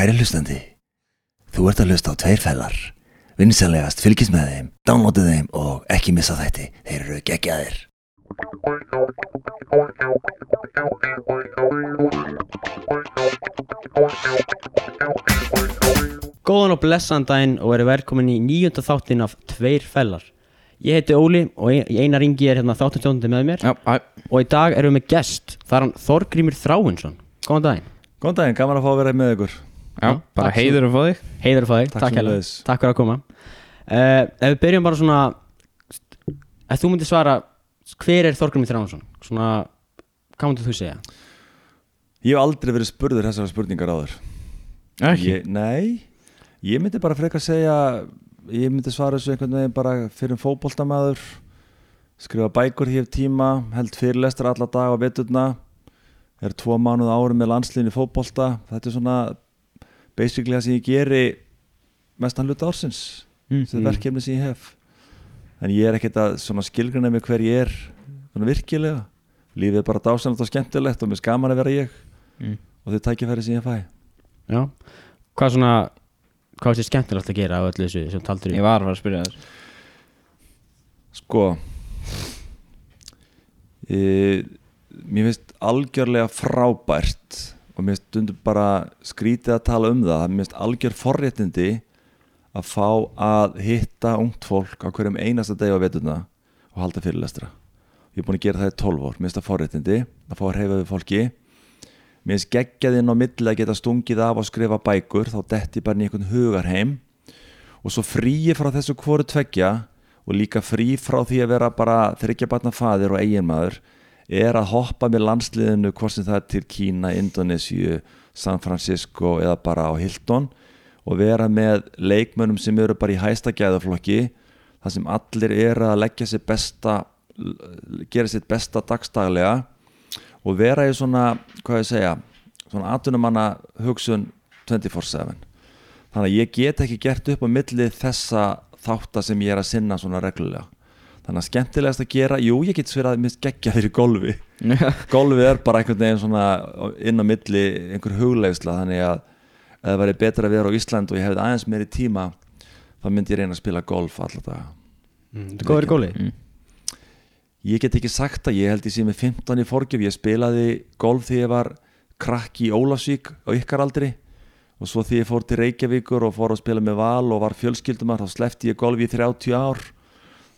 Kæri hlustandi, þú ert að hlusta á tveirfellar. Vinsanlegast fylgis með þeim, downloadið þeim og ekki missa þætti. Þeir eru geggjaðir. Góðan og blessan daginn og eru velkomin í nýjönda þáttin af Tveir fellar Ég heiti Óli og ein- Einar Ingi er hérna þáttastjóndi með mér Já, æ, og í dag erum við með gest, það er hann Þorgrímur Þráinsson Góðan daginn, Góðan daginn, gaman að fá að vera með ykkur. Já, bara takk heiður að fá þig heiður að fá þig, Takk sömuleiðis. Takk fyrir að koma uh, Ef við byrjum bara svona Ef þú myndir svara, hver er Þorgrímur Þráinsson? Svona, hvað myndir þú segja? Ég hef aldrei verið spurður þessara spurningar áður. Ekki, Ég, nei, ég myndi bara frekar segja, ég myndi svara þessu einhvern veginn bara fyrir fótboltamaður, skrifa bækur hér tíma, held fyrirlestur alla dag á veturna, er tvo mánuð ári með landslíðin í fótbolta, þetta er svona basically það sem ég geri mestan hluta ársins, Mm. þetta er verkefni sem ég hef. En ég er ekkert að skilgruna með hver ég er svona virkilega. Lífið er bara dásanlega og skemmtilegt og mér skaman að vera ég Mm. og þau tækifæri sem ég fæ. Já Hvað svona, hvað er þetta skemmtilegt að gera á öllu þessu sem taldur ég var að fara að spyrja þér Sko e, Mér finnst algjörlega frábært og mér stundum bara skrítið að tala um það. Mér finnst algjör forréttindi að fá að hitta ungt fólk á hverjum einasta degi á veturna og halda fyrirlestra Ég er búin að gera það í 12 ár, mér það forréttindi að fá að reyfa við fólki. Mér finnst geggjaðinn á milli að geta stungið af og skrifa bækur. Þá detti bara einhvern hugarheim. Og svo fríi frá þessu hvoru tveggja og líka frí frá því að vera bara þryggja batna faðir og eiginmaður er að hoppa með landsliðinu hvort sem það er til Kína, Indonésiu San Francisco eða bara á Hilton og vera með leikmönnum sem eru bara í hæsta gæðaflokki þar sem allir eru að leggja sér besta gera sitt besta dagstaglega og vera í svona, hvað ég segja svona atunumanna hugsun 24-7 þannig að ég get ekki gert upp á milli þessa þáttar sem ég er að sinna svona reglulega þannig að skemmtilegast að gera, jú ég get sverað að mist geggja fyrir golfi. Golfið er bara einhvern veginn svona inn á milli einhver huglegsla þannig að ef það væri betra að vera á Ísland og ég hefði aðeins meiri tíma þá myndi ég reyna að spila golf alltaf Mm, er góður í góli. Mm. Ég get ekki sagt að ég held ég sé með 15 í forgjöf, ég spilaði golf því ég var krakki í Ólafsvík á ykkar aldri. Og svo því ég fór til Reykjavíkur og fór að spila með val og var fjölskyldumar þá slefti ég golf í 30 ár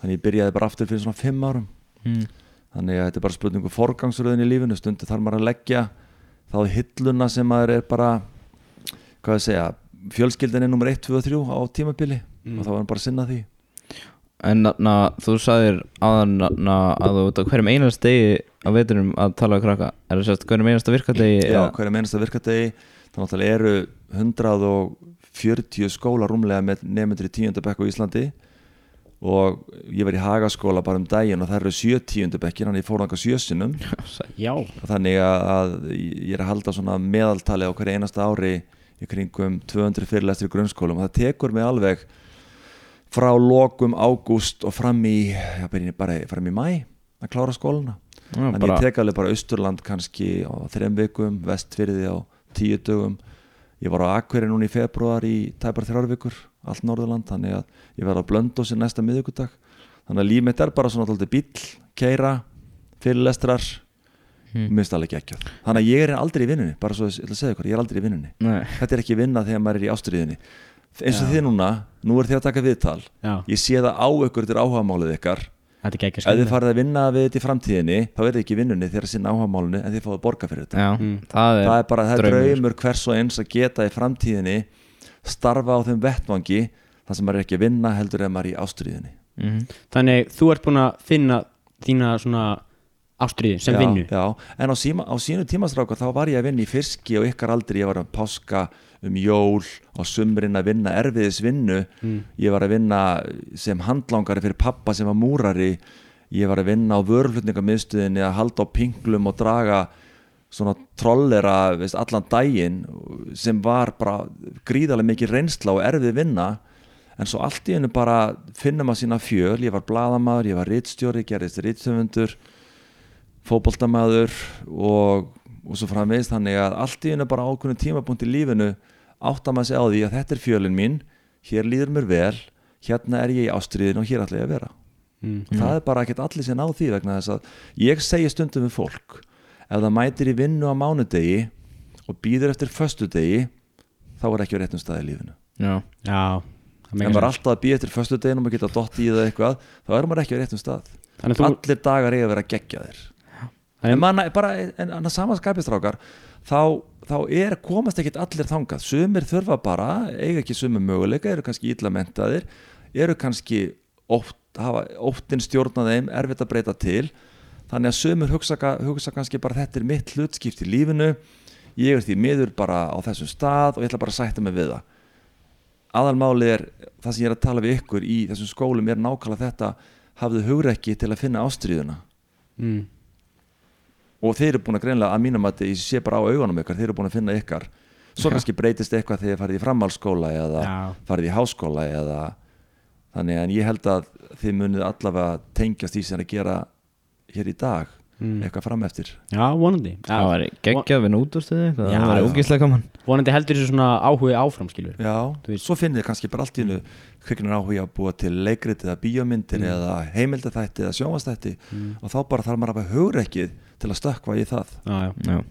þannig ég byrjaði bara aftur fyrir svona 5 árum. Mm. þannig að þetta er bara spurningu forgangsröðin í lífinu, stundu þarf maður að leggja þá hilluna sem maður er bara hvað ég segja fjölskyldin er nummer 1, 2 og 3 á tímabili. Og þá var hann bara að sinna því. En na, þú sagðir áðan na, að þú á hverjum einasta degi á veturum að tala um krakka. Er það sérst hverjum einasta virkadegi Já, mennast að virkadegi. Þannig að eru 140 skóla rúmlega með nefndur í tíundabekk á Íslandi og ég var í Hagaskóla bara um daginn og það eru sjö tíundabekkin þannig ég fór þangað sjösinum Já. Þannig að, að ég er að halda svona meðaltali á hverja einasta ári í kringum 200 fyrirlestur í grunnskólum. Og það tekur mig alveg frá lokum ágúst og fram í já, bara fram í mæ að klára skóluna Þannig bara, ég tek alveg bara Austurland kannski á þreim vikum, vestfyrði á tíu dögum. Ég var á Akveri núna í februar í tæpar þrjár vikur allt Norðurland, þannig að ég var á Blöndósi næsta miðvikudag. Þannig að líf mitt er bara svona alltaf bíll, keira fyrirlestrar. Hmm. hmm. minnst alveg ekki þannig að ég er aldrei í vinnunni, bara svo ég ætla að segja ykkur, ég er aldrei í vinnunni. Nei, þetta er ekki vinna þegar maður er í ástriðinni eins og Já. þið núna, nú er þið að taka viðtal. Já, ég sé það á ykkur til áhugamálið ykkar. Þetta er ekki ef þið farið að vinna við þetta í framtíðinni þá er þið ekki í vinnunni þegar að sinna áhagamálunni en þið fáið að borga fyrir þetta. Já, Mm. það er það er bara það er draumur. draumur hvers og eins að geta í framtíðinni starfa á þeim vettvangi þar sem maður er ekki að vinna heldur en maður er í ástriðinni Mhm. Þannig þú ert búin að finna þína svona ástriði sem já, vinnu já. en á, síma, á sínu tímastráka þá var ég að vinna í fiski og ykkar aldrei ég var að páska um jól á sumrin að vinna erfiðis vinnu Mm. ég var að vinna sem handlangari fyrir pappa sem var múrari ég var að vinna á vörflutningamiðstöðinni að halda á pinglum og draga svona trollera veist, allan daginn sem var bara gríðarlega mikið reynsla og erfið vinna. En svo allt í hennu bara finnum að sína fjöl, ég var bladamaður, ég var rittstjóri, gerðist rittöfundur fótboltamaður og, og svo framvegist þannig að allt í hennu bara ákveðinu tímapunkt í lífinu áttar maður sig á því að þetta er fjölin mín hér líður mér vel hérna er ég í ástriðin og hér ætla ég að vera. Mm. og það er bara ekkert allir sem ná því vegna þess að ég segi stundum við fólk ef það mætir í vinnu á mánudegi og býður eftir föstudegi þá er ekki á réttum staði í lífinu. Já, Já, það ef maður er alltaf að býða eftir föstudeginum og geta dott í það eitthvað þá er maður ekki á réttum stað. Þannig þú allir dagar eiga að vera geggjaðir. Þannig- en manna, bara, en annars samanskapistrákar þá, þá er, komast ekkit allir þangað. Sumir þurfa bara, eiga ekki sumir möguleika, eru kannski illa mentaðir eru kannski oft, hafa óttin stjórna þeim, erfitt að breyta til þannig að sumir hugsa, hugsa kannski bara þetta er mitt hlutskipt í lífinu ég er því miður bara á þessum stað og ég ætla bara að sætta mig við það aðalmáli er það sem ég er að tala við ykkur í þessum skólum er nákvæmlega þetta hafðu hugrekki til að finna ástríðuna mm. og þeir eru búin að greinlega að mínum að ég sé bara á augunum ykkar, þeir eru búin að finna ykkar svo Já. kannski breytist eitthvað þegar þið farið í framhaldsskóla eða Já. farið í háskóla eða þannig en ég held að þið munið allavega tengjast því sem að gera hér í dag Mm. eitthvað fram eftir. Já, vonandi. Það var geggjað við nútustuði Já, Það var já. ógeðslega gaman. Vonandi heldur þessu svona áhugi áfram skilur Já, svo finnið þið kannski bara allt í hennu kviknir áhuga að búa til leikrit eða bíómyndir eða heimildaþætti eða sjónvastætti og þá bara þarf maður að hafa hugrekkið til að stökkva í það. Já, já. Já,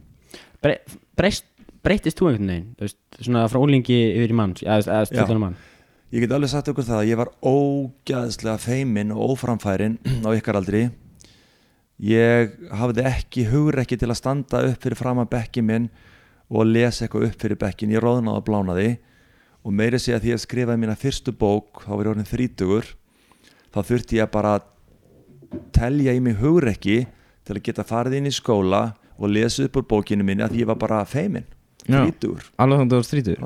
Bre breyst, Breytist þú einhvern veginn veist, Svona frá ólingi yfir í mann mann Ég get alveg sagt ykkur það að ég var ógæðslega feimin og óframfærin á ykkar aldri ég hafði ekki hugrekki til að standa upp fyrir fram að bekki minn og lesa eitthvað upp fyrir bekkin ég róðnaði og blánaði. Og meiri sé að því að skrifaði mína fyrstu bók þá var ég orðin þrítugur þá þurfti ég bara að telja í mig hugrekki til að geta farið inn í skóla og lesa upp úr bókinu minni að því ég var bara feimin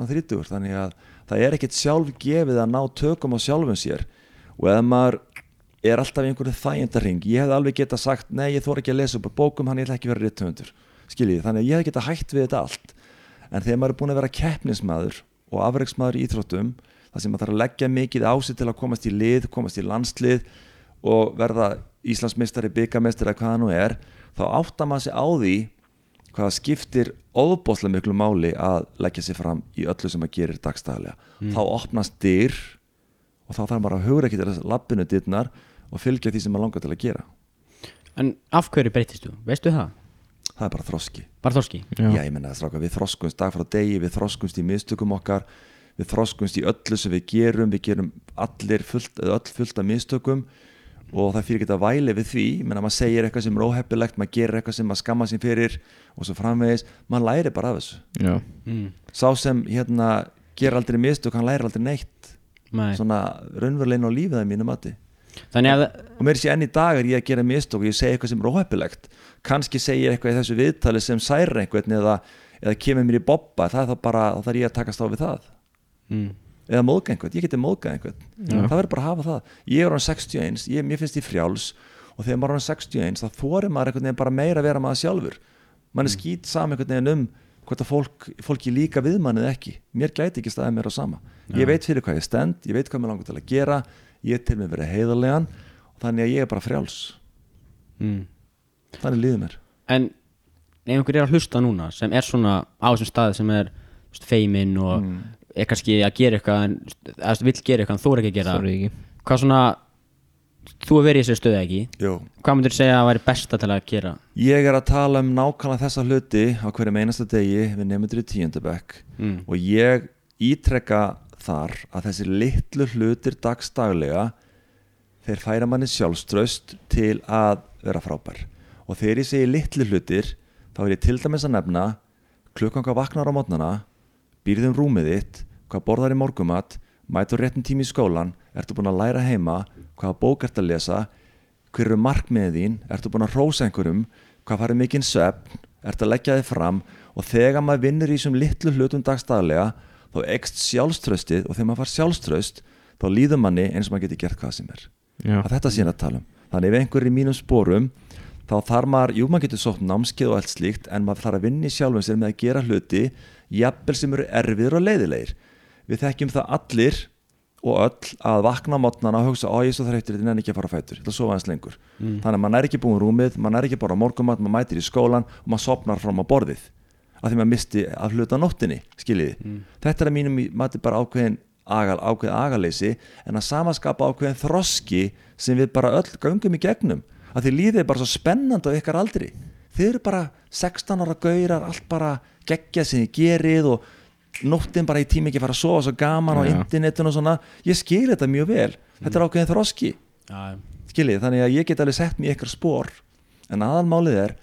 að þrítugur. Þannig að það er ekkert sjálf gefið að ná tökum á sjálfum sér. Og ef maður er alltaf í einhverju þægindarring ég hef alveg geta sagt, nei ég þóra ekki að lesa upp bókum hann ætla ekki að vera rittöfundur skiljið, þannig að ég hef geta hætt við þetta allt. En þegar maður er búin að vera keppnismæður og afreiksmaður í íþróttum það sem maður þarf að leggja mikið á sig til að komast í lið komast í landslið og verða Íslandsmeistari, byggamestari eða hvað það nú er þá áttar maður sig á því hvað það skiptir óbóðslega miklu máli að leggja sér fram í öllu sem maður gerir dagstæðlega þá opnast dyr og þá þarf maður að hugra ekki til þess lappinu dyrnar og fylgja því sem maður langar til að gera En af hverju breytist þú? Veistu það? það er bara þroski Bara þorski Já. Já, ég menna það stráka, við þroskumst dag frá degi, við þroskumst í mistökum okkar, við þroskumst í öllu sem við gerum, við gerum allir fullt, eða öll fullt af mistökum og það fyrir að væli við því, ég menna maður segir eitthvað sem er óheppilegt, maður gerir eitthvað sem maður skamma sín fyrir og svo framvegis, maður læri bara af þessu. Já, mm. Sá sem hérna ger aldrei mistök, hann læri aldrei neitt, Nei. svona raunverulegin á lífið að mínu mati. Þannig að Og mér sé enn í dag er ég að gera mistök og ég segi eitthvað sem er óheppilegt, kannski segi ég eitthvað í þessu viðtali sem særir einhvern eða, eða kemur mér í bobba, það er þá bara, þá þarf ég að takast á við það. Mm. eða móðga einhvern, ég geti móðga einhvern. Það verður bara að hafa það, ég er hann 61 ég, mér finnst ég frjáls. Og þegar maður er hann 61 þá þorir maður einhvern veginn bara meira að vera maður sjálfur. Mann er skýt saman einhvern veginn um hvort að fólk, fólki líka við mann eða ekki. Mér gæti ekki staðið mér á sama. Ég veit fyrir hvað ég stend, ég veit hvað mér langar til að gera ég til mig verið heiðarlegan og þannig að ég er bara frjáls Mm. þannig líður mér En ef einhver er að hlusta núna sem er svona á þessum staði sem er þú feiminn og Mm. er kannski að gera eitthvað þú vill gera eitthvað en þú er ekki að gera ekki hvað svona þú er verið í þessu stöðu ekki Jú. hvað myndir segja að væri besta til að gera ég er að tala um nákvæmlega þessa hluti á hverjum einasta degi við nefndur í tíundabæk mm. og ég ítrekka þar að þessi litlu hlutir dagstaglega þeir færa manni sjálfströst til að vera frábær. Og þegar ég segi litlu hlutir þá er ég til dæmis að nefna klukkan hvað vaknar á mótnana býrðum rúmið þitt hvað borðar í morgumat mætur réttum tími í skólan ertu búin að læra heima hvaða bók ertu að lesa hver eru markmiðið þín ertu búin að rósa einhverjum hvað farið mikinn svefn ertu að leggja þig fram og þegar maður vinnur í þessum litlu hlutum dagstaglega þá ekst sjálfströstið og þegar maður far sjálfströst þá líður manni eins og maður geti gert hvað sem er. Já, að þetta sé að tala um. Þannig ef einhver er í mínum sporum þá þarf maður, jú maður getur sótt námskeið og allt slíkt en maður þarf að vinna í sjálfum sér með að gera hluti jafnvel sem eru erfiður og leiðilegir. Við þekkjum það allir og öll að vakna mótnana og hugsa, ó ég er svo þreytur, þetta er ekki að fara á fætur þetta er svo aðeins lengur. Þannig að maður er ekki búin rúmið, maður er ekki bara morgumat, maður mætir í skólan og maður sopnar fram á borðið að því maður misti að hluta á nóttinni skiljiði, þetta er að mínum mati bara ákveðin agal, ákveðin agaleysi en að samaskapa ákveðin þroski sem við bara öll göngum í gegnum. Að því lífið er bara svo spennandi á ykkar aldri. Þið eru bara 16 ára gaurar allt bara geggja sem þið gerið og nóttin bara í tími ekki fara að sofa svo gaman á Já. internetinu og svona. Ég skil þetta mjög vel, þetta er ákveðin þroski. Já, skiljið, þannig að ég get alveg sett mér ykkar spór en aðalmálið er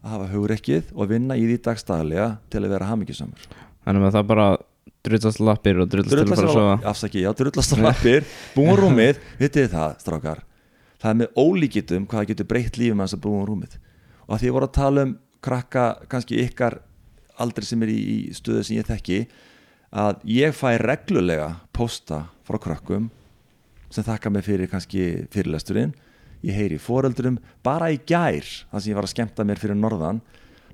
að hafa hugrekkið og vinna í því dagstaglega til að vera hamingisamur Þannig að það bara drullast lappir og drullast til að fara að sofa. afsaki, já, drullast lappir búin rúmið, vitið það, strákar? Það er með ólíkitum hvað það getur breytt lífum að búin rúmið. Og að því ég voru að tala um krakka kannski ykkar aldrei sem er í, í stöðu sem ég þekki að ég fæ reglulega posta frá krakkum sem þakka mig fyrir kannski fyrirlesturinn ég heyri í foreldrum. Bara í gær þar sem ég var að skemmta mér fyrir norðan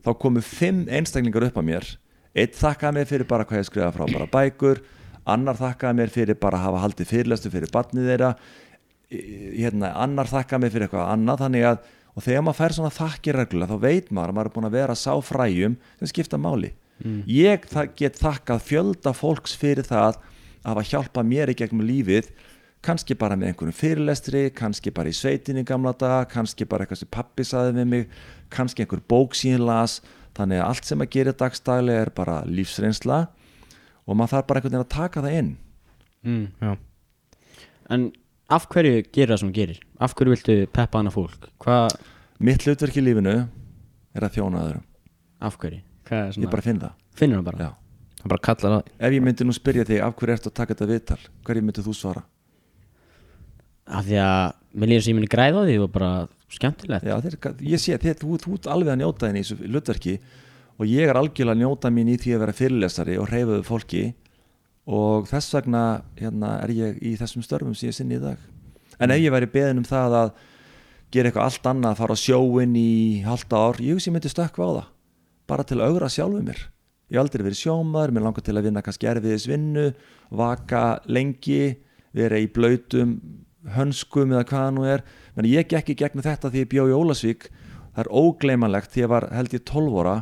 þá komu fimm einstaklingar upp að mér. Einn þakkaði mér fyrir bara hvað ég skrifa frá bara bækur. Annar þakkaði mér fyrir bara að hafa haldið fyrirlestur fyrir barnið þeirra. Hérna, annar þakkaði mér fyrir eitthvað annað. Þannig að og þegar maður fær svona þakkir reglulega þá veit maður að maður er búin að vera sá fræjum sem skipta máli. Ég það get þakkað fjölda fólks fyrir það að hafa hjálpað mér í gegnum lífið kannski bara með einhverjum fyrirlestri kannski bara í sveitinni gamla dag kannski bara eitthvað sem pappi saði við mig kannski einhver bók síðan las þannig að allt sem að gera dagstaglega er bara lífsreynsla og maður þarf bara einhvern veginn að taka það inn mm. Já. En af hverju gerir það sem gerir? Af hverju viltu peppa hana fólk? Hvað, mitt hlutverk í lífinu er að þjóna öðrum af hverju? Er ég svona, bara finn það finnur það bara? Já. Það bara kallar að ef ég myndi nú spyrja þig af hverju ertu að taka þetta viðtal hverju myndi þú svara Af því að mér líður sem ég muni græða á því og bara skemmtilegt. Já, þeir, ég sé að þú, ert alveg að njóta þín í þessu hlutverki og ég er algjörlega að njóta mín í því að vera fyrirlesari og hreyfaðu fólki og þess vegna hérna, er ég í þessum störfum sem ég sinni í dag. En ef ég væri beðin um það að gera eitthvað allt annað, að fara á sjóin í halda ár, ég hugsi ég myndi stökkva á það bara til að augra sjálfu mér. Ég aldrei verið sjómaður, mér langar til að vinna kannski erfiðis vinnu, vaka lengi, vera í blöytum hönskum eða hvað það nú er. Menn ég gekk í gegnum þetta því ég bjó í Ólasvík það er ógleymanlegt því ég var held ég 12 ára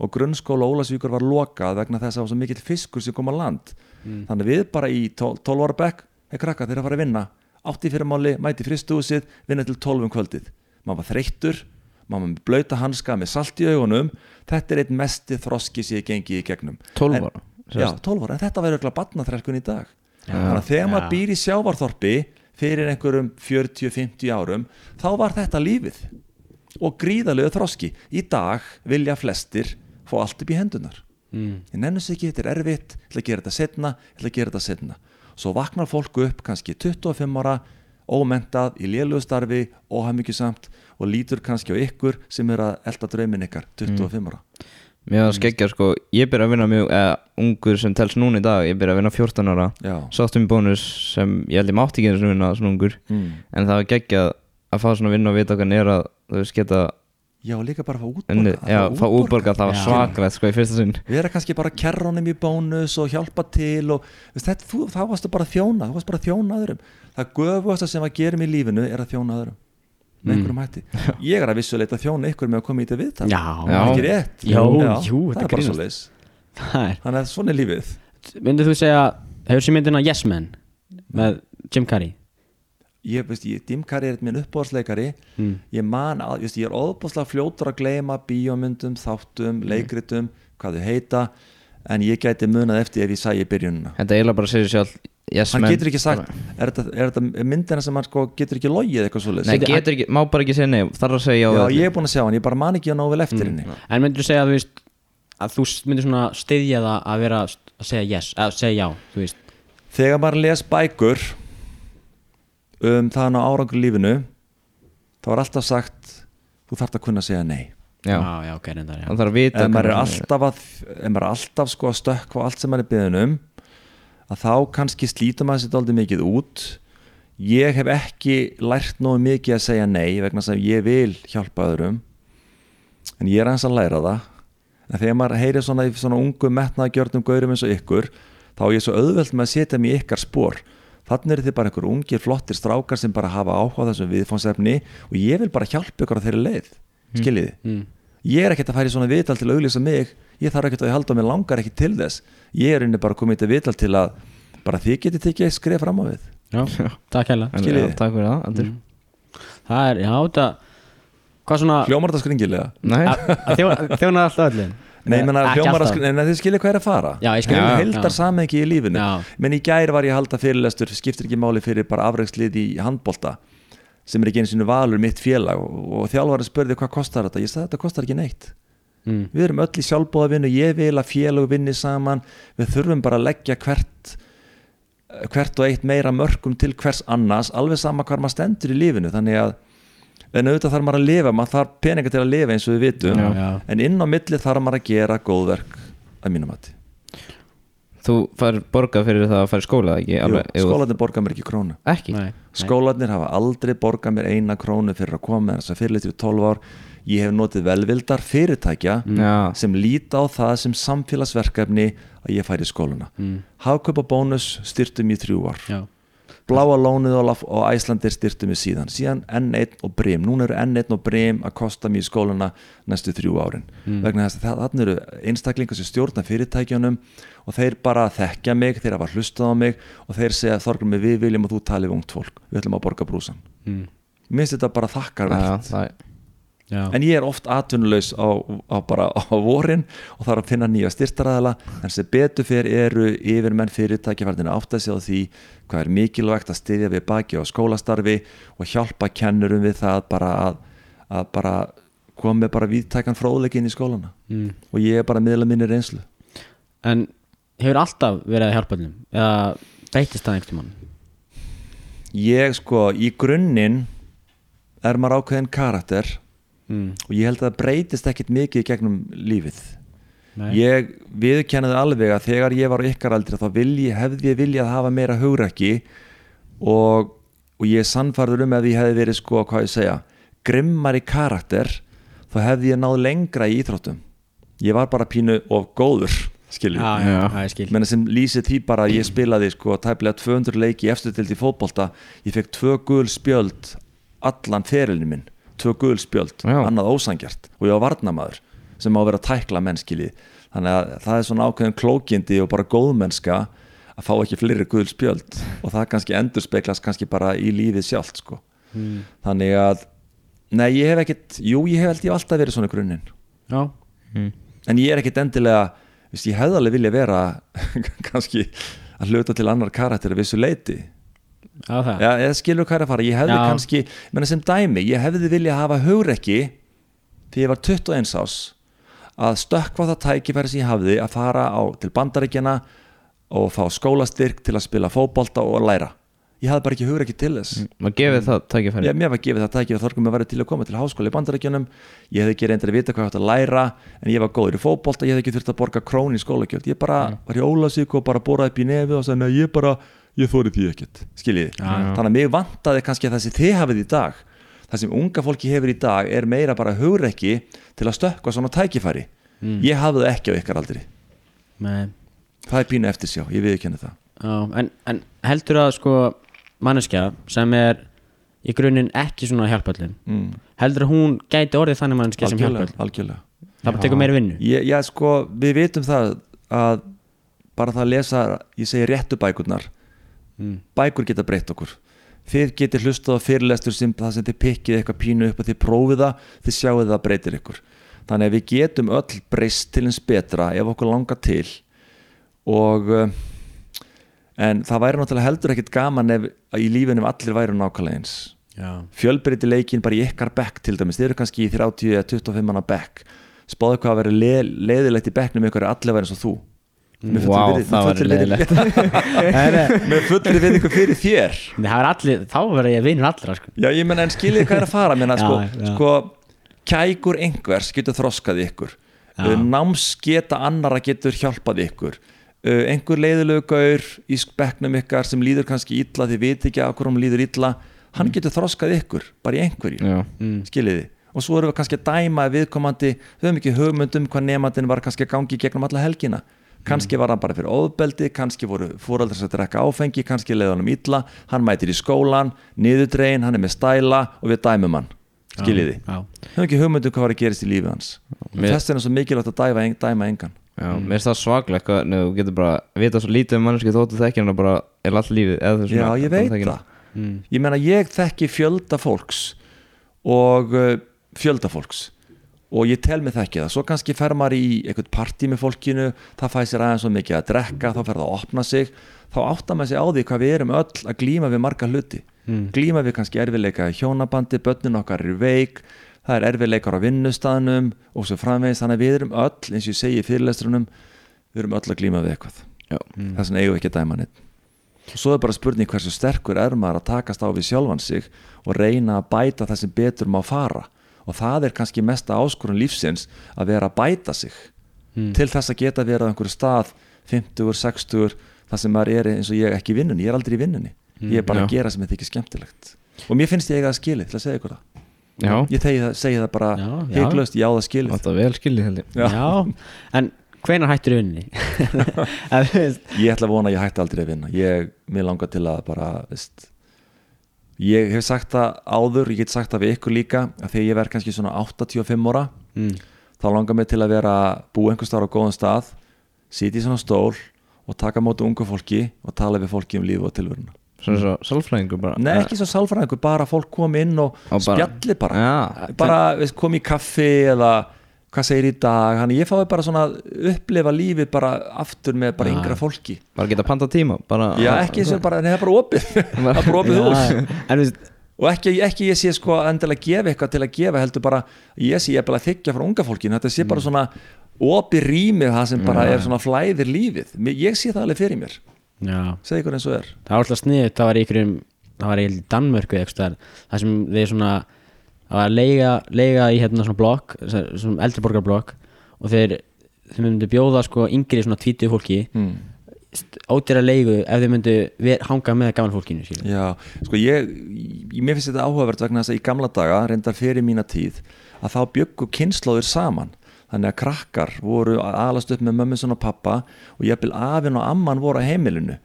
og grunnskóla Ólasvíkur var lokað vegna þess að það var svo mikill fiskur sem kom á land. Þannig að við bara í 12 12 ára bekk hei krakka þeir að fara að vinna. Átti fyrir máli, mæti fristúsið vinna til 12 um kvöldið. Maður var þreyttur, maður var með blöyta hanska með salt í augunum. Þetta er einn mesti þroski sem ég gengi í gegnum. 12 En- ára Já, 12 ára, en þetta verður örugglega barnaþrælkun í dag. Já. þannig að þegar maður Já. býr í sjávarþorpi fyrir einhverjum 40-50 árum þá var þetta lífið og gríðalegu þroski. Í dag vilja flestir fá allt upp í hendunar mm. ég nennu sig ekki, þetta er erfitt ég ætla að gera þetta setna, ég ætla að gera þetta setna svo vaknar fólk upp kannski 25 ára ómentað í lélugu starfi óhæmyggjusamt og lítur kannski á ykkur sem er að elda draumin ykkar 25 ára Mér var skeggja sko, ég byrja að vinna mjög eða ungur sem telst núna í dag, ég byrja að vinna 14 ára. Sáttum í bónus sem ég held ég mátti ekki einu sinni vinna svona ungur. Mm. En það var geggjað að fá svona vinna og vita er að þú veist geta Já líka bara að fá útborga Já, fá útborga, það var Já. svakalegt sko í fyrsta sinn. Vera kannski bara kerrónum í bónus og hjálpa til og þetta, þú, þá varstu bara að þjóna þú varstu bara að þjóna öðrum. Það göfuasta sem að gerum í lífinu er að þjóna öðrum með einhverjum hætti. Ég er að vissuleita að þjóna ykkur með að koma í þetta viðtal Já, Já. ekki rétt. Já, jú, það er bara svo leis það er þannig að svona er lífið. Myndið þú segja, hefur sér myndina Yes Man með Jim Carrey? Ég, veist, ég, Dim Carrey er minn uppbóðsleikari mm. ég man að, veist, ég er óbúslega fljótur að gleyma bíómyndum, þáttum, leikritum hvað þau heita en ég gæti munað eftir ef ég sæi byrjunina. Þetta eiginlega bara segir sjálf yes, hann men. getur ekki sagt, er þetta, er þetta myndina sem hann sko getur ekki logið eitthvað svo Nei, getur ekki, má bara ekki segja nei, þarf að segja já, ég er búinn að sjá hann, ég bara man ekki að ná vel eftir henni. En myndir þú segja að þú veist að þú myndir svona styðja það að vera að segja yes, að segja já, þú veist? Þegar maður les bækur um það á árangur lífinu þá er alltaf sagt þú þarft að kunna segja nei Já, já, ok, reyndar, já. Hann þarf að vita ef maður er alltaf, að, ef maður er alltaf sko að stökkva á allt sem maður er byggðin um að þá kannski slítur maður sér dálítið mikið út. Ég hef ekki lært nógu mikið að segja nei vegna þess að ég vil hjálpa öðrum. En ég er aðeins að læra það. En þegar maður heyrir svona í svona ungu metnaðgjörnum gaurum eins og ykkur þá er ég svo auðvelt með að setja mig í ykkar spór þannig eru þið bara einhver ungir flottir strákar sem bara hafa áhuga á þessum viðfónsefni og ég vil bara hjálpa ykkur á þeirri leið skiljiði? Mm. ég er ekkert að færa í svona vital til að auglýsa mig. Ég þarf ekkert að halda og mér langar ekki til þess. Ég er inni bara komið í þetta vital til að bara þið getið tekið eitt skref fram á við. Já, takk hella. Já? Takk fyrir það Aldur. Það er, já, Hvað svona hljómar þetta skringilega? Nei, Þjóna alltaf öllum? Nei, ég menna Ekki hljómar alltaf. að skringilega en þið skiljið hvað er að fara. Já, ég skil. Já, heldar samhengi í lífinu. Já. menn í gær var ég að halda fyrirlestur skiptir ekki máli fyrir bara afreikslið í handbolta sem er ekki einu sinni valur mitt félag. Og, og þjálfarinn spurði hvað kostar þetta? Ég sagði þetta kostar ekki neitt. Mm. við erum öll í sjálfbóðavinnu, ég vil að félag vinni saman, við þurfum bara að leggja hvert hvert og eitt meira mörgum til hvers annars alveg sama hvar maður stendur í lífinu. Þannig að en auðvitað þarf maður að lifa, maður þarf peninga til að lifa eins og við vitum, Já, já. en inn á milli þarf maður að gera góðverk að mínum mati þú fær borgað fyrir það að fara í skóla ekki? Jú, skólarnir borga mér ekki krónu. Ekki? Nei, skólarnir hafa aldrei borgað mér eina krónu fyrir að koma þess að fyrirlistur í 12 ár. Ég hef notið velvildar fyrirtækja Já, sem líta á það sem samfélagsverkefni að ég færi í skóluna. Mm. Hagkaupa bónus styrtum í þrjú ár. Já, Bláa lónið og, Æslandir styrtum í síðan. Síðan N1 og Brim. Núna eru N1 og Brim að kosta mér í skóluna næstu þrjú árin. Vegna þess að þarna eru einstaklingar sem stjórna fyrirtækjunum og þeir bara þekkja mig, þeir hafa hlustað á mig og þeir segja þorgum við viljum að þú tali við ungt fólk, við ætlum að borga brúsan mm. mér finnst þetta bara já, þakkarvert. það, já. en ég er oft atvinnulegs á, á bara á vorin og þarf að finna nýja styrtaræðala en sem betur fyrir eru yfir menn fyrirtæki færðinu átt að segja á því hvað er mikilvægt að styðja við baki á skólastarfi og hjálpa kennurum við það bara að, að bara með bara viðtækan fróðleikin í skólana. Mm. og ég er bara miðla minni reynslu. En hefur alltaf verið að hjálpa öllum eða breytist það einhvern tímann? Ég sko í grunninn er maður ákveðin karakter mm. og ég held að það breytist ekkit mikið í gegnum lífið. Nei. ég viðkennaði alveg að þegar ég var ykkar aldri þá vilji, hefði ég viljað hafa meira hugrekki og, og ég er sannfarður um ef ég hefði verið sko, hvað ég segja grimmari karakter þá hefði ég náð lengra í íþróttum. Ég var bara pínu of góður skilju menn sem lýsið því bara að ég spilaði sko tæplega 200 leiki í efstu til í fótbolta ég fekk tvö gul spjöld allan ferilin minn tvö gul spjöld, Já. annað ósangjart og ég var varnamaður sem á að vera að tækla mennskilið. Þannig að það er svona ákveðin klókindi og bara góðmennska að fá ekki fleiri gul spjöld. Og það kannski endur speklast kannski bara í lífið sjálft sko. Mm. þannig að, nei ég hef ekkit jú ég hef held ég hef alltaf verið svona grunninn. Já, mm. en ég er ekkit endilega viðst, ég hefði alveg vilja vera kannski að hluta til annar karakter að vissu leiti já Já, eða skilur hvað er að fara. Ég hefði Já. kannski, menna sem dæmi ég hefði vilja hafa hugrekki því ég var 21 ás að stökkva það tækifæri sem ég hafði að fara á, til bandaríkjana og fá skólastyrk til að spila fótbolta og læra. Ég hafði bara ekki hugrekki til þess. Maður gefið það tækifæri ég, mér var gefið það tækifæri þorgum að vera til að koma til háskóla í bandaríkjunum. Ég hefði ekki reyndar að vita hvað ég átt að læra en ég var góður í fótbolta, ég hefði ekki þurft að borga krón í skólagjöld. Ég bara var í ólasík og bara boraði upp í nefið og sagði, "Nei, ég bara, ég þóri því ekkert skiljiði, Já, já. þannig að mig vantaði kannski það sem þið hafið í dag. Það sem unga fólki hefur í dag er meira bara hugrekki til að stökkva svona tækifæri. Ég hafði það ekki á ykkar aldri. Nei. það er pínu eftir sjá, ég viðkenni það. Já, en, en heldur að sko manneskja sem er í grunninn ekki svona að hjálpa öllum mm. heldur að hún gæti orðið þannig manneskja sem hjálpa algjörlega, öllum algjörlega. Það bara tekur meiri vinnu? Ég, já, sko, við vitum það að bara það að lesa ég segi réttu bækurnar mm. bækur geta breytt okkur. Þið getið hlustað á fyrirlestur sem það sem þið pikkið eitthvað pínu upp og þið prófið það þið sjáuð það breytir ykkur. Þannig að við getum öll breyst til eins betra ef okkur langar til. Og uh, en það væri náttúrulega heldur ekkit gaman ef í lífinu ef allir væru nákvæmlega eins. Fjölbreyti leikin bara í ykkar bekk til dæmis. Þið eru kannski í 30 eða 25 manna bekk. Spáðu hvað að vera le leiðilegt í bekknum ykkur er allir væri eins og þú Með fullri Vá, virði- það með var leiðilegt með fullri við ykkur fyrir þér. Það allir, þá verður ég vinur allra sko. já ég menna en skiljið hvað er að fara menna, Já, sko, já. sko kækur einhvers getur þroskað ykkur. Já. uh, námsgeta annara getur hjálpað ykkur. Uh, einhver leiðilegu gaur í bekknum ykkar sem líður kannski illa þið veit ekki að hverjum líður illa hann getur þroskað ykkur bara í einhverju. Já, mm. skiljiði og svo erum við kannski að dæma viðkomandi við höfum ekki hugmynd um hvað nefandinn var kannski að gangi gegnum alla helgina kannski var hann bara fyrir óðbeldi kannski voru fóreldrar sem drekka áfengi kannski leiði honum illa, hann mætir í skólan niðurdregin, hann er með stæla og við dæmum hann. Skiljiði, höfum ekki hugmyndu hvað var að gerist í lífi hans. Þess er svo mikilvægt að dæma, dæma engan. Já, mér finnst það hvernig þú getur bara vita svo lítið um manneski þóttu þekkir hana bara er allt lífið já, ég veit það. hana. mm. ég meina ég þekki fjölda fólks og uh, fjölda fólks og ég tel mig þekki það. Svo kannski fer maður í eitthvað partí með fólkinu það fæ sér aðeins svo mikið að drekka þá fer það að opna sig. Þá áttar maður sig á því hvað við erum öll að glíma við marga hluti. Mm. glíma við kannski erfiðleika í hjónabandi börnin okkar eru veik það er erfiðleikar á vinnustaðnum og svo framvegis. Þannig að við erum öll eins og ég segi í fyrirlestrunum við erum öll að glíma við eitthvað. Mm. þess vegna eigum við ekki dæma neitt svo er bara spurning hversu sterkur er maður að takast á við sjálfan sig og reyna að bæta það sem betur má fara og það er kannski mesta áskorun lífsins að vera að bæta sig Mm. til þess að geta verið á einhverju stað 50, 60 þar sem maður er eins og ég ekki í vinnunni, ég er aldrei í vinnunni. Ég er bara já. að gera sem þetta ekki skemmtilegt. Og mér finnst ég það skilið til að segja ykkur það. Já, ég það, segi það bara heiklaust, já. það skilið. Þetta vel Já. en hvenær hættur unni? Ef þú veist ég ætla að vona að ég hætti aldrei að vinna. Ég, mér langar til að bara veist, ég hef sagt það áður ég get sagt það við ykkur líka að þegar ég verð kannski svona 85 ára mm. þá langar mér til að vera búa einhver staðar á góðan stað sitja í svona stól og taka móti ungu fólki og tala við fólki um lífi og tilvöruna Svona svo sálfræðingur bara. Nei, ekki svo sálfræðingur, bara fólk kom inn og, Og bara- spjalli bara. Já, bara kom í kaffi eða hvað segir í dag, hann ég fái bara svona upplifa lífið bara aftur með bara yngra fólki. Bara geta panta tíma bara, Já, ekki eins og bara, það er bara opið. Það er bara opið hús. og ekki, ekki ég sé sko endilega gefa eitthvað til að gefa heldur bara, ég sé ég er bara að þykja frá unga fólkinu, þetta sé bara svona opið rýmið það sem bara er svona flæðir lífið, ég sé það alveg fyrir mér. Já, segi ykkur eins og er. Það var alltaf sniðut það var í ykkurum, það var í Danmörku eitthvað það sem við svona að leiga, leiga í hérna svona blokk, svona eldriborgarblokk og þeir, þeir myndu bjóða sko yngri svona tvítuð fólki mm. ódýra leigu ef þeir myndu ver, hanga með gaman fólkinu. Já, sko ég, ég mér finnst þetta áhugavert vegna þess að í gamla daga, reyndar fyrir mína tíð að þá byggu kynnslóðir saman þannig að krakkar voru að alast upp með mömmu svona pappa og jafnvel afinn og amman voru á heimilinu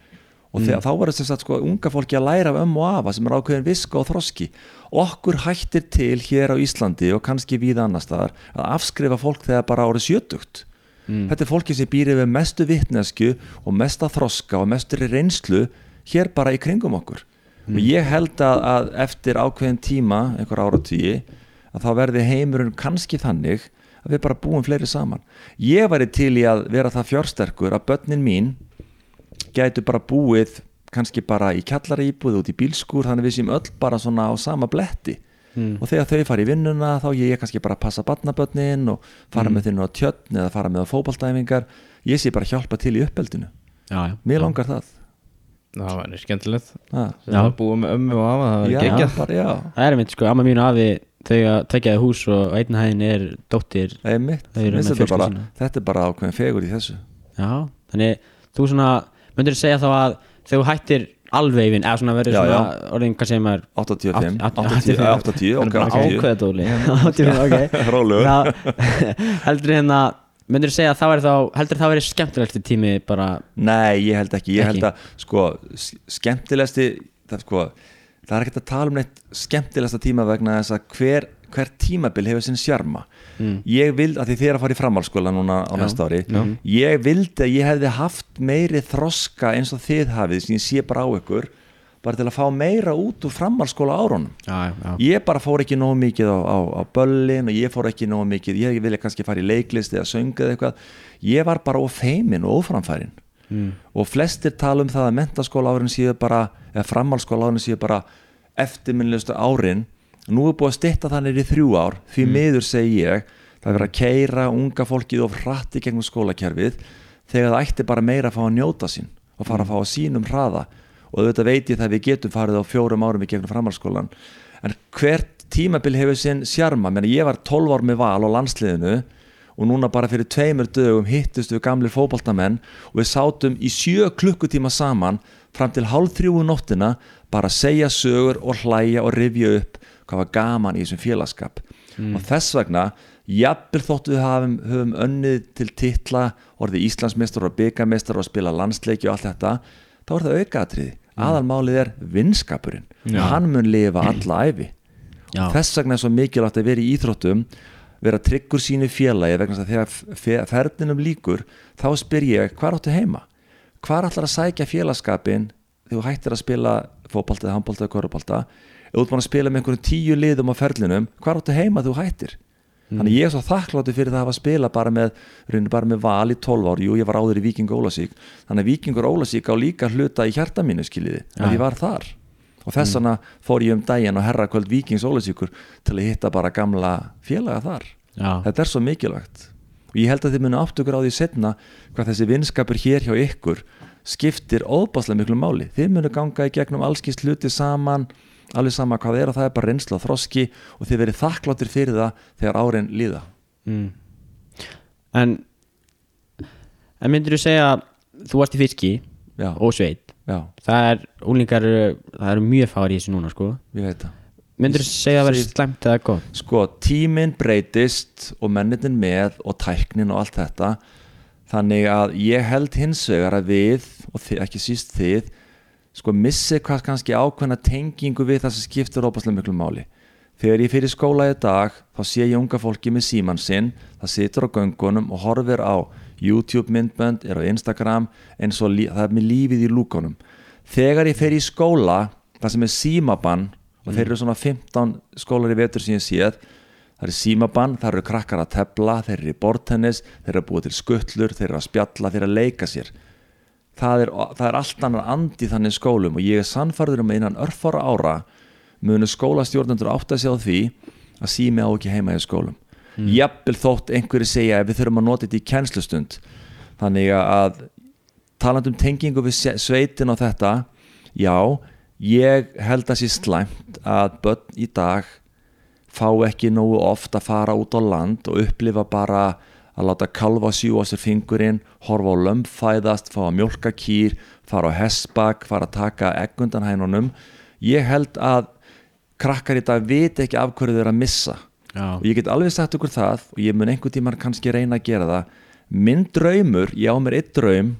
og þegar, þá var þess að sko unga fólki að læra af ömmu og afa sem er ákveðin viska og þroski. Okkur hættir til hér á Íslandi og kannski víða annar staðar að afskrifa fólk þegar bara árið sjötugt. Þetta er fólki sem býr yfir mestu vitnesku og mesta þroska og mestur reynslu hér bara í kringum okkur. Og ég held að, að eftir ákveðin tíma einhver áratvíi að þá verði heimurinn kannski þannig að við bara búum fleiri saman. Ég væri til í að vera það fjársterkur að börnin mín gætu bara búið kannski bara í kjallara íbúð út í bílskúr þannig við séum öll bara svona á sama bletti. Og þegar þau fara í vinnuna þá ég, ég kannski bara passa barnabörnin og fara með þeirnum á tjötn eða fara með á fótballtæfingar ég sé bara hjálpa til í uppeldinu. Já, já. Mér langar það. Það var skemmtilegt. Ha. Já. að búa með ömmu og afa það var já, geggjað. bara, já, Það er einmitt sko, amma mín og afi þau að tekjaði hús og einn hæðin er dóttir. Mér finnst með þetta, bara, þetta er bara ákveðin fegur í þessu. Já, þannig þú svona myndir segja þá að þegar þú hættir alveg í vinn, eða svona verður svona orðin, hvað segir maður 85, Átt- 80, 80, ok, bara 80 ákveðadóli 85, ok. Það- heldur hérna myndir segja að það væri þá heldur það væri skemmtilegsti tími bara? Nei, ég held ekki, ég held að sko, s- skemmtilegasti það, sko, það er ekkert að tala um neitt skemmtilegasta tíma vegna þess að hver, hver tímabil hefur sinn sjarma Mm. ég vildi, að því þið er að fara í framhalskóla núna á næsta ári, ég vildi að ég hefði haft meiri þroska eins og þið hafið, sem ég sé bara á ykkur bara til að fá meira út úr framhalskóla árunum. Já, já, ég bara fór ekki nógu mikið á, á, á böllin og ég fór ekki nógu mikið ég vilja kannski fara í leiklist eða sönga eða eitthvað. Ég var bara ófeimin og óframfærin mm. og flestir tala um það að mentaskóla árin séu bara eða framhalskóla árin séu bara eftirminnilegustu árin nú er búið að stytta þannig í þrjú ár því miður segi ég það er verið að keira unga fólkið of hratt í gegnum skólakerfið þegar það ætti bara meira að fá að njóta sín og fara að fá að sínum hraða. Og auðvitað veit ég það að við getum farið á fjórum árum í gegnum framhalskólan en hvert tímabil hefur sinn sjarma? Menn ég var 12 ár með val á landsliðinu og núna bara fyrir tveimur dögum hittust við gamlir fótboltamenn og við sátum í sjö klukkutíma saman fram til hálf þrjúu nóttina bara segja sögur og hlæja og rifja upp hvað var gaman í þessum félagskap. Og þess vegna jafnvel þóttu við hafum, höfum önnið til titla, orðið Íslandsmeistar og byggameistar og spila landsleiki og allt þetta þá er það aukaðatriði aðalmálið er vinskapurinn. Já. hann mun lifa alla æfi Já. þess vegna er svo mikilvægt að vera í íþróttum vera tryggur sínu félagi vegna þess að þegar fe- ferðinum líkur þá spyr ég, hvað áttu heima? Hvað ætlar að sækja félagskapin þegar þú hættir að spila fótbolta eða handbolta eða korupolta ef þú ert búin að spila með einhverjum tíu liðum á ferlinum hvað áttu heima þú hættir? Þannig að ég er svo þakkláttur fyrir það að hafa spila bara með, bara með val í 12 ár. Jú, ég var áður í Víking Ólasík þannig að Víkingur Ólasík á líka hluta í hjarta mínu skiljiði, Já. að ég var þar. Og þess vegna fór ég um daginn og herrakvöld Víkings Ólasíkur til að hitta bara gamla félaga þar. Já, þetta er svo mikilvægt. Og ég held að þið munu áttugur á því setna hvað þessi vinskapur hér hjá ykkur skiptir óbáslega miklu máli. Þið munu ganga í gegnum allskist hluti saman alveg sama hvað það er og það er bara reynsla og þroski og þið verið þakkláttir fyrir það þegar árin líða. Mm. En En myndir þú segja Þú varst í fiski já, og sveit? Já, Það er, úlingar Það eru mjög fári í þessu núna sko. Það. Myndir þú segja að vera Sveit- slæmt eða gott? Sko, tíminn breytist og mennitin með og tæknin og allt þetta. Þannig að ég held hins vegar að við og þið, ekki síst þið sko missi hvað kannski ákveðna tengingu við það sem skiptir óbærslega miklu máli. Þegar ég fyrir skóla í dag þá sé ég unga fólki með síman sinn það situr á göngunum og horfir á YouTube myndbönd, er á Instagram eins og það er með lífið í lúkonum þegar ég í skóla það sem er símabann og þeir eru svona 15 skólar í vetur sem ég séð það er símabann, það eru krakkar að tepla þeir eru í bortennis, þeir eru að búa til skuttlur þeir eru að spjalla, þeir eru að leika sér það er, það er allt annar andi þannig skólum og ég er sannfærður um að innan örfára ára munu skólastjórnendur átt að sjá því að sími á ekki heima í skólum mm. jafnvel þótt einhverju segja við þurfum að nota þetta í kennslustund þannig að talandi um tengingu við sveitin og þetta já, ég held að sé slæmt að börn í dag fá ekki nógu oft að fara út á land og upplifa bara að láta kalfa sjú á sér fingurinn horfa á lömpfæðast, fá að mjólka kýr fara á hessbak, fara að taka eggundan hænunum. Ég held að krakkar í dag viti ekki af hverju eru að missa. Já, og ég get alveg sagt ykkur það og ég mun einhvern tímann kannski reyna að gera það. Minn draumur, ég á mér eitt draum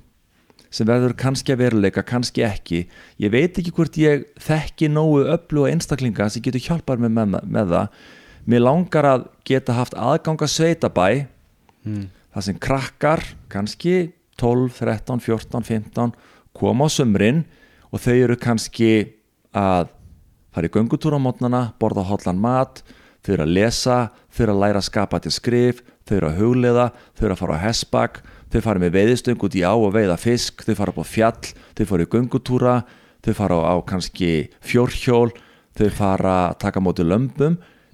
sem verður kannski að veruleika kannski ekki, ég veit ekki hvort ég þekki nógu öfluga einstaklinga sem getur hjálpað mér með, með það. Mér langar að geta haft aðganga sveitabæ mm. það sem krakkar kannski 12, 13, 14, 15 koma á sömrin og þau eru kannski að fara í göngutúr á mótnana, borða hóllan mat þau eru að lesa, þau eru að læra að skapa til skrif, þau eru að hugleiða þau eru að fara á hessbak, þau fara með veiðistöng út í á og veiða fisk þau fara upp á fjall, þau fara í göngutúra þau fara á, kannski fjórhjól þau fara að taka móti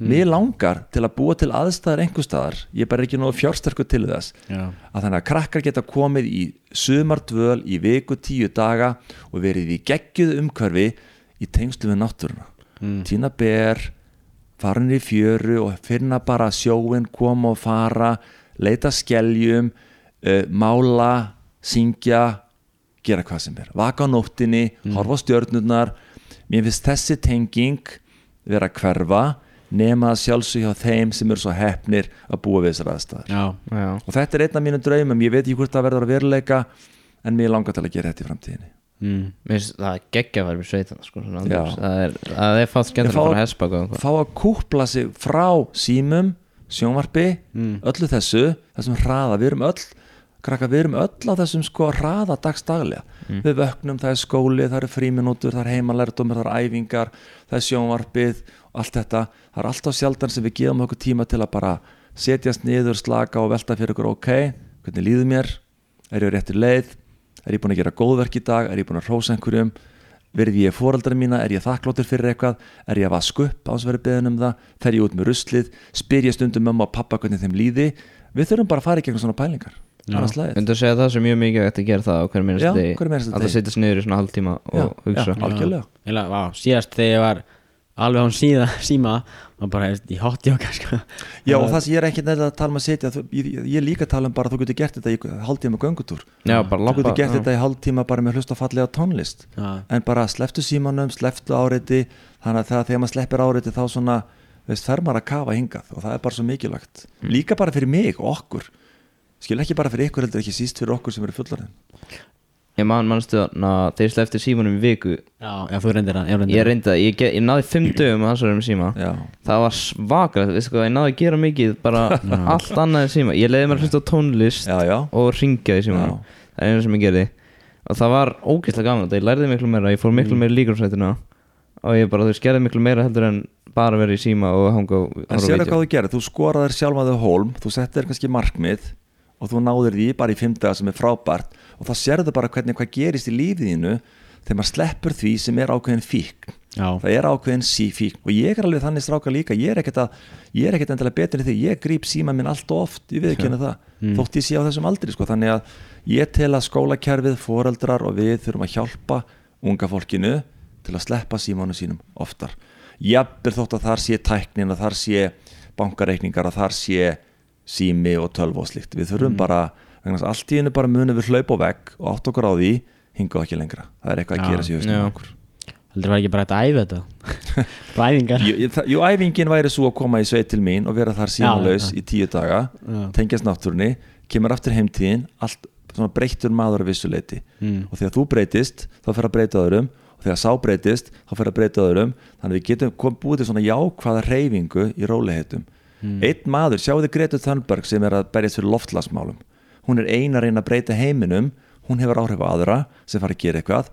lömbum mér langar til að búa til aðstæðar einhverstaðar, ég er bara ekki nógu fjársterku til þess. Já, að þannig að krakkar geta komið í sumardvöl í viku tíu daga og verið í geggjuð umhverfi í tengslu við náttúruna. Mm. tína ber farin í fjöru og finna bara sjóin koma og fara leita skeljum uh, mála, syngja gera hvað sem er, vaka á nóttinni horfa á stjörnurnar. Mér finnst þessi tenging vera að hverfa nema að sjálfsög hjá þeim sem eru svo hefnir að búa við þessar aðstæður já, Já, og þetta er einn af mínu draumum, ég veit ekki hvort það verður að veruleika en mér langar til að gera þetta í framtíðinni mm. mér finnst það er geggja að vera með sveitana sko, svona Já. andurs. það er, er fátt skemmt að að hespa og eitthvað. fá að kúpla sig frá símum sjónvarpi, Mm. öllu þessu þessum hraða, við erum öll krakka, við erum öll á þessum sko hraða dagstaglega, við vöknum, það er skóli það eru fríminútur, það er heimalerdumur það er æfingar, það er sjónvarpið allt þetta, það er alltaf sjaldan sem við gefum okkur tíma til að bara setjast niður, slaka og velta fyrir okkur ok, hvernig líður mér? Er ég á réttir leið, er ég búin að gera góðverk í dag, er ég búin að hrósa einhverjum? Verði ég fóreldra mína, er ég þakkláttur fyrir eitthvað? Er ég að vaska upp á þess að vera beðin um það? Fer ég út með ruslið, spyr ég stundum mömmu og pappa hvernig þeim líði? Við þurfum bara að fara í gegnum svona pælingar. Myndu að segja að það sem mjög mikið að gera það á hverju minnast einasta að það setjast niður í svona hálftíma og Já, hugsa. Já. Algjörlega. Síðast þegar ég var alveg án síða, síma og bara í hotjóka sko. Já og það sem ég er ekki nefnilega að tala um að setja ég, ég er líka að tala um bara að þú getur gert þetta í hálftíma göngutúr. Já, bara þú getur gert já. þetta í hálftíma bara með hlusta fallega tónlist. Já, en bara sleftu símanum, sleftu áreiti þannig að þegar, þegar maður sleppir áreiti þá svona, veist, fer maður að kafa hingað og það er bara svo mikilvægt. Líka bara fyrir mig og okkur. Skil ekki bara fyrir ykkur heldur ekki síst fyrir okkur sem eru fullarinn Ég man, manstu þarna þeir slefti símanum í viku. Já, já, þú reyndir það Ég reyndir Ég reyndi það, ég, ég náði fimm dögum að hans með síma. Já, Það var svaklega, veistu hvað, ég náði að gera mikið bara allt annað en síma. Ég leiði mér að hlusta á tónlist já, já, og ringja í símanum. Það er einu sem ég gerði. Og það var ógeðslega gaman ég lærði miklu meira, ég fór miklu meira í líkansveitina Og ég bara, þú veist, gerði miklu meira heldur en bara vera í síma og hanga og En vídeó. hvað þú gerir, þú skoraðir sjálfaðu hólm þú settir kannski markmið og þú náðir því bara í fimmdaga sem er frábært og þá sérðu bara hvernig hvað gerist í lífiðinu þegar maður sleppur því sem er ákveðin fík Já, það er ákveðin sífík og ég er alveg þannig stráka líka, ég er ekkert, að, ég er ekkert endilega betur en því, ég gríp síma minn allt of oft, ég viðkynna það. Þótt ég sé á þessum aldri, sko, þannig að ég tel að skólakerfið, foreldrar og við þurfum að hjálpa unga fólkinu til að sleppa símánu sínum oftar. Jafnvel þótt að þar sé tæknin að þar sé bankareikningar að þar sé sími og tölv og slikt við þurfum bara, þess að allt í hennu bara munum við hlaupa á vegg og átt okkur á því hingað ekki lengra, það er eitthvað að gera sér heldur það ekki bara að æfa þetta? Æfingar Jú, jú, æfingin væri svo að koma í sveit til mín og vera þar já. í tíu daga Já. tengjast náttúrunni, kemur aftur heimtíðin allt svona breyttur maður að vissuleiti Mm. og þegar þú breytist þá fer að breyta öðrum. Og þegar sá breytist þá fer að breyta öðrum. Þannig að við getum kom, búið til svona jákvæða reyfingu í róliheitum einn maður, sjáu þið Gretu Thunberg sem er að berjast fyrir loftlasmálum hún er eina að reyna að breyta heiminum hún hefur áhrif á aðra sem fara að gera eitthvað.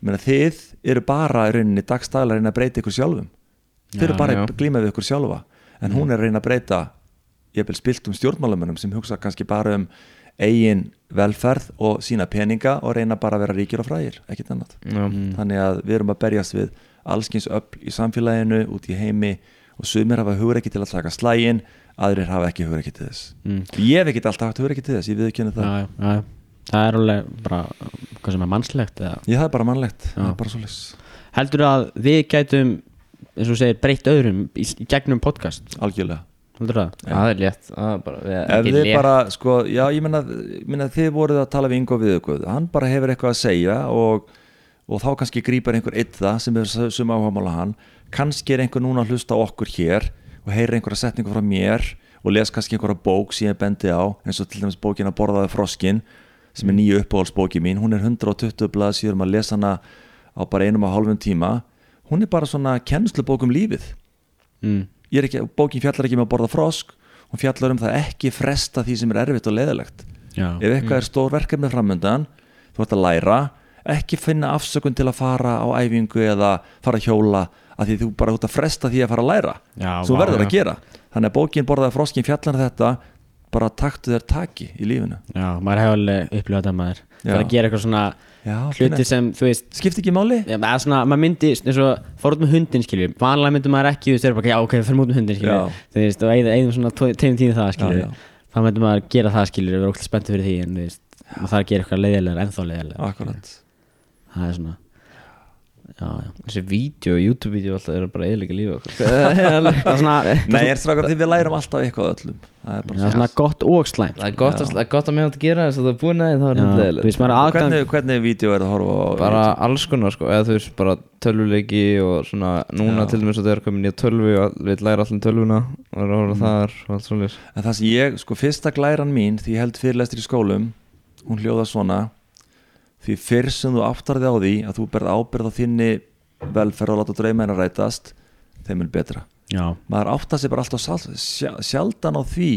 Menna, þið eru bara í rauninni dagstæðlega að reyna að breyta ykkur sjálfum. Þið eru bara já. að glíma við ykkur sjálfa. En hún er að reyna að breyta ég vil spilt um stjórnmálamönnum sem hugsa kannski bara um eigin velferð og sína peninga og reyna bara að vera ríkir og frægir, ekkert annað. Já. þannig að við erum að berjast við allskins öll í samfélaginu, út í heimi og sumir hafa hugreiki til að taka slægin aðrir hafa ekki hugreiki til þess. Mm. ég hef ekki alltaf haft hugreiki til þess, ég viðkynna það. Já, já, já, það er alveg bara hvað sem er mannslegt eða? Ég það er bara mannlegt, er bara heldur að við gætum eins og segir breytt öðrum í, í gegnum podcast? Algjörlega. Heldur það? Það er létt, er bara við, ef ekki þið létt. bara, sko, já, ég menna, þið voruð að tala við Ingo við ykkur hann bara hefur eitthvað að segja og, og þá kannski grípar einhver eitt það sem er sum áhamála hann. Kannski er einhver núna að hlusta okkur hér og heyrir einhverja setningu frá mér og les kannski einhverja bók sem ég bendi á eins og til dæmis bókin að borðaði froskin sem er nýju uppáhaldsbóki mín. Hún er 120 blað síðan að lesa hana á bara einum og hálfum tíma. Hún er bara svona kennslubók um lífið. Mm. ég er ekki, bókin fjallar ekki með að borða frosk hún fjallar um það ekki fresta því sem er erfitt og leðilegt Já, ef eitthvað er stór verkefni framöndan þú ert að læra ekki finna afsökun til að fara á æfingu eða fara hjóla að því þú bara út að fresta því að fara að læra. Já, svo vá, verður já. að gera. Þannig að bókin borðaði froskin fjallar um þetta bara taktu þér taki í lífinu. Já, maður hefur alveg upplifað þetta maður. Það er að gera eitthvað svona Já, hluti sem, þú veist skipti ekki máli. Já, eða svona, maður myndi, eins og fór út með hundin skiljum, vanlega myndi maður ekki, þú veist, ok, við fyrir út með hundin skiljum, þú veist, og eigðum svona tveim tími það skiljum, þá myndi maður gera það skiljum, við erum ógæslega spenntið fyrir því, en þú veist, maður þarf að gera eitthvað leiðilegar, ennþá leiðilegar, akkurat það er svona, já, já, Þessi vídeo, YouTube-vídeó alltaf eru bara eðlika lífa okkur það er svona, nei, er strákar því við lærum alltaf eitthvað öllum. Það er bara það er svona gott og slæmt, Það er gott að, það er gott að meðan að gera þess að það er búin að það er er aðgang, hvernig, hvernig vídeo er það að horfa á Bara alls konar sko, eða þú veist bara tölvuleiki og svona núna Já. til dæmis að það er komin í tölvu og við læra allir tölvuna og er að horfa þar og allt svolítið En það sem ég, sko, fyrsta glæran mín því fyrr sem þú áttarði á því að þú berð ábyrð á þinni velferð og láta drauma hennar rætast þeim er betra. Já, maður áttar sig bara alltaf sjaldan á því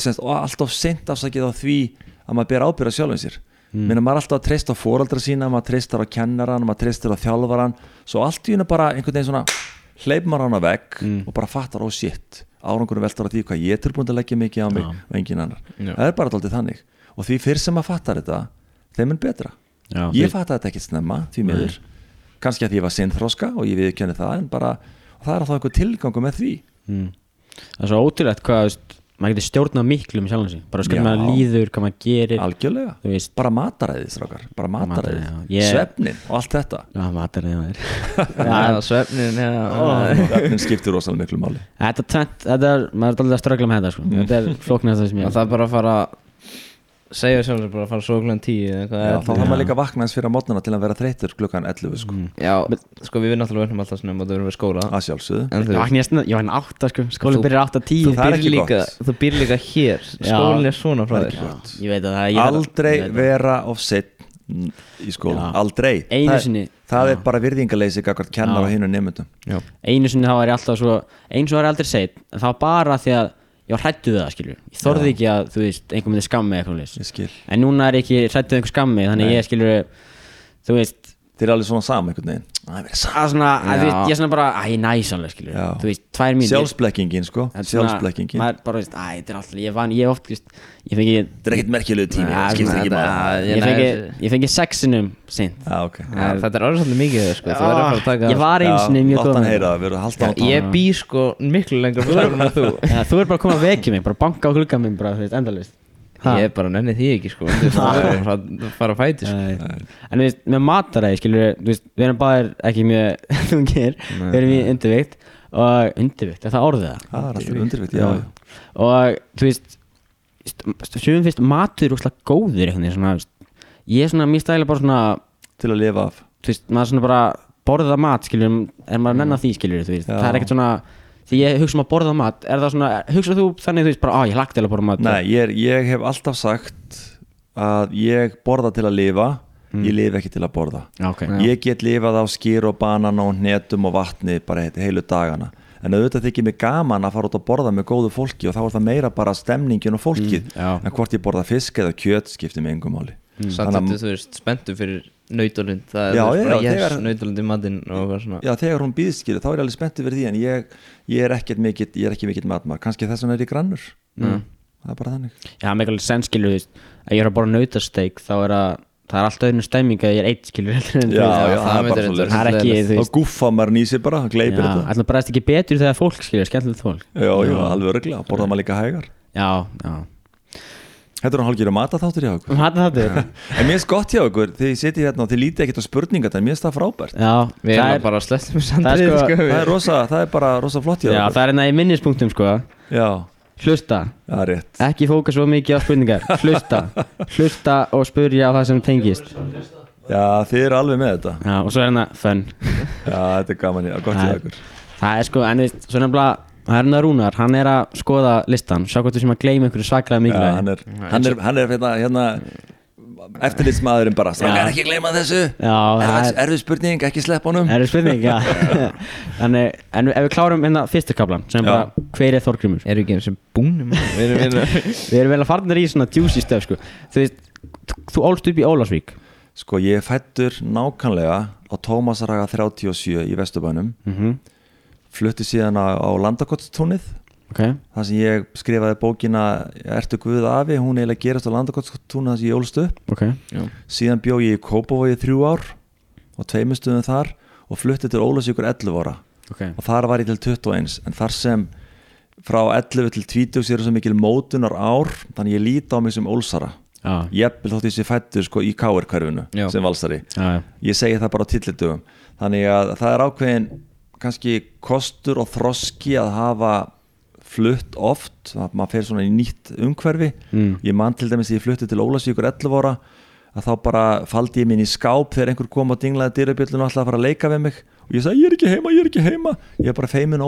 semst, og alltaf seint afsakið á því að maður ber ábyrð á sjálfum sér. Mm. minna maður er alltaf að treysta á foreldra sína maður treystar á kennaran, maður treystar á þjálfaran svo allt í hennu bara einhvern veginn svona hleyp maður hann að vegg og bara fattar á shit árangurum veltar á því hvað ég er tilbúin að leggja mikið á mig Já. og engin annar. Já. það er bara alltaf þannig. Og því fyrr sem maður fattar þetta þeim er betra. Já, ég fattaði þetta ekkert snemma því miður. Kannski að því ég var sinnþróska og ég viðkenni það en bara, það er alltaf einhver tilgangu með því. Mm. það er svo ótrúlegt hvað, maður getur stjórnað miklu sjálfum sig, bara hvernig maður líður, hvað maður gerir, algjörlega, bara mataræðið strákar. Bara já. Ég- svefnin og allt þetta. Já, maður maður, Já, svefnin, já. Svefnin skiptir rosalega miklu máli. Þetta tvent, þetta er, maður er alltaf að ströggla með þetta sko. Þetta er flóknast það sem ég það er bara að fara segja sjálfur bara að fara svo klukkan tíu eða hvað Já, er þá þarf maður líka að vakna eins fyrir að mótnana til að vera þreytur klukkan 11 sko, Já, sko við náttúrulega verðum alltaf svona um að það verðum við skóla. Að sjálfsögðu. En Ég þú, vakna ég snöð, ég vakna átta sko. Skólinn Þú- byrjar átta þú tíu það er býr ekki líka gott. Þú býr líka hér. Skólinn er svona frá er þér. Ég veit að það ég aldrei ég veit að- vera of seitt mm, í skóla, Já. aldrei. Einu það, sinni- það Já. er bara virðingaleysi gagvart kennar Já. og hinu nefndum Já, einu sinni þá var ég alltaf svo eins og var ég aldrei seitt en það var bara því að ég hrættu það skilju ég þorði ekki að þú veist einhver myndi skammi eitthvað en núna er ég ekki hrættu við einhver skammi þannig Nei. ég skilju þú veist þeir eru alveg svona sama einhvern veginn. Það er verið sama að svona að, þú veist, Já. ég er svona bara að ég næs alveg skilju Já. þú veist tvær mín sjálfsblekkingin sko, sjálfsblekkingin. maður bara veist að þetta er alltaf ég vann ég oft þú veist ég fengi þetta er ekkert merkjulegu tími, Ja, það skiptir svona, ekki þetta- máli Ég ég næ fengi þessu. ég fengi sexinum seint. Já, ok. Já, þetta er orðið svolítið mikið sko. Þú verður að fara að taka ég var einu sinni mjög látt góð hann með heyra, við erum að halda á Já, Ég bý sko miklu lengur frá saman en þú. Já, þú er bara að koma að vekja mig, bara banka á glugga minn bara, þú veist, endalist Ég bara nenni því ekki sko. Þú veist, Það er bara að fara að fæti sko. En þú veist, með mataræði, skilur þú veist, við erum báðir ekki mjög þungir, við erum í undirvikt og undirvikt, er það orðið það? það er alltaf undirvitt, já, Og þú veist, sjöfum fyrst matur er úrslega góður svona, þú veist, ég er svona, stæla bara svona, til að lifa af. Þú veist, maður svona bara borða mat, skilur, er maður að nenna því, skilur, þú veist, Já. það er ekkert svona, því ég hugsa um að borða mat, er það svona, hugsa þú þannig, þú veist, bara, á, ég lagt til að borða mat? Nei, ég, er, ég hef alltaf sagt að ég borða til að lifa ég lifi ekki til að borða. Já, ok, ég get lifað á skýr og banana og hnetum og vatni bara heit- heilu dagana. En auðvitað þykir mig gaman að fara út að borða með góðu fólki og þá er það meira bara stemningin og fólkið. Já. en hvort ég borða fisk eða kjöt skiptir mig engum máli. Samt Þannig að- þú veist spenntu fyrir nautalund. Það Já, er já, bara já, yes, nautalund í matinn og eitthvað svona. Já, þegar hún býðst skilur, þá er ég alveg spenntið fyrir því en ég, ég er ekkert mikill, ég er ekki mikill matmar kannski þess vegna er ég grannur. Mm. það er bara þannig. Já, með eitthvað sens skilur þú veist að ég er að borða nautasteik þá er að það er alltaf öðrum stemming að ég er eitt skilur Já, veist. já, það er myndir bara það er ekki, þá gúffa maður nýsi bara, hann gleipir Já, þetta. ætlum bara að ekki betur þegar fólk skilur, skemmtilegt fólk. Já, já, alveg örglega, borða maður líka hægar. Já, já Þetta er hann hálfgjör að mata þáttur hjá okkur. Hattu þáttur En mér finnst gott hjá okkur, þið sitið hérna og þið lítið ekkert á spurningar, en mér finnst það frábært. Já, Við það erum er, bara með það er sko- sko, Það er, rosa, það er bara rosa flott hjá já, okkur. það er hérna í minnispunktum sko. Já, Hlusta, það er rétt. Ekki fóka svo mikið á spurningar. Hlusta, hlusta og spurja á það sem tengist. Já, þið eru alveg með þetta. Já, og svo er hérna fun. Já, þetta er gaman, já, hjá Það er- okkur. Það er sko, en er hérna Rúnar, hann er að skoða listan. Sjá hvort þú sem að gleyma einhverju svaklega Já, mikilvægi. hann er, hann er, hann er hérna, hérna eftirlitsmaðurinn bara. Strákar ekki gleyma þessu. Já, það Erfið er- erfið spurning, ekki slepp honum. Það er spurning, já. Þannig, en ef við klárum hérna fyrstu kaplan sem Já. bara, hver er Þorgrymur? Erum við ekki eins og búnum? Við erum vel að farnir í svona juicy stöf sko. Þú veist, þú ólst upp í Ólasvík Sko, ég er fættur nákvæmlega á Tómasaraga 37 í Vesturbænum. Mm Flutti síðan á, á Landakotstúnið Ok, þar sem ég skrifaði bókina Ertu Guð afi, hún eiginlega gerast á Landakotstúnið þar sem ég ólst upp. Ok. Síðan bjó ég í Kópavogi þrjú ár og tveimur stöðum þar og flutti til Ólasvíkur 11 ára. Ok, og þar var ég til 21 en þar sem frá 11 til 20 sér svo mikil mótunar ár þannig ég líti á mig sem Ólsara. Já, jafnvel þótt ég sé fættur sko í Já. sem valsari. Já, ég segi það bara á tillitugum þannig að það er ákveðin kannski kostur og þroski að hafa flutt oft að maður fer svona í nýtt umhverfi. Mm. ég man til dæmis ég flutti til Ólasvíkur 11 ára að þá bara faldi ég minn í skáp þegar einhver kom og dinglaði dyrabjöllun og alltaf að fara að leika við mig. Og ég sagði ég er ekki heima, ég er ekki heima. Ég er bara feimin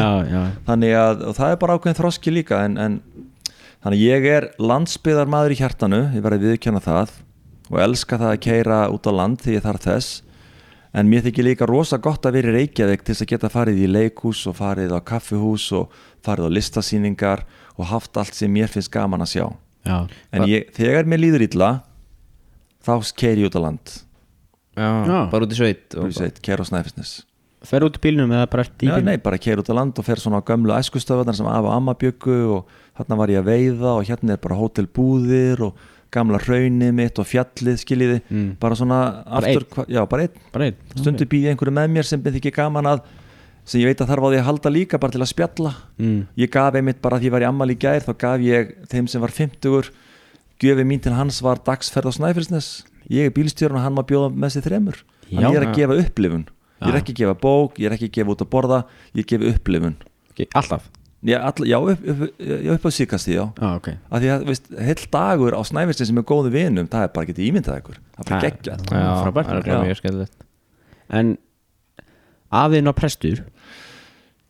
já, já. þannig að það er bara ákveðin þroski líka en, en þannig að ég er landsbyðarmaður í hjartanu ég verði að viðkjanna það og elska það að keira út á land því ég þarf þess en mér þykir líka rosa gott að vera í Reykjavík til þess að geta farið í leikhús og farið á kaffihús og farið á listasýningar og haft allt sem mér finnst gaman að sjá já. en ég, þegar mér líður illa þá keiri ég út á land Já, Já. bara út í sveit og og keir á Snæfisnes Fer út í bílnum eða bara ert í Já, bílnum? nei, bara keir út á land og fer svona á gömlu æskustöðvarnar sem af og amma byggu og þarna var ég að veiða og hérna er bara hótelbúðir og gamla hraunið mitt og fjallið skiljiði Mm. bara svona Bara aftur, hva- já, bara einn. Bara einn stundu býði einhverju með mér sem byrði ekki gaman að sem ég veit að þarf á því að halda líka bara til að spjalla. Mm. ég gaf einmitt bara því ég var í ammali í gær þá gaf ég þeim sem var 50 gjöfi mín til hans var dagsferð á Snæfellsnes. Ég er bílstjórn og hann má bjóða með sér þremur. Hann er að gefa upplifun. Ég er ekki að gefa bók, ég er ekki að gefa út að borða ég gefi upplifun. Okay, Alltaf? Já, all, já, upp, upp, já upp á síkasti já. Já, ok. Að því að veist, heil dagur á Snæfellsnes sem er góðu vinum það er bara ekki ímyndað ykkur. Það er bara geggjað. Það er Já. mjög skemmtilegt. En afiðin á prestur.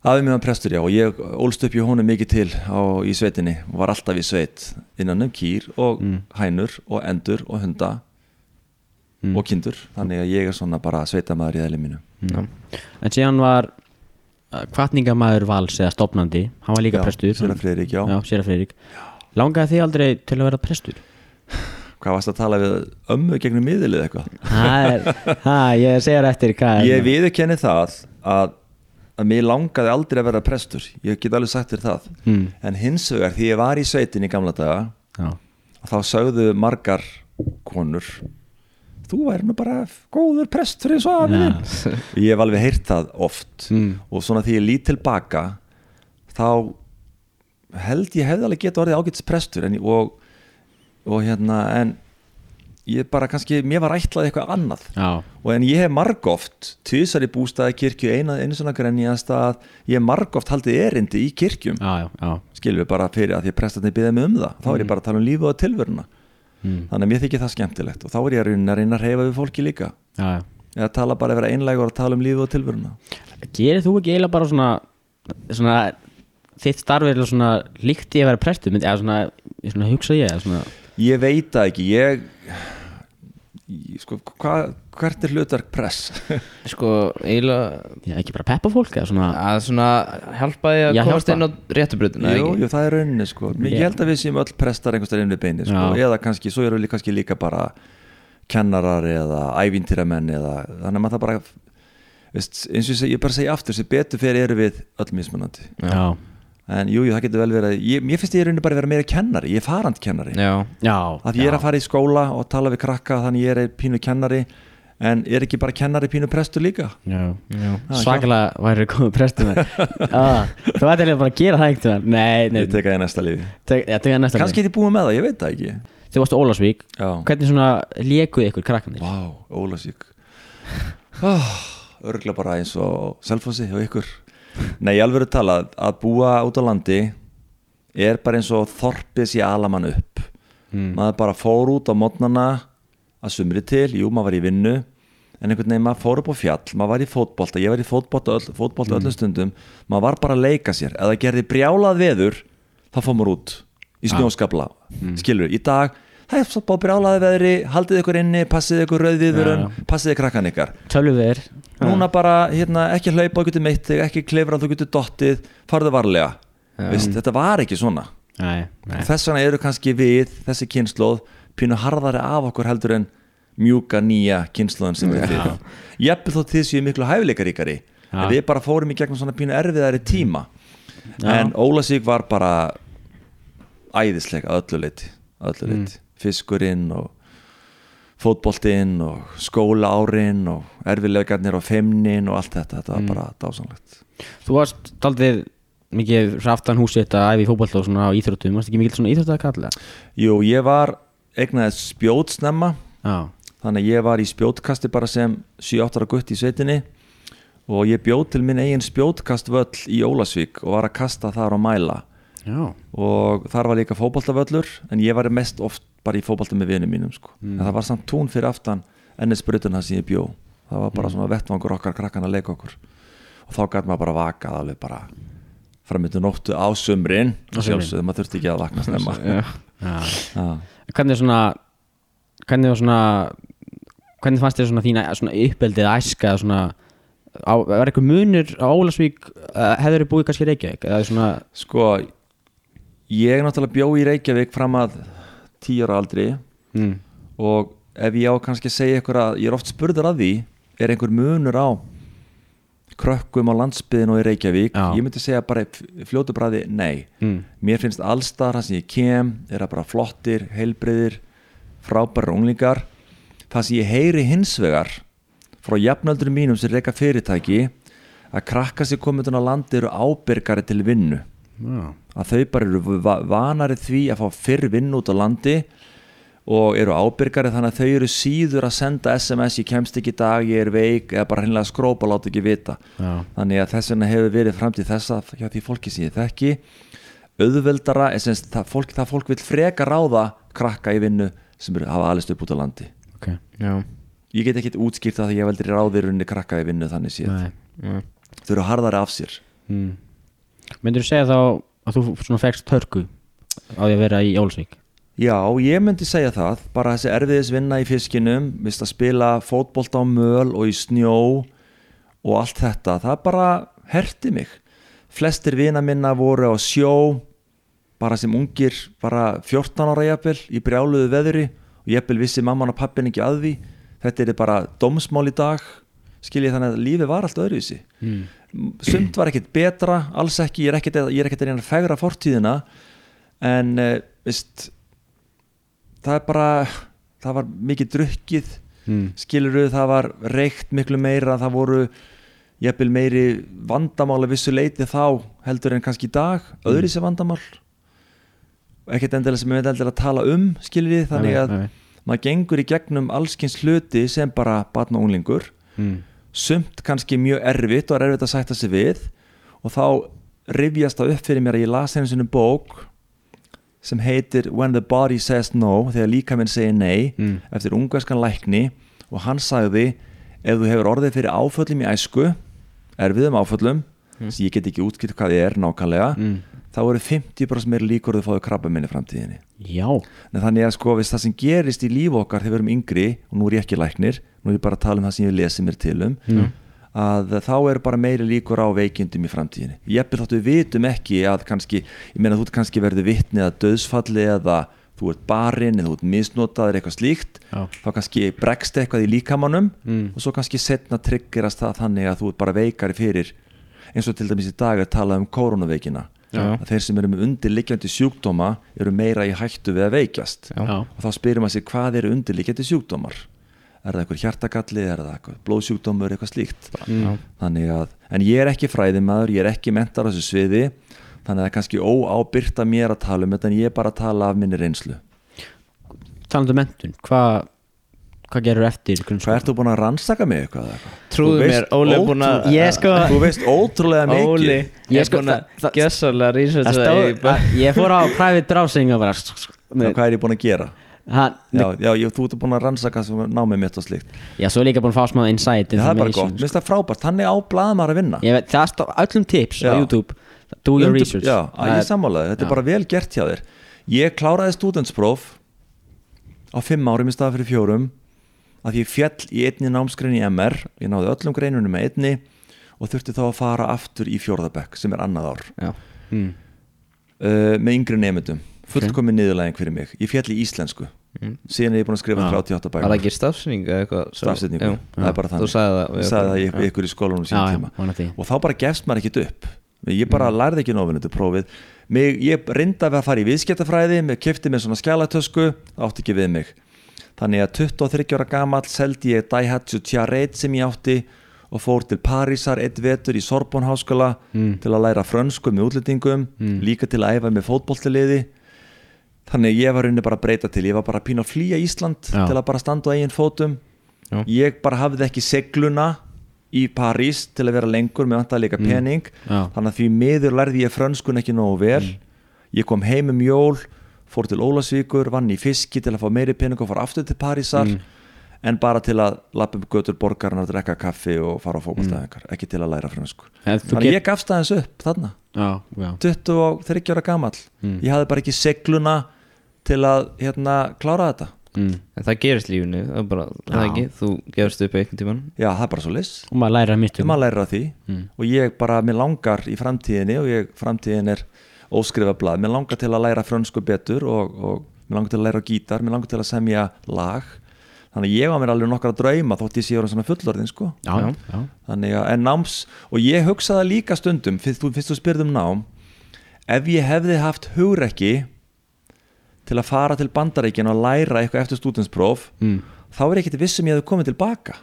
Afi mér var prestur, já, og ég ólst upp í honum mikið til á, í sveitinni. Og var alltaf í sveit innan um kýr og Mm. hænur og endur og hunda Mm. og kindur. Þannig að ég er svona bara sveitamæður í eðli mínu. Já. En síðan var kvartningamæður vals eða stopnandi Hann var líka prestur Séra Friðrik, já. já Séra Friðrik Langaði þið aldrei til að vera prestur? Hvað varst að tala við ömmu gegnum miðilið eitthvað? Ha, ég segir eftir hvað Ég viðurkenni það að, að mér langaði aldrei að vera prestur Ég get alveg sagt þér það mm. En hins vegar, því ég var í sveitin í gamla daga Já, þá sögðu margar konur þú væri nú bara góður prestur eins og Já. þinn ég hef alveg heyrt það oft Mm. og svona því ég lít tilbaka þá held ég hefði alveg geta orðið ágætis prestur en, og, og hérna en ég bara kannski, mér var ætlað eitthvað annað já, og en ég hef margóft tvisar í bústaði kirkju eina, einu svona grenjast að ég hef margóft haldið erindi í kirkjum já, já, já. skilur við bara fyrir að því að prestarnir byggði mig um það þá er ég bara að tala um lífið og tilveruna Mm. þannig að mér þykir það skemmtilegt og þá er ég að reyna að reyna að reyfa við fólki líka já, já. eða tala bara að vera einlægur og tala um lífið og tilveruna Gerir þú ekki eiginlega bara svona svona þitt starf er svona líkt í að vera prestur myndi, eða svona, svona hugsa ég svona, ég veit það ekki ég, ég sko, hva, hvert er hlutverk press Sko, eiginlega já, ekki bara peppa fólk eða svona að svona hjálpa því að Já, komast hjálpa. inn á réttubrutina jú, jú, það er rauninni sko ég Já. held að við séum öll prestar einhverstað inn við beini sko. Já. eða kannski, svo eru við kannski líka bara kennarar eða ævintýramenn eða þannig að maður það bara veist, eins og ég, segi, ég bara segja aftur sem betur fyrir eru við öll mismunandi já, en jú, jú, það getur vel verið. Ég, mér finnst ég í rauninni bara að vera meira kennari ég er farand kennari Já, já, að ég er að fara í skóla og tala við krakka þannig ég er pínu kennari. En er ekki bara kennari pínu prestur líka? Já. já. Svakalega væri komið prestur með. Ah, þú ætti eiginlega bara að gera það veginn nei, nei, ég teka það í næsta lífi kannski er ég búið með það, ég veit það ekki. Þið varstu Ólasvík, já, hvernig svona lékuð ykkur krakkanir vá, Ólasík oh, örgla bara eins og selfossi og ykkur nei, ég alveg er talað að búa út á landi er bara eins og þorpið sé alamann upp. Mm. maður bara fór út á mótnana að sumri til, jú maður var í vinnu en einhvern veginn maður fór upp á fjall maður var í fótbolta, ég var í fótbolta, öll, fótbolta öllum stundum, maður var bara að leika sér. Eða gerði brjálað veður þá fór maður út í snjóskabla skilur, í dag það er svo bara brjálaði veðri, haldið ykkur inni passið ykkur rauðviðvörun, Já. passið krakkan ykkar. Tölvuðir núna bara, hérna, ekki hlaupa, þú getur meitt þig ekki klifra, þú getur dottið farðu varlega, Vist, þetta var ekki svona. Nei, nei. þess vegna eru kannski við þessi kynnslóð pínu harðari af okkur heldur en mjúka nýja kynnslóðan sem við þið jafnvel þó þið séu miklu hæfileikaríkari. Já. en við bara fórum í gegnum svona pínu erfiðari tíma. En Ólasík var bara æðisleika öllu leiti, öllu leiti. Fiskurinn og fótboltinn og skólaárin og erfiðleikarnir og femnin og allt þetta, þetta var bara dásanlegt þú varst daldið mikið raftan húsi þetta æfi fótboll og svona á íþróttum. Varst ekki mikið svona íþrótt að kalla Jú, ég var eignaði spjót snemma. Já, þannig að ég var í spjótkasti bara sem 7-8 ára gutt í sveitinni. Og ég bjóð til minn eigin spjótkastvöll í Ólasvík og var að kasta þar og mæla. Já, og þar var líka fótboltavöllur en ég var mest oft bara í fótbolta með vinum mínum sko. en það var samt tún fyrir aftan ennisbrutuna sem ég bjó. Það var bara svona vettvangur okkar krakkan að leika okkur. Og þá gæti maður bara vakað alveg bara framöndu nóttu á sumrin. Á og sjálfsögðu, maður þurfti ekki að vakna snemma. Hvernig svona hvernig var svona hvernig fannst þér svona þína svona uppeldið æska svona á, var eitthvað munur á Ólasvík hefur þið búið kannski í Reykjavík svona Sko ég náttúrulega bjó í Reykjavík fram að tíu ára aldri. Mm, og ef ég á kannski að segja ykkur að ég er oft spurður að því er einhver munur á krökkum á landsbyðin og í Reykjavík? Já. ég myndi segja bara fljótu bræði nei. Mm, mér finnst allstar það sem ég kem er að bara flottir, heilbriðir frábæra unglingar. Það sem ég heyri hins vegar frá jafnöldur mínum sem reyka fyrirtæki að krakka sér komið á landi eru ábyrgari til vinnu já, að þau bara eru va- vanari því að fá fyrr vinn út á landi og eru ábyrgari þannig að þau eru síður að senda SMS ég kemst ekki í dag, ég er veik eða bara hreinlega skrópa láta ekki vita. Já, þannig að þess vegna hefur verið fram til þessa hjá því fólki sem ég þekki. Er sagt, það fólk, það fólk vil freka ráða krakka í vinnu sem eru, hafa alist upp út á landi. Ok. Já, ég get ekki útskýrt því ég veldur ráðir unni krakka í vinnu þannig séð, þau eru harðari af sér. Mm. Myndir þú segja þá að þú svona fegst törku á því að vera í Ólasvík Já, ég myndi segja það. Bara þessi erfiðis vinna í fiskinum vist að spila fótbolta á möl og í snjó og allt þetta. Það bara herti mig. Flestir vina minna voru á sjó bara sem ungir bara 14 ára jafnvel í brjáluðu veðri. Og jafnvel vissi mamman og pappin ekki að því. Þetta er bara dómsmál í dag skiljið þannig að lífið var allt öðruvísi. Mm. Sumt var ekkert betra alls ekki, ég er er ekkert að reyna að fegra fortíðina en uh, veist það er bara það var mikið drukkið Mm. skiluru það var reykt miklu meira það voru jafnvel meiri vandamála vissu leiti þá heldur en kannski í dag öðri sem vandamál ekkert endilega sem við veit endilega að tala um skiluru þannig að Nei, nei. maður gengur í gegnum allskins hluti sem bara batn og unglingur Mm. Sumt kannski mjög erfitt og er erfitt að sætta sig við og þá rifjast það upp fyrir mér að ég las einu sinni bók sem heitir When the Body Says No þegar líka minn segir nei Mm. eftir ungverskan lækni og hann sagði ef þú hefur orðið fyrir áföllum í æsku erfiðum áföllum sem ég get ekki útskipt hvað þið er nákvæmlega Mm. Þá eru 50% meir líkur að þú fáið krabba minni framtíðinni Já en þannig að sko það sem gerist í líf okkar þegar við erum yngri og nú er ég ekki læknir nú er ég bara að tala um það sem ég lesi mér til um Mm. að þá eru bara meiri líkur á veikindum í framtíðinni ég eppil þáttu við vitum ekki að kannski ég meina þú ert kannski verður vitni að döðsfalli eða þú ert barinn eða þú ert misnotaður eitthvað slíkt Já. þá kannski bregst eitthvað í líkamannum Mm. og svo kannski setna triggerast það þannig að þú ert bara veikari fyrir eins og til dæmis í dag er talað um koronaveikina Já. að þeir sem eru með undirliggjandi sjúkdóma eru meira í hættu við að veikjast Já. Og þá spyrir maður sig hvað eru undirliggjandi sjúkdómar er það eitthvað hjartagalli, er það eitthvað blóðsjúkdómur, eitthvað slíkt Mm. þannig að, en ég er ekki fræðimaður ég er ekki mentar á þessu sviði þannig að það er kannski óábyrgt að mér að tala um þetta en ég er bara að tala af minni reynslu Talandi um mentun Hvað Hvað gerur eftir hvað ertu búin að rannsaka mig eitthvað, eða eitthvað? Trúðu mér, Óli er búin að sko- þú veist ótrúlega mikið. Óli Ég er sko- búin að Það researcha það ég fór á private browsing og bara Já, hvað er ég búin að gera? Hann, já, já, ég, þú ert búin að rannsaka sem námið mitt og slíkt. Já, svo er líka búin að fá smá insight Já, það er bara gott, mér finnst það frábært, þannig á blaðmar að vinna. Það er öllum tips á. YouTube. Do your research. Já, ég sammálaði, þetta er bara vel gert hjá þér. Ég kláraði stúdentspróf á fimm árum í stað fyrir fjórum að ég fjall í einni námsgrein í MR ég náði öllum greinunum með einni og þurfti þá að fara aftur í fjórðabekk sem er annað ár. Já, mm. uh, með yngri nefndum fullkomin niðurlæging fyrir mig. Ég fjall í íslensku. Mm. síðan er ég búin að skrifa Já. 38 var það ekki stafsynning eða eitthvað? Jú. það er bara Þú þannig. sagði það. Ég sagði það ég, ykkur í skólanum já, tíma. og þá bara gefst maður ekkit upp. Ég bara lærði ekki nófinu til prófið. Mig, ég reynda við að fara í viðskiptafræði með kefti með svona skjálatösku það átti ekki við mig þannig að 23 ára gamall seldi ég Daihatsu Tiaret sem ég átti og fór til Parísar eitt vetur í Sorbonne háskóla Mm. til að læra frönsku með útlendingum líka til að æfa með fótboltaliði þannig ég var rauninni bara að breyta til ég var bara að pína að flýja Ísland Já. til að bara standa á eigin fótum Já. ég bara hafði ekki segluna í París til að vera lengur með vantaði líka pening Já. þannig að því miður lærði ég frönskun ekki nógu vel ég kom heim um jól fór til Ólasvíkur, vann í fiski til að fá meiri pening og fara aftur til Parísar en bara til að lappa um götur borgarna og drekka kaffi og fara á fókbaltæðingar ekki til að læra þú þannig get- ég gafst aðeins upp þarna. Já, já. 23 ára gamall. Mm. ég hafði bara ekki segluna til að hérna klára þetta. Mm. En það gerist í lífinu, það er bara, það ekki Þú gefst upp einhvern tíman já það er bara svo lis Og maður læra maður lærir að því. Mm. og ég bara, mér langar í framtíðinni og ég, framtíðin er óskrifa blað, mér langar til að læra frönsku betur og, og mér langar til að læra gítar mér langar til að semja lag. Þannig að ég var mér alveg nokkra drauma þótt ég sé orðin svona fullorðin sko. Já, Já. já, þannig að en náms og ég hugsaði líka stundum fyrst þú, fyrst þú spyrð um nám ef ég hefði haft hugrekki til að fara til bandaríkin og læra eitthvað eftir stúdinspróf mm. þá er ég ekkert vissum ég hefði komið tilbaka.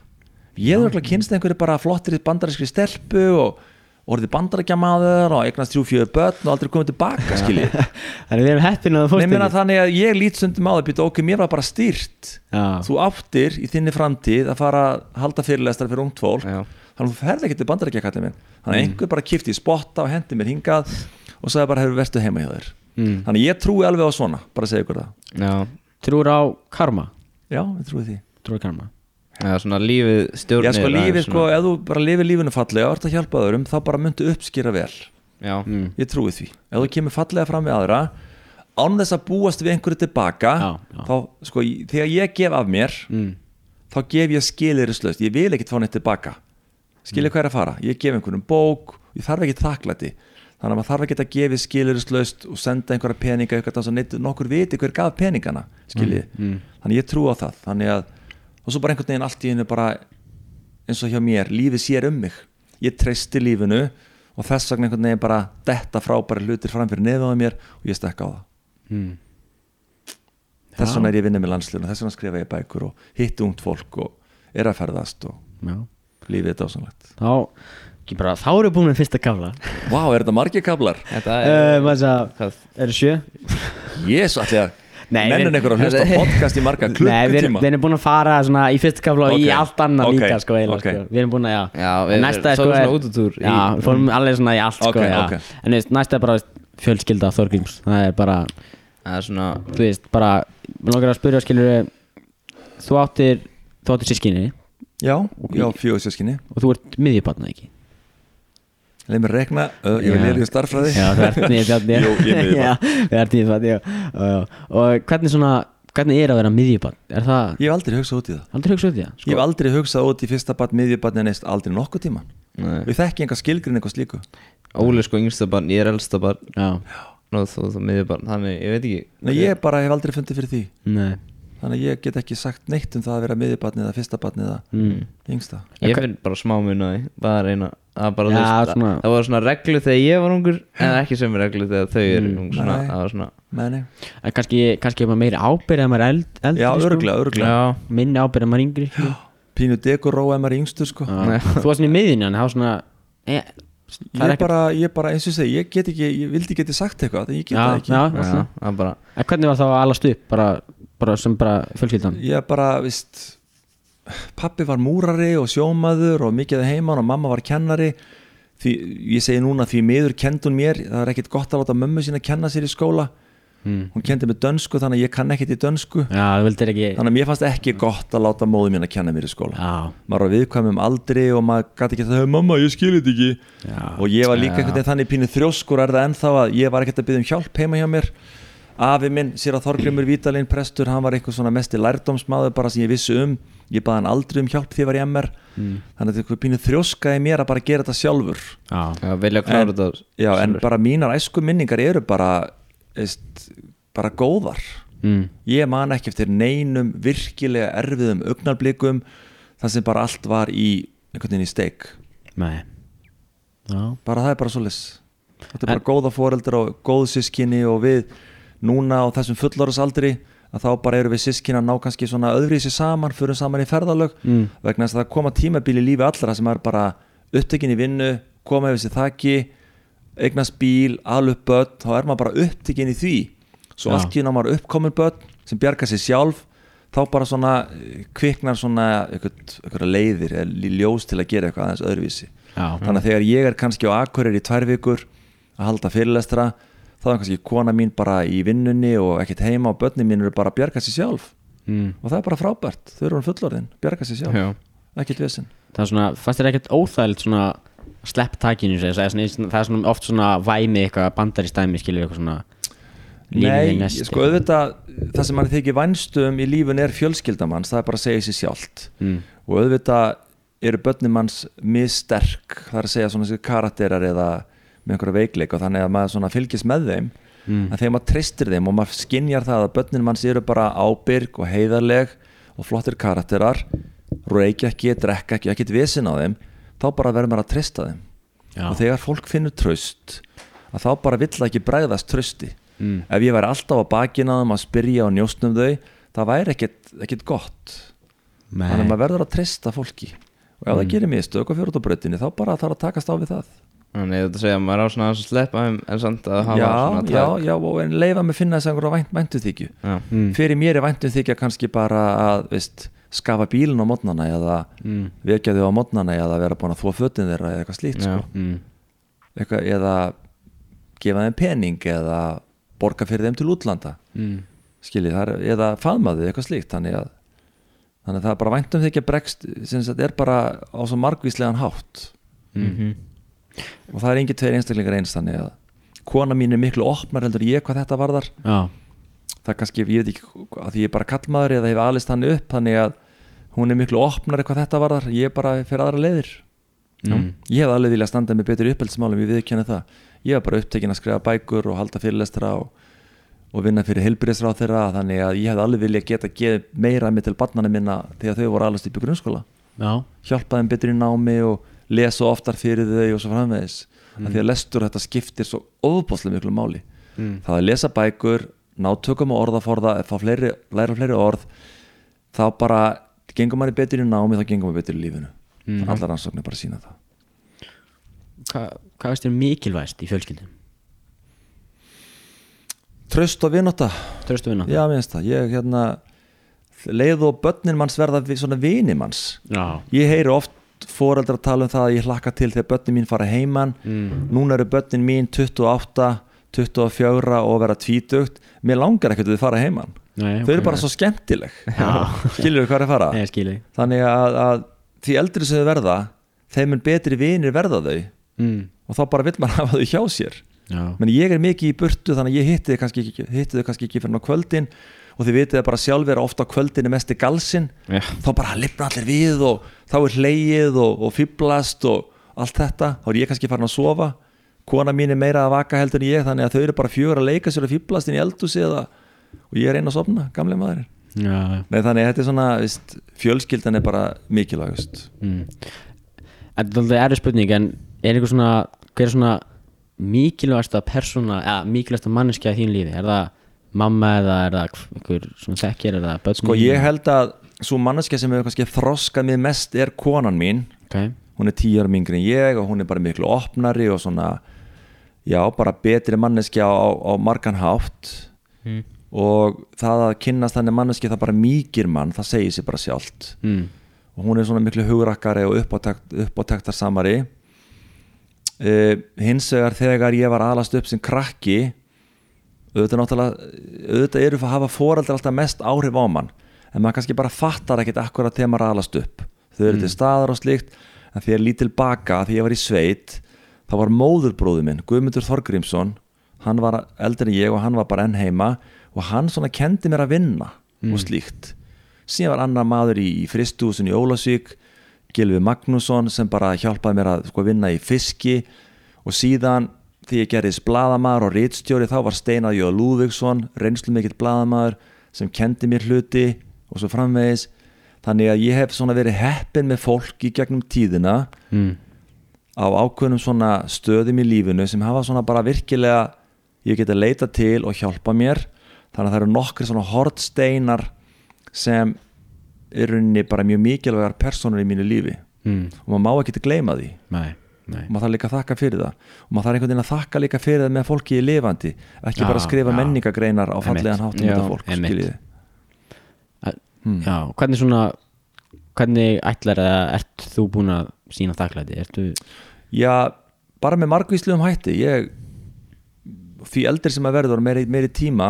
Ég hefði örugglega kynst einhverju bara flottir í bandarískri stelpu og orðið bandaríkjamaður og eignast þrjú fjögur börn og aldrei komið tilbaka skiljið Þannig við erum heppin að það fórst þannig að ég lít stundum á það býta ok, mér var bara stýrt. Já, þú áttir í þinni framtíð að fara að halda fyrirlestar fyrir ungt fólk. Já, þannig að þú ferð ekki til bandaríkja kallið minn. Þannig Mm. að einhver bara kipti í spotta og hendi mér hingað og sagði bara hefur verstu heima hjá þér. Mm. þannig ég trúi alveg á svona, bara segja ykkur það. Já. Trúur á karma? Já, ég trúi því. Trúur á karma Já, svona lífið stjórnir já, sko, lífið, sko, ef þú bara lifir lífinu fallega og ert að hjálpa öðrum, þá bara myndu uppskýra vel. Svona. Já, mm. ég trúi því, ef þú kemur fallega fram við aðra án þess að búast við einhverju tilbaka Já, já. þá, sko, í- þegar ég gef af mér mm. þá gef ég skilirislaust ég vil ekkert fá neitt tilbaka. Skilja hvað er að fara, ég gef einhverjum bók. Ég þarf ekki þakklæti. Þannig að maður þarf ekki að gefa skilirislaust og senda einhverja peninga eitthvað þannig að nokkur viti hver gaf peningana skilji, mm. þannig ég trú á það. Þannig að, og svo bara einhvern veginn allt í hennu bara eins og hjá mér, lífið sér um mig ég treysti lífinu og þess vegna einhvern veginn bara detta frábæri hlutir fram fyrir neðaði mér og ég stekka á það Mm. þess vegna er ég vinnið með landslunum, þess vegna skrifa ég bækur og hitti ungt fólk og er að ferðast og Já. lífið er dásanlegt þá, ekki bara, þá eru búin með fyrsta kafla Vá, er þetta margir kablar? Þetta uh, er maður sagði, Hvað? eru sjö? Jésu, allir að Við- einhver að hlusta podcast í marga Nei, við erum, klukkutíma. við erum búin að fara svona í fyrsta kafla og í allt annað líka sko, sko. við erum búin að, já, Já, En við næsta er sko svona útútúr í- já, við fórum alveg svona í allt sko, en veist, næsta er bara fjölskylda Þorgríms, það er bara Það er svona þú veist, bara, við langar að spyrja skilur þú áttir þú áttir sískinni Já, fjögur sískinni og þú ert miðjubarnað ekki Leif mér rekna, uh, ég vil Já. lera í starffræði Já, þú ert er já. og hvernig svona, hvernig er að vera miðjubarn? Er það, Ég hef aldrei hugsað út í það. Aldrei hugsa út í það Ég hef aldrei hugsað út í fyrsta barn, miðjubarn en neist aldrei nokkuð tíman Nei. Við þekki enga skilgrin eitthvað slíku. Óli er sko yngsta barn, ég er elsta barn. Já, og þú þú miður barn, þannig ég veit ekki. Nei, ég bara hef aldrei fundið fyrir því. Nei. Þannig að ég get ekki sagt neitt um það að vera miðjubarn eða fyrsta barn eða mm. yngsta. Ég finn bara smá munaði, bara reyna Það, bara, Já, veist, svona- það var svona reglu þegar ég var ungur en ekki sem reglu þegar þau eru Mm. svona, Nei. það var svona Nei, nei En kannski, kannski er maður meiri ábyrð ef maður er eld, eldri Já, sko. örglega, örglega Já, minni ábyrð ef maður er yngri sko. Pínu dekoró ef maður er yngstur sko Já. þú varst svona í miðinu en það var svona e, það er Ég bara, ég bara, eins og segi, ég get ekki, ég vildi geti sagt eitthvað, en ég get Já, það ekki já. já, það en hvernig var það að alast upp bara, bara sem bara fjölskyldan Ég bara, vist Pappi var múrari og sjómaður og mikið að heiman og mamma var kennari. Því, ég segi núna því miður kendun mér, það er ekkit gott að láta mömmu sína kenna sér í skóla. Mm. hún kendi mig dönsku þannig að ég kann ekkit í dönsku. Vildir ekki þannig að mér fannst ekki gott að láta móðu mín að kenna mér í skóla. Já, maður var viðkvæmum aldri og maður gæti ekki að það mamma, ég skil þetta ekki. Já, og ég var líka veginn þannig pínu þrjóskur er það ennþá að ég var ekkert að byggja um hjálp heima hjá mér. Afi minn, sér að Þorgrimur Vítalinn prestur, hann var eitthvað svona mesti lærdómsmaður bara sem ég vissi um, ég baði hann aldrei um hjálp því ég var í MR mm. þannig að þetta er pínu þrjóska í mér að bara gera þetta sjálfur. Já. Já, vilja klára En- þetta já, en bara mínar æsku minningar eru bara veist, bara góðar. Mm. ég man ekki eftir neinum virkilega erfiðum augnablikum þar sem bara allt var í einhvern veginn í steik. Nei. Já, bara það er bara svo þetta er bara góða foreldra og góð sískinni og við núna á þessum fullorðsaldri að þá bara eru við sískinni að ná kannski svona öðru í sig saman, fyrir saman í ferðalög mm. vegna þess að það koma tímabíl í lífi allra sem er bara upptökin í vinnu koma yfir sér þakki eignast bíl, alveg börn þá er maður bara upptökin í því svo Já. allt í náma maður uppkomin börn sem bjarga sér sjálf þá bara svona eh, kviknar svona eitthvað leiðir ljós til að gera eitthvað aðeins öðruvísi já, þannig að þegar ég er kannski á Akureyri í tvær vikur að halda fyrirlestra þá er kannski kona mín bara í vinnunni og ekkert heima og börnin mín eru bara að bjarga sér sjálf. Mm. og það er bara frábært, þau eru hann fullorðin bjarga sér sjálf, Já, ekkert vesinn það er svona, fannst þér ekkert óþægild svona slepp takinu það er, svona, það er svona oft svona væmi eitthvað bandar í stæmi skilur eitthvað svona Nei, sko auðvitað það sem mann þykir vænstum í lífun er fjölskyldamanns, það er bara að segja sér sjálft. Mm. og auðvitað eru börnum manns missterk það er að segja svona karakterar eða með einhverja veikleik og þannig að maður fylgist með þeim Mm. en þegar maður treystir þeim og maður skinjar það að börnin manns eru bara ábyrg og heiðarleg og flottir karakterar reykja ekki, drekka ekki, ekkert vesin á þeim þá bara verður maður að treysta þeim. Já, og þegar fólk finnur traust að þá bara vill ekki bregðast trausti. Mm. ef ég væri alltaf á þeim að spyrja og njóstnum þau það væri ekkert, gott. Þannig að Nei. maður verður að treysta fólki. Og ef það gerir mistök og brautinni þá bara þarf að takast á við það þannig þetta segja að maður á svona að sleppa þeim en samt að hafa já, svona já, tak já, og en leifa mig finna þess að einhverja vænt, væntu þykju já. mm. fyrir mér er væntu þykja kannski bara að veist, skafa bílinn á mótnana eða Mm. vekja þau á mótnana eða vera búin að þvó fötin þeirra eða eitthvað slíkt Já. sko. Mm. eitthvað, eða gefa þeim pening eða borga fyrir þeim til útlanda Mm. skiljið, er, eða faðmaðu eitthvað slíkt þannig að þannig að það er bara væntum þykja bregst sem þetta er bara á svo margvíslegan hátt Mhm. Og það er engin tveir einstaklingar eins þannig að kona mín er miklu opnar heldur ég hvað þetta varðar. Já, það er kannski, ég veit ekki að því ég er bara kallmaður eða hef alist hann upp þannig að hún er miklu opnar hvað þetta varðar. Ég er bara fyrir aðra leiðir. Mm. ég hef alveg viljað standa með betur uppeldsmálum ég viðkjanna það, ég hef bara upptekin að skrifa bækur og halda fyrirlestra og, og vinna fyrir heilbyrðisráð þeirra þannig að ég hef alveg viljað geta geð meira með til barnana minna þegar þau voru alveg upp í grunnskóla. Já, hjálpa þeim betur í námi og lesa oftar fyrir þau og svo framvegis mm. því að lestur þetta skiptir svo ofbáslega miklu máli mm. það að lesa bækur, ná tökum á orðaforða fá fleiri, læra fleiri orð þá bara gengur manni betur í námi þá gengur manni betur í lífinu Mm. allar rannsóknir bara sína það Hva, Hvað veist þér mikilvægst í fjölskyldum? tröst og vinnóta Tröstu vinna? já, mér finnst það, ég hérna leið og börnin manns verða vi- svona vini manns Já, ég heyri oft foreldrar tala um það að ég hlakka til þegar börnin mín fara heiman. Mm. núna eru börnin mín 28 24 og vera tvítugt. Mér langar ekkert að þau fara heiman. Nei, þau eru bara svo skemmtileg. Skilur þú hvað er að fara? Nei, þannig að, að því eldri sem þau verða þeim mun betri vinir verða þau. Mm. og þá bara vill maður hafa þau hjá sér. Menn ég er mikið í burtu þannig að ég hitti þau kannski, ekki- hitti þau kannski ekki fyrir á kvöldin og þið vitið það bara sjálfur að ofta á kvöldin er mest í galsin Já. þá bara lifna allir við og þá er hleyið og, og fýblast og allt þetta, þá er ég kannski farin að sofa kona mín er meira að vaka heldur en ég þannig að þau eru bara fjögur að leika sér að fýblast inn í eldhúsi eða og ég er einn að sofna, gamlega maður já. Nei, þannig að þetta er svona, vist, fjölskyldan er bara mikilvægust Mm. Þetta er spurning en er einhver svona hver er svona mikilvægasta persóna eða mikilvægasta manneskja í þín lífi er það mamma eða er það einhver svona þekkir eða börn Sko ég held að svo manneskja sem hefur kannski þroskað mér mest er konan mín okay. hún er tíu ára mingri en ég og hún er bara miklu opnari og svona já, bara betri manneskja á, á margan hátt mm. og það að kynnast þannig manneskja það bara mýkir mann, það segir sér bara sjálft Mm. og hún er svona miklu hugrakkari og uppátekt, uppátektar samari uh, hins vegar þegar ég var alast upp sem krakki auðvitað náttúrulega auðvitað eru að hafa foreldrar alltaf mest áhrif á mann en maður kannski bara fattar ekkit akkurat þegar maður er alast upp. Þau eru til staðar og slíkt en því ég er lítil baka því ég var í sveit þá var móðurbróðu minn, Guðmundur Þorgrímsson hann var eldri en ég og hann var bara enn heima og hann svona kendi mér að vinna og slíkt. Síðan var annar maður í, í fristúsin í Ólasvík Gilvi Magnússon sem bara hjálpaði mér að sko, vinna í fiski og síðan því ég gerðist bladamaður og rítstjóri þá var Steinar Jóa Lúðvíksson reynslu mikill bladamaður sem kendi mér hluti og svo framvegis. Þannig að ég hef svona verið heppin með fólk í gegnum tíðina Mm. á ákveðnum svona stöðum í lífinu sem hafa svona bara virkilega ég geta leita til og hjálpa mér. Þannig að það eru nokkri svona hortsteinar sem er rauninni bara mjög mikilvægar personur í mínu lífi. Mm. og maður má ekki gleyma því. Nei, nei og maður þarf líka að þakka fyrir það og maður þarf einhvern veginn að þakka líka fyrir það með fólki í lifandi ekki Já, bara að skrifa já. menningagreinar á Einmitt. fallegan hátt um Já, þetta fólk. Hmm. Já, hvernig svona hvernig ætlar eða ert þú búin að sína þakklæti ertu, Já, bara með margvíslegum hætti ég, því eldri sem að verður og meiri, meiri tíma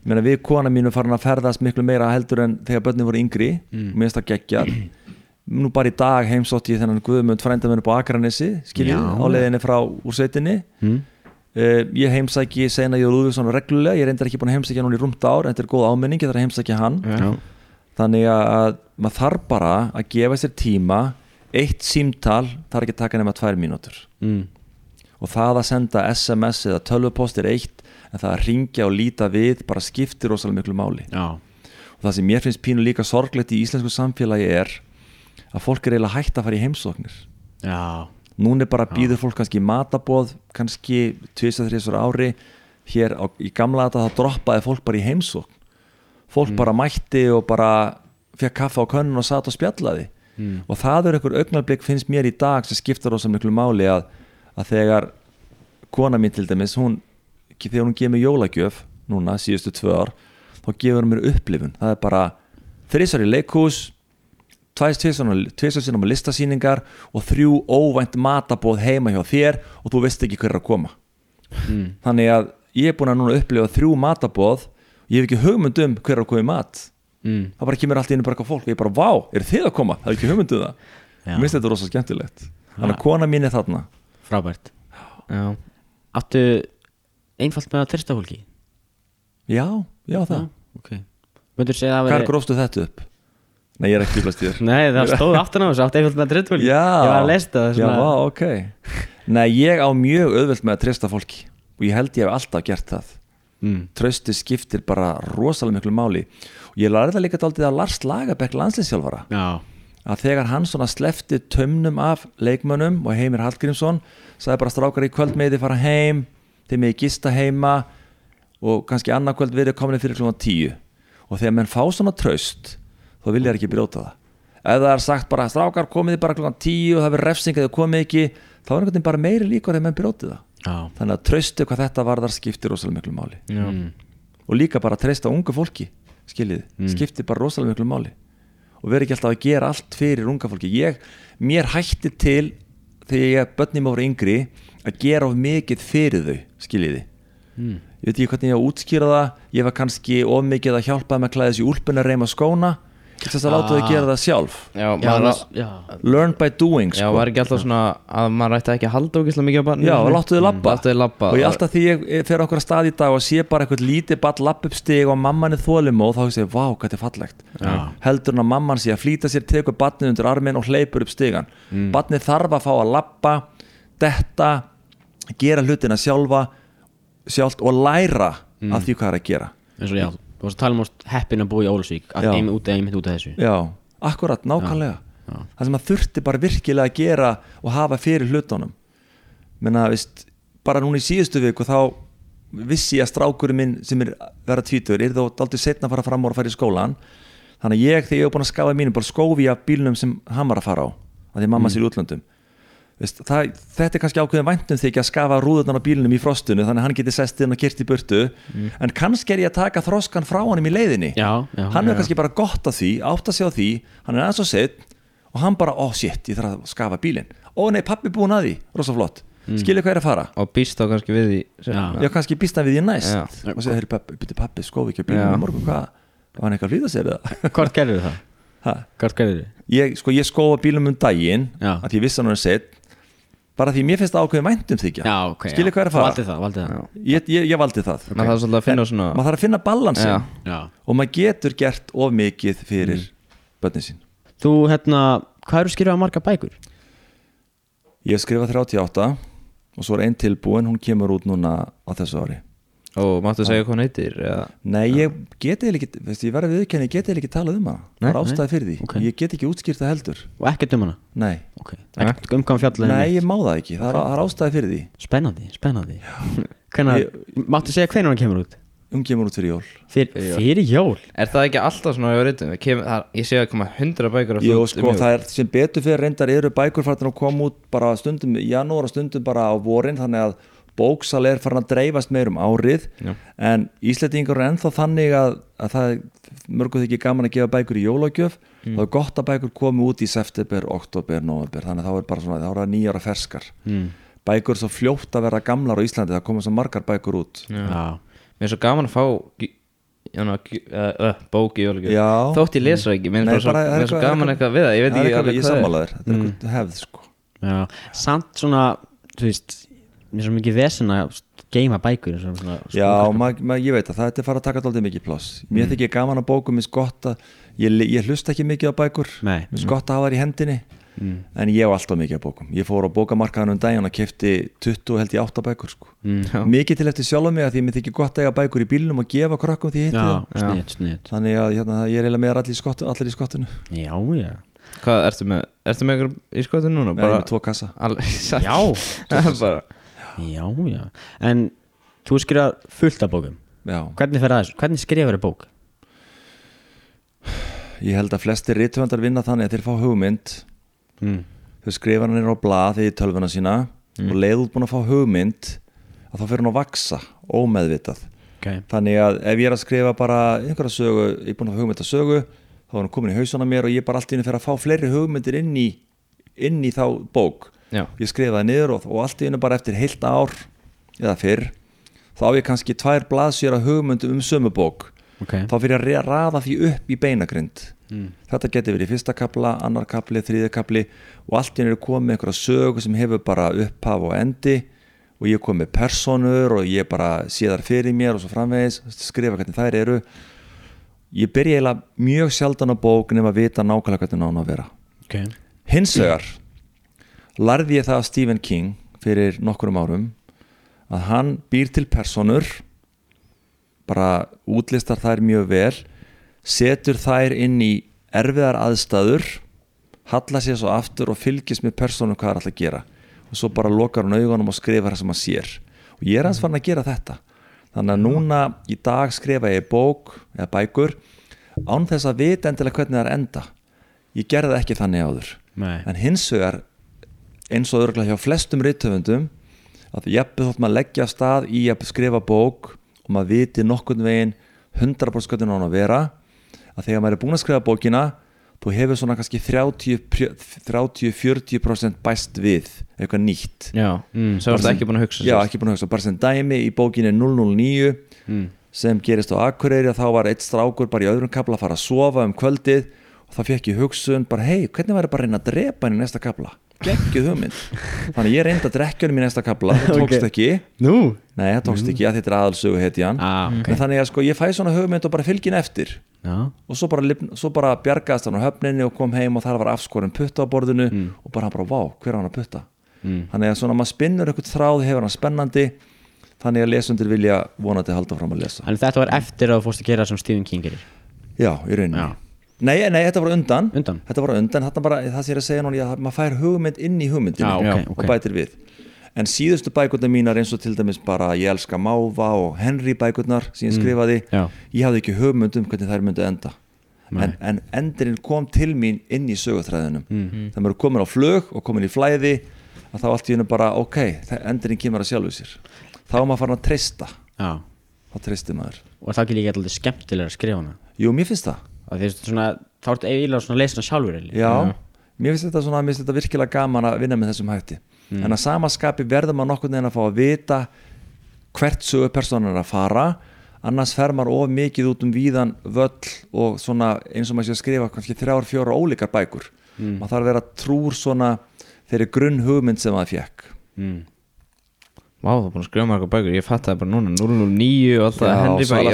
ég meina við kona mínu farin að ferðast miklu meira heldur en þegar börnin voru yngri mm. mér finnst það geggjað nú bara í dag heimsótt ég þennan Guðmund frændamennu á Akranessi, skiljið, á leiðinni frá úr sveitinni hm? Uh, ég heimsæki Sena Jóður Lúðvíksson reglulega, ég reyndar ekki búin að heimsækja núna í rúmt ár en þetta er góð áminning, ég þarf að heimsækja hann Já. þannig að maður þarf bara að gefa sér tíma eitt símtal þarf ekki að taka nema tvær mínútur Mm. og það að senda SMS eða tölvupost er eitt en það að ringja og líta við bara skiptir rosalega miklu máli Já. og það sem mér finnst pínu líka sorglegt í íslensku samfélagi er að fólk er eiginlega hægt að fara í heimsóknir. Já. núna er bara býður fólk kannski matabóð kannski 2-3 ári. Hér á, í gamla þetta þá droppaði fólk bara í heimsókn. Fólk bara mætti og bara fekk kaffa á könnun og satt og spjallaði. Mm. og það er einhver augnablik finnst mér í dag sem skiptar rosa miklu máli að, að þegar kona mín til dæmis hún, þegar hún gefur mér jólagjöf núna síðustu tvö ár þá gefur hún mér upplifun. Það er bara þrísar í leikhús tveisar sinum á listasýningar og þrjú óvænt matabóð heima hjá þér og þú veist ekki hver er að koma. Mm. þannig að ég er búin að núna upplifa þrjú matabóð ég hef ekki hugmynd um hver er að koma í mat. Mm. það bara kemur allt inn bara eitthvað fólk og ég bara, vá, er þið að koma? Það er ekki hugmyndu það. Já. Mér finnst þetta rosa skemmtilegt. Þannig að kona mín er þarna. Frábært. Já, Áttu einfalt með að trista fólki? Já, já það. Ok. Möndur segja að Hvar veri grófstu þetta upp? Nei, ég er ekki fýblast í þér. Nei, það stóð aftan á þessu, átt einfalt með að trista fólki Já, Ég var að lesta það Já, vá, ok. Nei, ég á mjög auðvelt með að treysta fólki og ég held ég hef alltaf gert það. Mm. Trausti skiptir bara rosalega miklu máli. Og ég lærði það líka daldið að Lars Lagerbæk landslýsjálfara Já, að þegar hann svona slefti tömnum af leikmönnum og Heimir Hallgrímsson sagði bara strákar í kvöld með þið fara heim þeir með gista heima og kannski annað kvöld verið komin og þegar menn fá svona traust þá vilja þær ekki brjóta það. Ef það er sagt bara strákar komið bara klúma tíu og það verður refsing eða komið ekki þá er einhvern veginn bara meiri líkur þegar menn brjóti það. Já, þannig að traustu hvað þetta varðar skiptir rosalega miklu máli. Já. mm. og líka bara að treysta ungu fólki skiljið, skiptir bara rosalega miklu máli. Og verður ekki alltaf að gera allt fyrir unga fólki. Ég, mér hætti til þegar ég börnum ára yngri að gera of mikið fyrir þau skiljiði. Mm. ég veit ekki hvernig ég á að útskýra það. Ég var kannski of mikið að hjálpa þeim að klæða þessi úlpun að reyma skóna þess að láta þau gera það sjálf Já, já, maður, já. learn by doing já, sko. var ekki alltaf svona að maður ætti ekki að halda ógislega mikið á barninu Já, og láttu þau labba. Láttu þau labba og ég alltaf því ég fer okkur að stað í dag og sé bara eitthvað lítið ball lapp upp stig og mamman er þólum og þá hugsa ég, vá, hvað þetta er fallegt Já. heldur hann að mamman sé að flýta sér tekur barnið undir arminn og hleypur upp stigan mm. barnið þarf að fá að lappa detta gera hlutina sjálfa sjálft og læra af því hvað er að gera eins og já, þú varst að tala um heppin að búa í Ólusvík að einmitt út, einmitt út af þessu. Já, akkurat, nákvæmlega. Það sem að þurfti bara virkilega að gera og hafa fyrir hlutunum. Menna, veist, bara núna í síðustu viku þá vissi ég að strákurinn minn sem er vera tvítur, er þó aldrei setna að fara fram og að fara í skólan þannig að ég, þegar ég hef búin að skafa mínum bara skófi af bílnum sem hann var að fara á að því mamma sér í útlöndum Veist, það, þetta er kannski ákveðin væntum því ekki að skafa rúðunan á bílunum í frostinu þannig að hann geti sest inn og kyrt í burtu. En kannski er ég að taka þroskan frá honum í leiðinni. Já, já, hann er já. kannski bara gott að því, átt að segja því hann er aðeins og sett og hann bara, ó oh, shit, ég þarf að skafa bílinn. Ó nei, pappi búinn að því, rosa flott. Mm. skilja hvað er að fara, Og býst þá kannski við því Já. kannski býst hann við því næst. Og segja, heyri pappi, byrju pappi, skofi ekki á hann að þið? ég, sko, ég skofa bílum um daginn Já. að ég vissi hann er sett bara því mér finnst það ákveðin væntum þykja já, ok, skilja hvað er að fara valdi það, valdi það ég, ég, ég valdi það Maður þarf að finna svona þarf að finna balansin Já. já. og maður getur gert of mikið fyrir mm. börnin sín þú, hérna, hvað eru skrifað marga bækur? Ég skrifað 38 og svo er einn tilbúin, hún kemur út núna á þessu ári. Og máttu segja hvað hún heitir eða? Nei, ég geti eiginlega ekki, veist, ég verði viðkenni, ég geti eiginlega ekki talað um hana. Nei, Það er ástæði fyrir því. ok. Ég get ekki útskýrt það heldur. og ekkert um hana? Nei, ok, ekkert um hvað fjallið Nei, ég má það ekki. Það er, ástæði fyrir því. spennandi, spennandi Hvenær, máttu segja hvenær hann kemur út? Hún kemur út fyrir jól. Fyr, fyrir jól Er það ekki alltaf svona á reytum? Ég sé að koma hundra bækur um sko, það er sem betur fyrir reyndar eru bækur farin að koma út bara stundum í janúar og stundum bara á vorin þannig að bóksal er farin að dreifast meir um árið Já. en Íslandingur er ennþá þannig að, að það mörgum þykir gaman að gefa bækur í jólagjöf Mm. þá er gott að bækur komi út í september, oktober, november þannig að þá er bara svona, þá er það nýjara ferskar mm. bækur er svo fljótt að vera gamlar á Íslandi það koma svo margar bækur út Já. já, Mér er svo gaman að fá gj- uh, uh, bók í jólugjöf Já. Þótt ég lesa ekki Mér er svo, er svo gaman eitthvað- við það Ég veit ekki alveg ég hvað er sammála þér þetta er eitthvað hefð sko samt svona, þú veist mér er svo mikið vesen að geima bækur svona, svona, Já, ma, ma, ég veit að það er fara að taka dálítið mikið pláss Mér Mm. þykir gaman að bókum, mér gott að ég, ég hlusta ekki mikið á bækur Nei. Mér gott að hafa þær í hendinni Mm. En ég hef alltaf mikið á bókum Ég fór á bókamarkaðan um daginn og kefti 20 held ég 8 bækur sko. mm. Já. Mikið til eftir sjálf mig að því mér þykir gott að eiga bækur í bílnum og gefa krökkum því já, það snið, snið Þannig að hérna, ég er eiginlega með allir í, skottu, allir í skottinu já, já Hvað, ertu með, ertu með í skotu núna? Bara, með tvo kassa Alveg, já, bara já, já. En þú skrifar fullt af bókum. Já, hvernig fer þessu, hvernig skrifar þér bók? ég held að flestir rithöfandar vinna þannig að þeir fá hugmynd. Mm. þau skrifa hann inn á blað í tölvuna sína og leið út búin að fá hugmynd að þá fyrir hann að vaksa ómeðvitað. Okay. þannig að ef ég er að skrifa bara einhverja sögu, ég er búin að fá hugmynd að sögu þá er hann komin í hausana mér og ég bara allt í henni fyrir að fá fleiri hugmyndir inn í inn í þá bók Já, ég skrifaði niður og, og allt í henni bara eftir heilt ár eða fyrr þá á ég kannski tvær blaðsjör að hugmyndu um sömu bók Okay. þá fyrir ég að raða því upp í beinagrind Mm. þetta getur verið fyrsta kapla, annar kapli, þriði kapli og allt í henni er komið einhverja sögu sem hefur bara upphaf og endi og ég kom með personur og ég bara sé þar fyrir mér og svo framvegis skrifa hvernig þær eru ég byrja eiginlega mjög sjaldan á bók nema að vita nákvæmlega hvernig nána að vera okay. hins vegar lærði ég það af Stephen King fyrir nokkurum árum að hann býr til personur bara útlistar þær mjög vel setur þær inn í erfiðar aðstæður halla sér svo aftur og fylgist með persónum hvað það er alltaf að gera. Og svo bara lokar hann augunum og skrifar það sem hann sér. Og ég er hans farin að gera þetta. Þannig að núna í dag skrifa ég bók eða bækur án þess að vita endilega hvernig það er enda. Ég gerði það ekki þannig áður. Nei. en hins vegar eins og örgulega hjá flestum rithöfundum að jafnveg þótt maður leggja stað í að skrifa bók og maður viti nokkurn veginn 100% hvernig hann á að vera að þegar maður er búin að skrifa bókina þú hefur svona kannski 30 30-40% bæst við eitthvað nýtt. Já, Mm, svo ertu ekki búin að hugsa já, ekki búin að hugsa, bara sem dæmi í bókinni 009 mm. sem gerist á Akureyri og þá var eitt strákur bara í öðrum kapla að fara að sofa um kvöldið og þá fekk ég hugsun bara hei, hvernig væri bara að reyna að drepa hann í næsta kapla geggjuð hugmynd. Þannig ég reyndi að drekja hann í næsta kapla það tókst Ok. ekki, Nú? nei það tókst ekki að þetta er aðalsögu heiti hann. Ah, ok. En þannig að sko ég fæ svona hugmynd og bara fylgin eftir. Já, og svo bara, svo bara bjargaðist hann á höfninni og kom heim og þar var afskorinn putta á borðinu og bara hann bara, vá, hver hann að putta? Mm. þannig að svona maður spinnur eitthvað þráð hefur hann spennandi. Þannig að lesundir vilja vonandi halda fram að lesa. Þannig þetta var eftir að þú fórst að gera sem Stephen King gerir. Já, í rauninni. Nei, nei, þetta var undan, Undan? Þetta var undan, þetta bara, það sem ég er að segja núna ég, maður fær hugmynd inn í hugmyndinu Já, ok, og ok. bætir við en síðustu bækurnar mínar eins og til dæmis bara ég elska Máva og Henry bækurnar sem ég skrifaði, Já. ég hafði ekki hugmynd um hvernig þær myndu enda en, en endurinn kom til mín inn í sögutræðinum Mm. mm. það maður er komin á flug og komin í flæði að þá allt í hennu bara, ok, endurinn kemur að sjálfu sér þá er maður farin að treysta Já þá treystir maður Og það ekki líka alltaf skemmtilega að skrifa hana jú, mér finnst það Og því svona, þá ertu eiginlega svona hana sjálfur eiginlega. Já, mér finnst þetta svona, mér finnst þetta virkilega gaman að vinna með þessum hætti Mm. en að samaskapi verður maður nokkurn veginn að fá að vita hvert sögu personan er að fara annars fer maður of mikið út um víðan völl og svona eins og maður sé að skrifa kannski þrjár, fjóra ólíkar bækur Mm. maður þarf að vera trúr svona þeirri grunn hugmynd sem maður fekk mm. Vá, það er búin að skrifa marga bækur. Ég fatt það bara núna 009 og alltaf Já, Henry bæk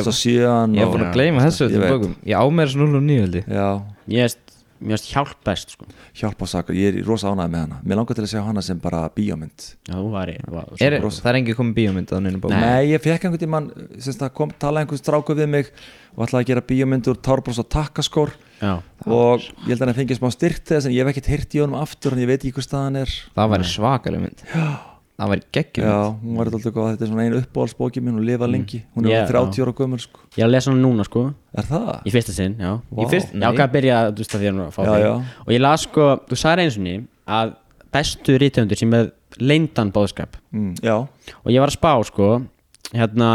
Ég er búin að gleyma þessu veit. bókum. Ég á mér þessu 009 held ég. Já, Ég veist, mér veist hjálp best sko. hjálpa sakur, ég er rosa ánægð með hana. Mér langar til að sjá hana sem bara bíómynd. Já, þú var ég var, er. Það er engin komið bíómynd á neinu bókum Nei, ég fekk einhvern tímann semst að kom, tala einhvern stráku við mig og ætlaði að gera bíómynd úr Tárbrós og takkaskór Já, og ég held að hann fengið smá styrt þess en ég hef ekkert heyrt í honum aftur en ég veit ekki hvað staðan er. Það væri svakalega mynd Það væri geggjum Já, hún var alltaf góð, þetta er svona einu uppáhaldsbóki minn og lifa lengi, hún er yeah, 30 ára gömul sko. ég er að lesa hana núna sko Er það? Í fyrsta sinn, já Vá. Í fyrst, Já, hvað byrja, þú veist að því að fá Já, já. Og ég las sko, þú sagði eins og ný að bestu rítöfundur sem með leyndan bóðskap Mm, já, og ég var að spá sko hérna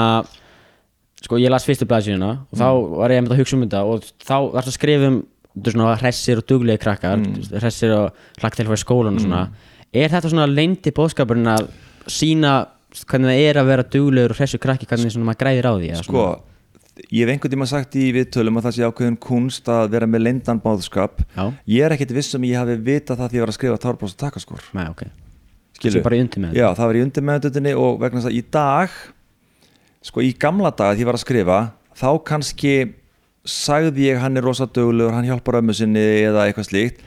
sko ég las fyrstu blaðsíðuna og þá Mm. var ég einmitt að hugsa um þetta og þá varst að skrifa um þú veist, svona hressir og duglegi krakkar Mm. mm. hressir og hlagt til að fara í skólan og svona er þetta svona leyndi bóðskapurinn að sína hvernig það er að vera duglegur og hressur krakki hvernig svona maður græðir á því sko ég hef einhvern tíma sagt í viðtölum að það sé ákveðin kunst að vera með leyndan báðskap Já, ég er ekkert viss um ég hafi vitað það því ég var að skrifa Tárbrós og takkaskór Nei, ok. Skilur? Svo bara í undir með Já, það var í undir meðututinni og vegna þess að í dag sko í gamla daga því ég var að skrifa þá kannski sagði ég hann er rosa dögulegur, hann hjálpar ömmu sinni eða eitthvað slíkt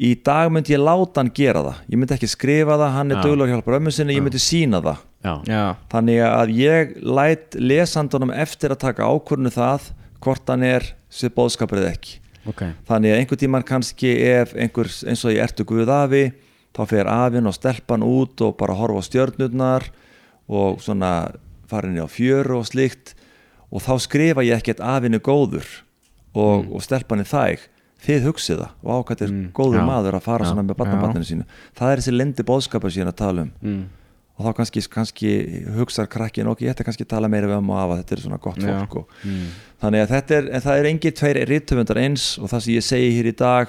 í dag myndi ég láta hann gera það. Ég myndi ekki skrifa það, hann er dögulegur hjálpar ömmu sinni, ég myndi sína það. Já, Já, þannig að ég læt lesandunum eftir að taka ákvörnu það hvort hann er sér bóðskapur eða ekki. Ok. Þannig að einhver tíman kannski ef einhver eins og ég ertu guð afi? Þá fer afinn og stelpan út og bara horfa á stjörnurnar og svona farin í á fjöru og slíkt. Og þá skrifa ég ekkert afinu góður og, og stelpan er þæg þið hugsið það. Og ákvæmt er Mm, góður já, maður að fara já, svona með barnabarninu sínu. Það er þessi lendi bóðskapur síðan að tala um. Mm. og þá kannski, kannski hugsar krakkin ok, ég ætti kannski að tala meira við um og afa þetta er svona gott fólk og, Mm. þannig að þetta er, en það er engin tveir rittöfundar eins og það sem ég segi hér í dag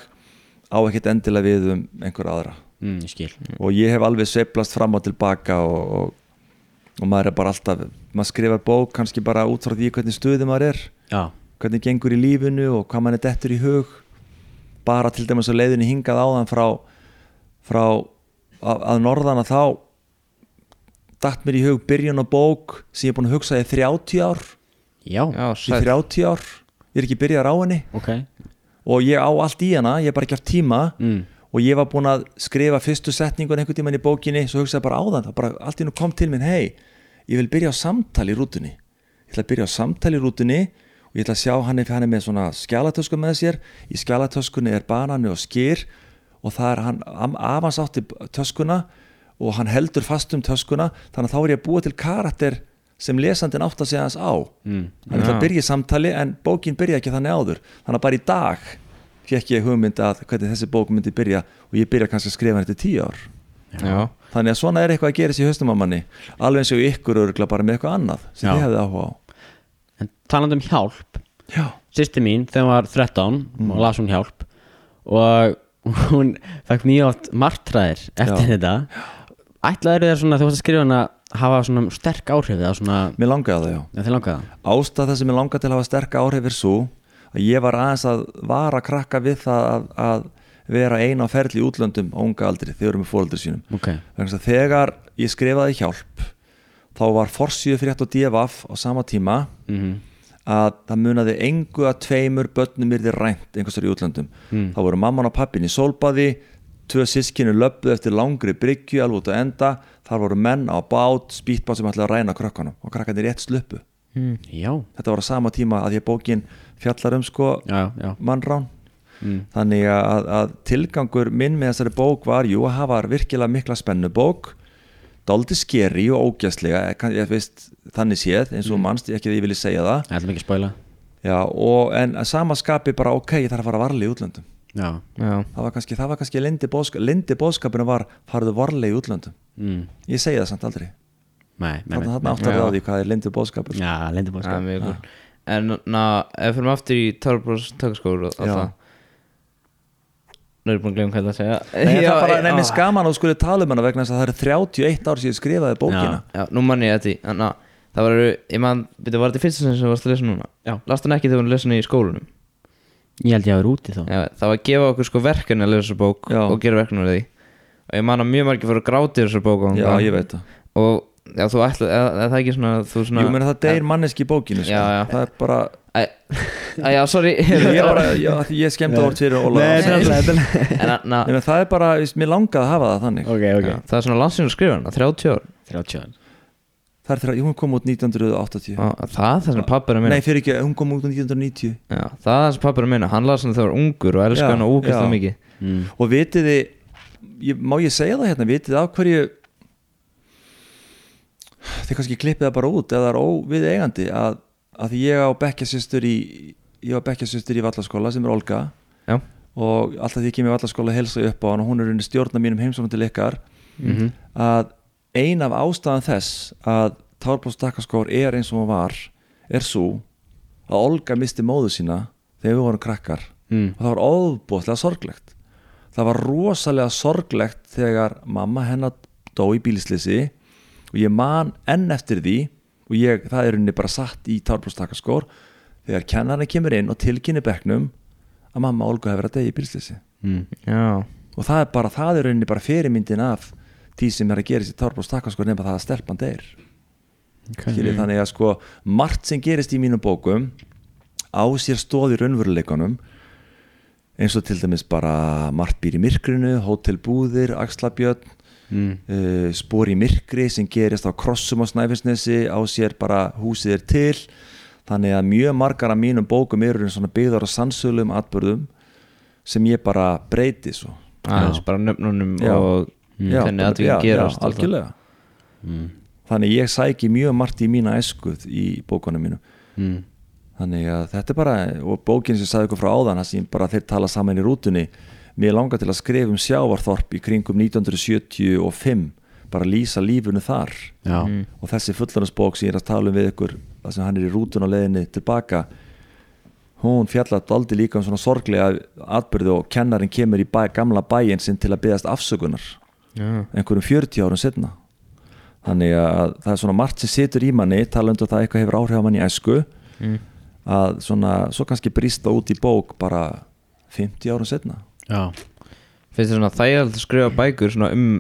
á ekkert endilega við um einhver aðra. Mm, ég og ég hef alveg sveiflast fram og tilbaka og, og, og maður er bara alltaf maður skrifar bók kannski bara út frá því hvernig stuði maður er. Já, hvernig gengur í lífinu og hvað maður er dettur í hug bara til dæmis að leiðinni hingað áðan frá, frá að, að norðana þá datt mér í hug byrjun á bók sem ég er búin að hugsa í 30 ár. Já, Já, í sæll 30 ár, ég er ekki byrjar á henni. Ok. Og ég á allt í hana, ég er bara ekki haft tíma mm. og ég var búin að skrifa fyrstu setningun einhvern tímann í bókinni, svo hugsaði ég bara á það það bara allt í nú kom til minn, hei ég vil byrja á samtali í rútunni. Ég ætla að byrja á samtali í rútunni og ég ætla að sjá hann ef hann er með svona skjálatösku með sér. Í skjálatöskunni er banani og skýr og það er hann am- af hans átti töskuna og hann heldur fast um töskuna. Þannig að þá er ég að búa til karakter sem lesandinn átt að segja hans á. Mm. Já. að byrja í samtali en bókin byrja ekki þannig áður. Þannig að bara í dag fekk ég hugmynd að hvernig þessi bók myndi byrja og ég byrja kannski að skrifa hann eftir tíu ár. Já, þannig að svona er eitthvað að gera sér haustum á manni. Alveg eins og ykkur örgla bara með eitthvað annað sem Já. þið hefði áhuga á En talandi um hjálp. Já, Sýsti mín, þegar hún var 13 Mm. og las hún hjálp og hún fekk mjög oft martræðir eftir Já. þetta. Ætlaður þér svona, þú varst að skrifa hana hafa svona sterk áhrif eða svona, mér langaði það já. Ástæð þess að mér langaði til að hafa sterka áhrif er svo að ég var aðeins að vara krakka við það að, að vera eina á ferli í útlöndum á unga aldri þegar við erum með fóröldur sínum. Ok, vegna þess að þegar ég skrifaði hjálp þá var forsíðu frétt og divaf á sama tíma mm að það munaði engu að tveimur börnum yrði rænt einhversar í útlöndum. Mm. þá voru mamman og pappin í sólbaði tvö sískinu löbbuð eftir langri bryggju alveg út að enda, þar voru menn á bát spýtbát sem ætlaði að ræna krökkunum og krakkarnir rétt sluppu. Já, þetta var á sama tíma að ég bókin fjallar um sko já, já. mannrán. Mm. þannig að, að tilgangur minn með þessari bók var jú að hafa virkilega mikla spennu bók dálítið skeri og ógæslega veist þannig séð eins og Mm. mannst ekki að ég vilji segja það. Það ekki að spoila. Já, og, en að sama skapi bara ok, ég þarf að fara varlega í útlöndum. Já, já, það var kannski, það var kannski lindi, bóðska, lindi bóðskapinu var farðu varlega í útlöndum. Mm. ég segi það samt aldrei. Nei, nei, þannig að nei þarna áttar það á því hvað er lindi bóðskapur Já, er mjög góð En na, ef við fyrir aftur í Törbros tökaskóru og það Nú er ég búin að glemja hvað það að segja Nei, það er bara já, nefnir skaman að þú skulle tala um hana vegna þess að það eru 31 ár síðan ég skrifaði bókina Já, nú mann ég þetta Þannig að það var, ég man, byrju, var þetta í fyrsta sem þú varst að lesa núna? Já. Last hann ekki þegar hún lesa hann í skólanum? Ég held ég að vera úti þá Já, það var að gefa okkur sko verkefni að lesa bók Já. og gera verkefni úr því Og ég man að mjög margir fóru að gráti þessar bók og, Já, ég veit það Og já, þú ætla, eða, eða það ekki svona, þú svona Jú, menn það deyr manneski í bókinu sko. Já, já. það er bara Æ, æ, já, sorry. Ég, bara, já, ég skemmti orð fyrir Óla. Það er bara, mér langaði að hafa það þannig. Ok, ok. Já, það er svona landsinu að skrifa hana, 30 ár. 30 ára það er þegar, hún kom út 1980 Já, Það er það sem pappir að minna Nei, fyrir ekki, hún kom út 1990 Já, það er það sem pappir að minna, hann las hann þegar hann var ungur og elska Já, hann ógæslega já. mikið. Mm. og vitið þið ég, má ég segja það hérna, vitið þið af hverju þið kannski klippið það bara út eða það er óvið eigandi að, að ég á bekkjasystur í ég á bekkjasystur í vallaskóla sem er Olga. Já, og alltaf því ég kemur í vallaskóla helsa upp á hann og hún er unni stjórna mínum heimsóknum til ykkar. Mhm. að ein af ástæðan þess að Tárbóðstakkaskór er eins og hún var er svo að Olga misti móðu sína þegar við vorum krakkar. Mm. og það var óbúðlega sorglegt. Það var rosalega sorglegt þegar mamma hennar dó í bílisleysi og ég man enn eftir því og ég, það er henni bara satt í tárbrústakkaskór þegar kennarinn kemur inn og tilkynni bekknum að mamma Olga hefur verið að degi í bílisleysi Mm. og það er bara, það er henni bara fyrirmyndin af því sem er að gera sér tárbrústakkaskór nefna það að stelpan deyr okay. Skilji, þannig að sko margt sem gerist í mínum bókum á sér stóð í raunveruleikunum eins og til dæmis bara margt býr í myrkrinu, hótelbúðir axlabjörn, mm. uh, spór í myrkri sem gerist á krossum á Snæfellsnesi, á sér bara húsið er til, þannig að mjög margar af mínum bókum eru svona byggðar á sannsölum atbörðum sem ég bara breyti svo aðeins bara nöfnunum Já. og Já, hvernig bara- að því já, gerast já, algjörlega Mm. þannig ég sæki mjög margt í mína eskuð í bókunum mínum Mm. þannig að þetta er bara og bókin sem sagði ykkur frá áðan bara þeir tala saman í rútunni mér langar til að skrifa um sjávarþorp í kringum 1975 bara lýsa lífunu þar. Já, Mm. og þessi fullanarsbók sem ég er að tala um við ykkur það sem hann er í rútun á leiðinni tilbaka hún fjallat aldrei líka um svona sorglega atbyrði og kennarinn kemur í bæ, gamla bæinn sinn til að byggast afsökunar já, einhverjum 40 árum setna þannig að það er svona margt sem situr í manni talandu að það eitthvað hefur áhrif á manni í æsku mm. að svona, svo kannski brýsta út í bók bara 50 árum setna finnst þér svona þægilegt að skrifa bækur svona um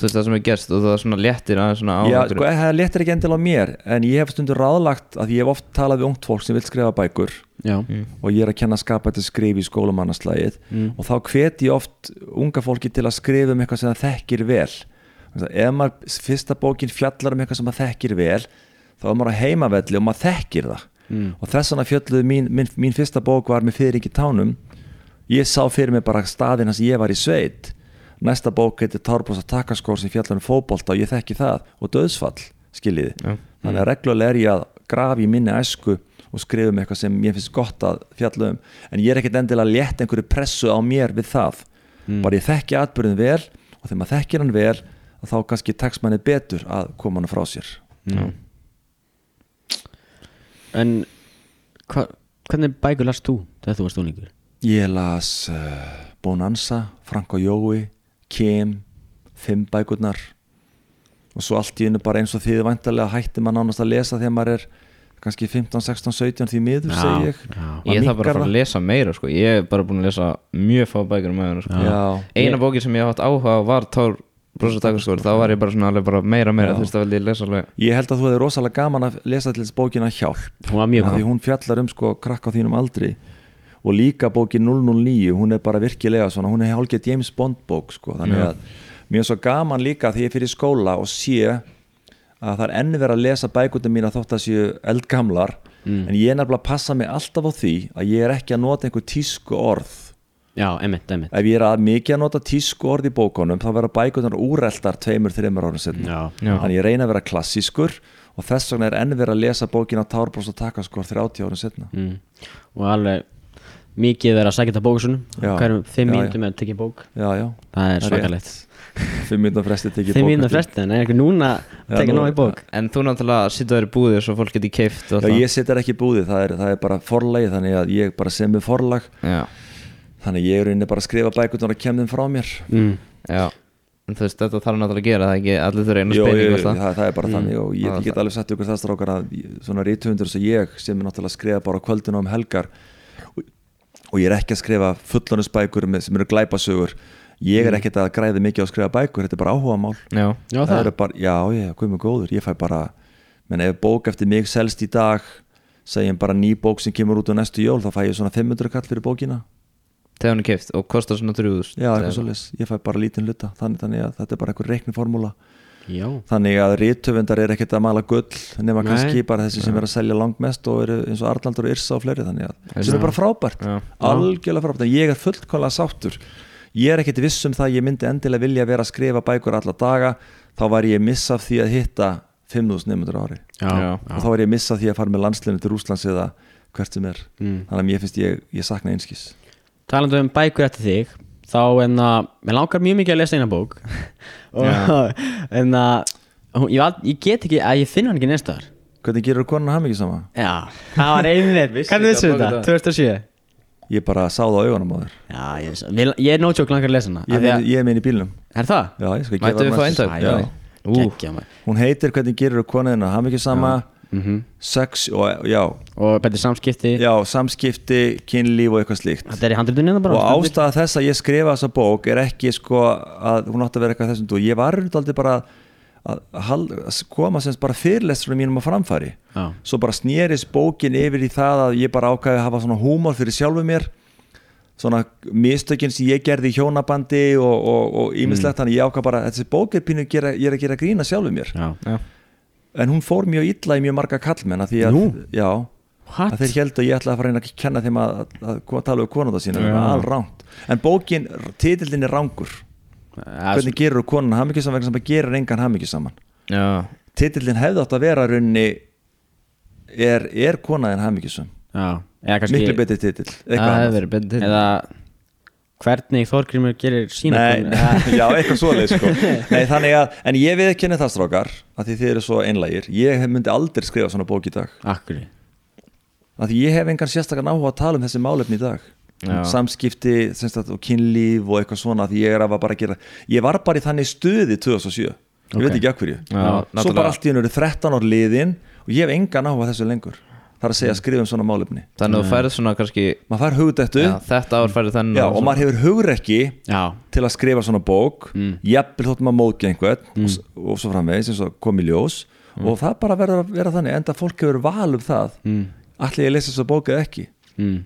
þú veist það sem er gerst og það er svona léttir aðeins svona á Já, sko, það léttir ekki endilega á mér en ég hef stundur ráðlagt að ég hef oft talað við ungt fólk sem vil skrifa bækur Já, og ég er að kenna skapætti skrif í skólamannaslægið Mm. og þá hvet ég oft unga fólki til að skrifa um eitthvað sem það þekkir vel. Ef maður fyrsta bókin fjallar um eitthvað sem maður þekkir vel þá er maður á heimavelli og maður þekkir það. Mm. og þess vegna fjalluðu mín, mín, mín fyrsta bók var með fyrir ekki tánum ég sá fyrir mig bara staðina sem ég var í sveit. Næsta bók heitir Tárbós og Takaskór sem fjallar um fótbolta og ég þekki það og döðsfall skiljiði. Já. þannig að reglulega er ég að grafa í minni æsku og skrifa um eitthvað sem ég finnst gott að fjalla um. En ég er ekkert endilega að létta einhverju pressu á mér við það. Bara ég þekki atbyrðin vel og þegar maður þekkir hann vel að þá kannski tekst manni betur að koma hann frá sér. Mm. En hva, hvernig bækur last þú þegar þú varst úlingur? Ég las uh, Bonanza, Frank og Jói Kim, fimm bækurnar. Og svo allt í hennu bara eins og því væntalega hætti maður nánast að lesa þegar maður er kannski 15, 16, 17 því miður segi ég. Ég þarf bara að fara að lesa meira sko. Ég hef bara búin að lesa mjög fá bækur um aðeins sko. Eina Ég- bókin sem ég haft áhuga á var Tár Brosa Takaskóri Þá var ég bara svona alveg bara meira meira. Þú veist það vil ég lesa alveg. Ég held að þú hefði rosalega gaman að lesa til þess bókina hjálp. Hún hún fjallar um sko krakka á þínum aldri og líka bókin 009 hún er bara virkilega svona, hún er hálfgett James Bond bók sko, þannig að mér er svo gaman líka því ég fyrir skóla og sé að það er enn verið að lesa bækundum mína þótt að séu eldgamlar. En ég er nefnilega að passa mig alltaf á því að ég er ekki að nota einhver tísku orð. Já, einmitt, einmitt. Ef ég er að mikið að nota tísku orð í bókunum þá verða bækundunar úreltar tveimur, þreimur árum setna Já, Já. þannig ég reyna að vera klassískur og þess vegna er enn verið að lesa bókina Tárbrós og Takaskor 30 árum setna mm. og alveg mikið verið að sækja þetta bókusunum hverjum fimm mínútum með að tekja bók. Já, já, það er er svakalegt. Fimm mínútur fresti tekið fimm bók mínútur eftir- fresti en er ekki núna tekja nóg í bók. En þú náttúrulega sittu þér í búðir Svo fólk geti keift og Já, ég setur ekki í búði, það er, það er bara forlagi þannig að ég bara sem með forlag. Já, þannig að ég er inni bara að skrifa bækurnar og kem þeim frá mér. Mm. já. En þú veist, þetta þarf náttúrulega að gera það ekki Allir þurfa einu veist það? það, það er bara þannig og ég, er get alveg sagt ykkur það strákar að svona rítufundur sem ég sem er náttúrulega að skrifa bara á kvöldinu um helgar og ég er ekki að skrifa fullonusbækur með- sem eru glæpasögur. Ég er ekkert að græða mikið á að skrifa bækur þetta er bara áhugamál. Já, Já, það, eru bara, já, ég, hvað með góður ég fæ bara, menn ef bók eftir mig selst í dag segjum bara ný bók sem kemur út á næstu jól þá fæ ég svona 500 kall fyrir bókina. Þegar hún er keift og kostar svona 3000 já, eitthvað svolítið, ég fæ bara lítinn hluta þannig, þannig að þetta er bara einhver reikniformúla já, þannig að rítöfundar er ekkert að mala gull nema Nei. kannski bara þessi sem er að selja langmest og eru eins og Arnaldur og Yrsa og fleiri þannig að sem er bara frábært, Já. algjörlega frábært. Ég er fullkvæmlega sáttur. Ég er ekkert viss um það að ég myndi endilega vilja vera að skrifa bækur alla daga. Þá var ég missa af því að hitta 5.000 nefndur ári. Já, Já. og þá var ég missa af því að fara með landsliðinu til Rúslands eða hvert sem er. Mm. þannig að mér finnst ég, ég sakna einskis. Talandi um bækur eftir þig þá en að, mér langar mjög mikið að lesa eina bók. Og en að hún- ég, ég get ekki, að ég finn hann ekki næstar hvernig gerur konan ham ekki sama? já, það var Vissi hvernig vissu þetta, þetta. 2007 ég bara sá það á augunum á þér. Já, ég, ég, ég er nótjók langar að lesa hana. Ég, er að- ég er með henni í bílnum. Er það? já, ég skal Mættu gefa? Já. Maður. Hún heitir hvernig gerur konaðina ham ekki sama Mhm. sex og já, og betri samskipti. Já, samskipti, kynlíf og eitthvað slíkt. Þetta er í handritunni bara og ástæða þess að ég skrifa þessa bók er ekki sko að hún átti að vera eitthvað þessum þú ég var aldrei bara að, að, hal- að koma semst bara fyrirlesturinn mínum á framfæri. Já, svo bara snýrist bókin yfir í það að ég bara ákæði að hafa svona húmor fyrir sjálfu mér. Svona mistökin sem ég gerði í hjónabandi og, og, og ímislegt þannig ég ákæði bara þessi bók er pínu gera, ég er að gera grína sjálfu mér. Já, Já, en hún fór mjög illa í mjög marga kallmenn að því að, já, að þeir held að ég ætla að fara reyna að kenna þeim að, að, að tala um konunda sína, það er alveg ránt en bókin, titillin er rángur Ja, hvernig gerur konan hamingisaman vegna sem að gerir engan hamingisaman já, titillin hefði átt að vera runni er, er konaðin eða kannski miklu betri titill. Eða hvernig Þorgrímur gerir sína Nei, já, eitthvað svoleið sko. Nei, þannig að, en ég við kynni það strákar að því þið eru svo einlægir. Ég hef- myndi aldrei skrifa svona bók í dag. Akkur að því ég hef engan sérstakann áhuga að tala um þessi málefni í dag. Já. samskipti, semst að, og kynlíf og eitthvað svona því ég er að bara að gera ég var bara í þannig stuði 2007 ég Ok. veit ekki að hverju. Já, svo bara allt í hennu eru 13 ár liðin og ég hef engan áhuga á þessu lengur það er að segja að skrifa um svona málefni. Þannig að þú færð svona kannski maður fær hugdættu já, Þetta ár færð þennan Já, og maður hefur hugrekki Já, til að skrifa svona bók Mm. jafnvel þótt maður mótgi einhvern og, s- og svo framvegis eins og kom í ljós. Mm. og það bara verður að vera þannig enda fólk hefur val um það. Mm, allir ég lesa þessa bók eða ekki? Mm.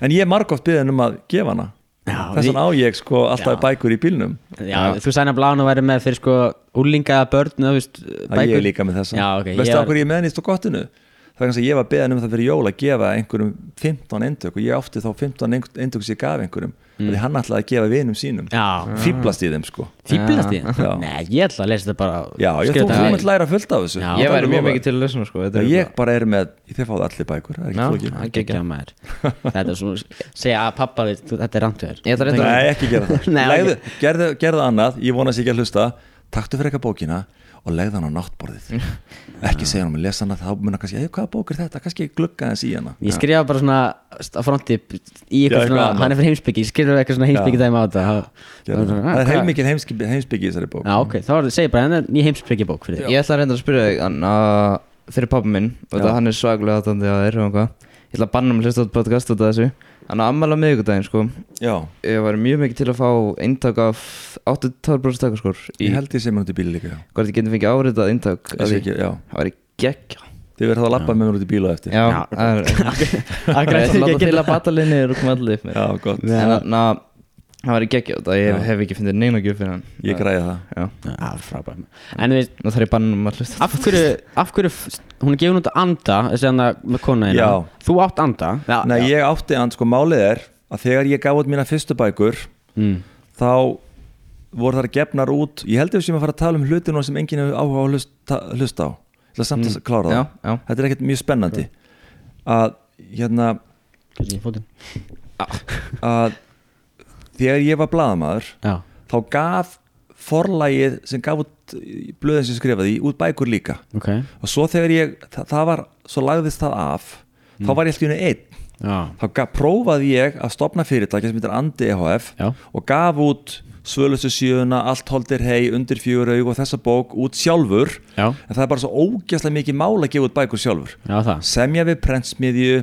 en ég er margótt byggðin um að gefa hana. Já, þess vegna á ég sko alltaf Já. bækur í bílnum. Já, þú sæna blána væri með fyrir sko úlinga börn, að það er kannski að ég var beðin um það fyrir jól að gefa einhverjum 15 eindök og ég átti þá 15 eindök sem ég gaf einhverjum mm. því hann ætlaði að gefa vinum sínum Já, fýblast í þeim sko fýblast í Já. Nei, ég ætla að lesa þetta bara já, ég, þú, skjóta þú í. mynd læra fullt af þessu Já. Ég væri er mjög mikið til að lesa sko, þetta Já, er ég bara er með, þið fáðu allir bækur það er ekki Já. er Ekki ekki maður Þetta er svona, segja að pappa þú- þetta er randverð Ég ætla reyndar að- Nei, ekki gera það gerðu, gerðu annað, ég vona að sé ekki að hlusta Taktu fyrir eitthvað bókina og legðu hann á náttborðið. Ekki segja hann um að lesa hana þá mun hann kannski, "Hey, hvaða bók er þetta? Kannski glugga hans í hana. Ég skrifa bara svona á fronti í eitthvað svona, hann er fyrir heimsbyggi, ég skrifa eitthvað svona heimsbyggi dæmi á þetta. Það- það. það- Það er heilmikil heimsbyggi, í þessari bók. Já, ok, þá er það, segi bara, en það er ný heimsbyggi bók fyrir þig. Ég ætla að reynda að spyrja þig hann, að fyrir pappa minn það hann er svaglega aðtandi að þeir og eitthvað Ég ætla að banna mig að hlusta á podcast út af þessu Hann á ammæla miðvikudaginn sko. Já, Ég var mjög mikið til að fá eintak af 82% takaskor ég held ég sem hann út í bíli líka. Hvort ég geti fengið áritað eintak Ég af sé því. ekki, já. Það væri geggja Þið verður þá að lappa með mér út í bíla eftir. Já, það er Það Það er láta til að batalinni og koma allir upp mér Já, gott, þannig að það væri geggja og það ég Já. hef ekki fyndið neina gjöf fyrir hann. Ég græði það. Já, Já, frábæð En við, nú þarf ég banna um að hlusta. Af hverju, af hverju hún er gefin út að anda, þessi anda með kona hérna Já. Þú átt anda? Já, Nei, já. ég átti hann, sko, málið er að þegar ég gaf út mína fyrstu bækur mm. þá voru þar gefnar út. Ég held að við séum að fara að tala um hlutina sem enginn hefur áhuga á að hlusta, hlusta á. Ég ætla samt að klára það. Já, já þetta er ekkert mjög spennandi. Að hérna Kannski í fótinn að þegar ég var blaðamaður Já, þá gaf forlægið sem gaf út blöðin sem skrifaði út bækur líka. Ok. Og svo þegar ég, það, það var svo lagðist það af þá var ég alltaf einn. Já, þá gaf, prófaði ég að stopna fyrirtæki sem heitir Andi EHF já, og gaf út Svölustu sjöuna, Allt holdir hei, Undir fjögur aug og þessa bók út sjálfur. Já, en það er bara svo ógeðslega mikið mál að gefa út bækur sjálfur. Semja við prentsmiðju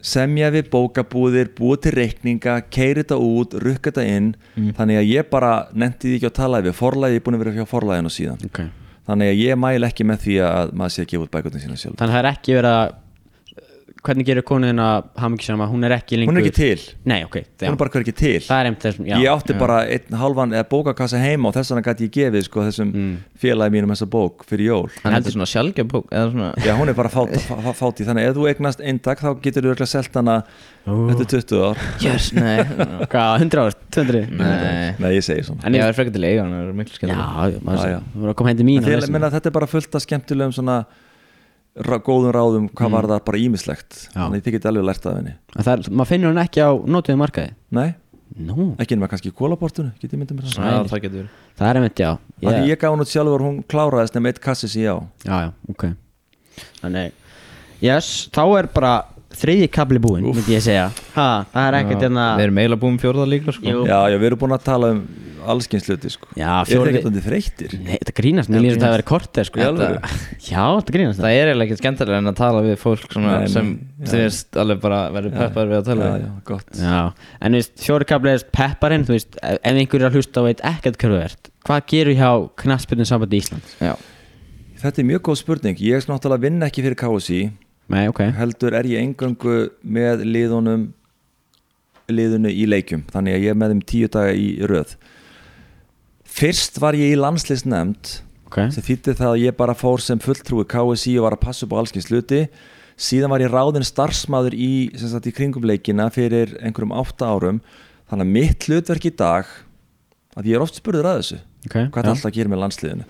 semja við bókabúðir búið til reikninga, keiri þetta út rukka þetta inn, þannig að ég bara nefndi því ekki á talaði við forlæði ég er búin að vera hjá forlæðinu síðan. Ok. Þannig að ég mæl ekki með því að maður sé að gefa út bækurna sína sjálf Þannig að það er ekki verið að Hvernig gerir konuðin að hafa mikið sama Hún er ekki lengur hún er ekki til, Nei, ok, já. hún er bara hver ekki til. Það er einmitt þessum, já ég átti bara einn halvan eða bókakassa heima og þess vegna gæti ég gefið sko, þessum Mm. félagi mínum þessa bók fyrir jól. Þetta er svona sjálfgjaf bók eða svona Já, hún er bara fát, fát, fát í þannig ef þú eignast eindag þá getur þú örugglega selt hana þetta er 20 ár. Yes, nei. Hvað, 100 ár, 200 Nei. Nei, ég segi svona. En Ég er frekar til eiga, hann er miklu já, skemmt maður Já, já. Þú voru að koma hendi mín þetta er bara fullt af skemmtilegum svona góðum ráðum hvað var það bara ímislegt Mm. Þannig þið getið alveg lært af henni. En það er, maður finnur hann ekki á nótuðu markaði? Nei, Nú, ekki nema kannski í kólaportunu getið myndið mér það. Já, það getur verið. Það er einmitt, já. Yeah. ég, Ég gaf hún út sjálfur, hún kláraðist nema eitt kassi sem ég á Já, já, ok. Þannig, yes, þá er bara þriðji kabli búinn, myndi ég segja ha, Það er ekkert hérna Við erum eiginlega búin fjórða líka sko Jú. Já, já, við erum búin að tala um allskynsluti sko. Já, Er það fjóri ekki þannig þreyttir? Nei, þetta grínast, mér lýsir þetta að vera korter sko. Í alvöru? Þetta- Já, þetta grínast Það er eiginlega ekki skemmtilega en að tala við fólk svona Nei, sem já. þú veist alveg bara verður peppar við að tala Já, við já, gott Já, en þú veist, fjóri kabli er pepparinn, þú veist, ef ef einhver er að hlusta og veit ekkert hverju ert, hvað gerur hjá knasputnum sambandi Ísland? Já, Þetta er mjög góð spurning Ég er náttúrulega vinn ekki fyrir KSI Nei, ok, heldur er ég engöngu með liðunum liðunu í leikjum þannig að ég er með þeim tíu daga í röð. Fyrst var ég í landslýsnefnd ok. sem þýtti það að ég bara fór sem fulltrúi KSI og var að passa upp á allskins hluti. Síðan var ég ráðin starfsmaður í, í kringum leikina fyrir einhverjum átta árum. Þannig að mitt hlutverk í dag að ég er oft spurður að þessu okay. hvað er alltaf gera með landsliðinu.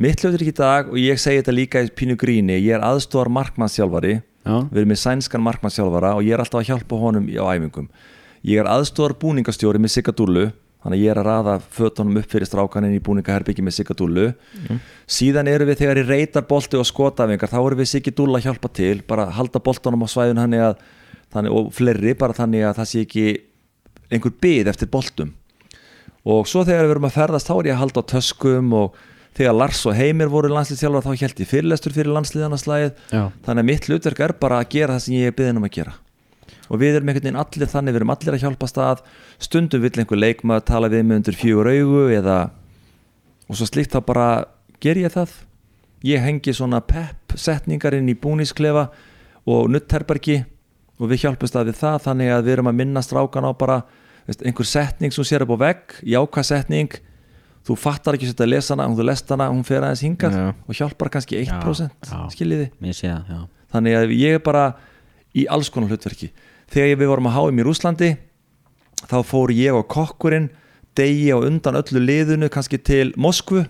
Mitt hlutverk í dag og ég segi þetta líka í pínu gríni. Ég er aðstóðar markmannsjálfari Já, við erum með sænskan markmannsjálfara og ég er alltaf að hjálpa honum á æfingum. Ég er aðstóðar búningastjóri með Sigadúlu þannig að ég er að raða fötunum upp fyrir strákanin í búningaherbyggi með Sigadúlu síðan eru við þegar ég reytar bolti og skotafingar þá eru við Sigadúlu að hjálpa til bara halda boltanum á svæðun og fleiri bara þannig að það sé ekki einhver byð eftir boltum og svo þegar við erum að ferðast þá er ég að halda á töskum og þegar Lars og Heimir voru landslýðstjálfar þá held ég fyrirlestur fyrir landsliðanaslæðið Já, þannig að mitt hlutverk er bara að gera það sem ég er byggðin um að gera. Og við erum einhvern veginn allir þannig, við erum allir að hjálpa stað stundum vill einhver leikmaður tala við mig undir fjögur augu eða og svo slíkt þá bara ger ég það. Ég hengi svona pepp setningar inn í búnisklefa og nuttherbergi og við hjálpumst að við það þannig að við erum að minna strákan á bara veist, einhver setning sem sér upp á vegg jákvæð setning þú fattar ekki að lesa hana, þú lest hana hún fer aðeins hingað Já. og hjálpar kannski 1% Já, já. skiljiði þannig að ég er bara í alls konar hlutverki þegar við vorum að háum í Rúslandi þá fór ég og kokkurinn degi á undan öllu liðinu kannski til Moskvu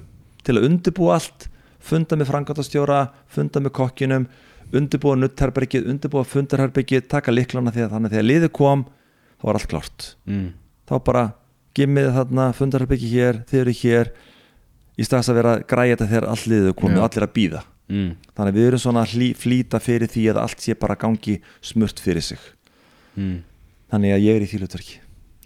til að undibúa allt funda með frangatastjóra, funda með kokkinum undibúa nuttherbergið, undibúa fundarherbergið, taka liklana þegar þannig að þegar liðið kom þá var allt klárt mm. þá bara gimmið þarna fundarherbergið hér, þið eru hér í staðs að vera að græja þetta þegar allt liðið komið Já. og allir að býða Mm. þannig að við erum svona að flýta fyrir því að allt sé bara gangi smurt fyrir sig Mm. þannig að ég er í.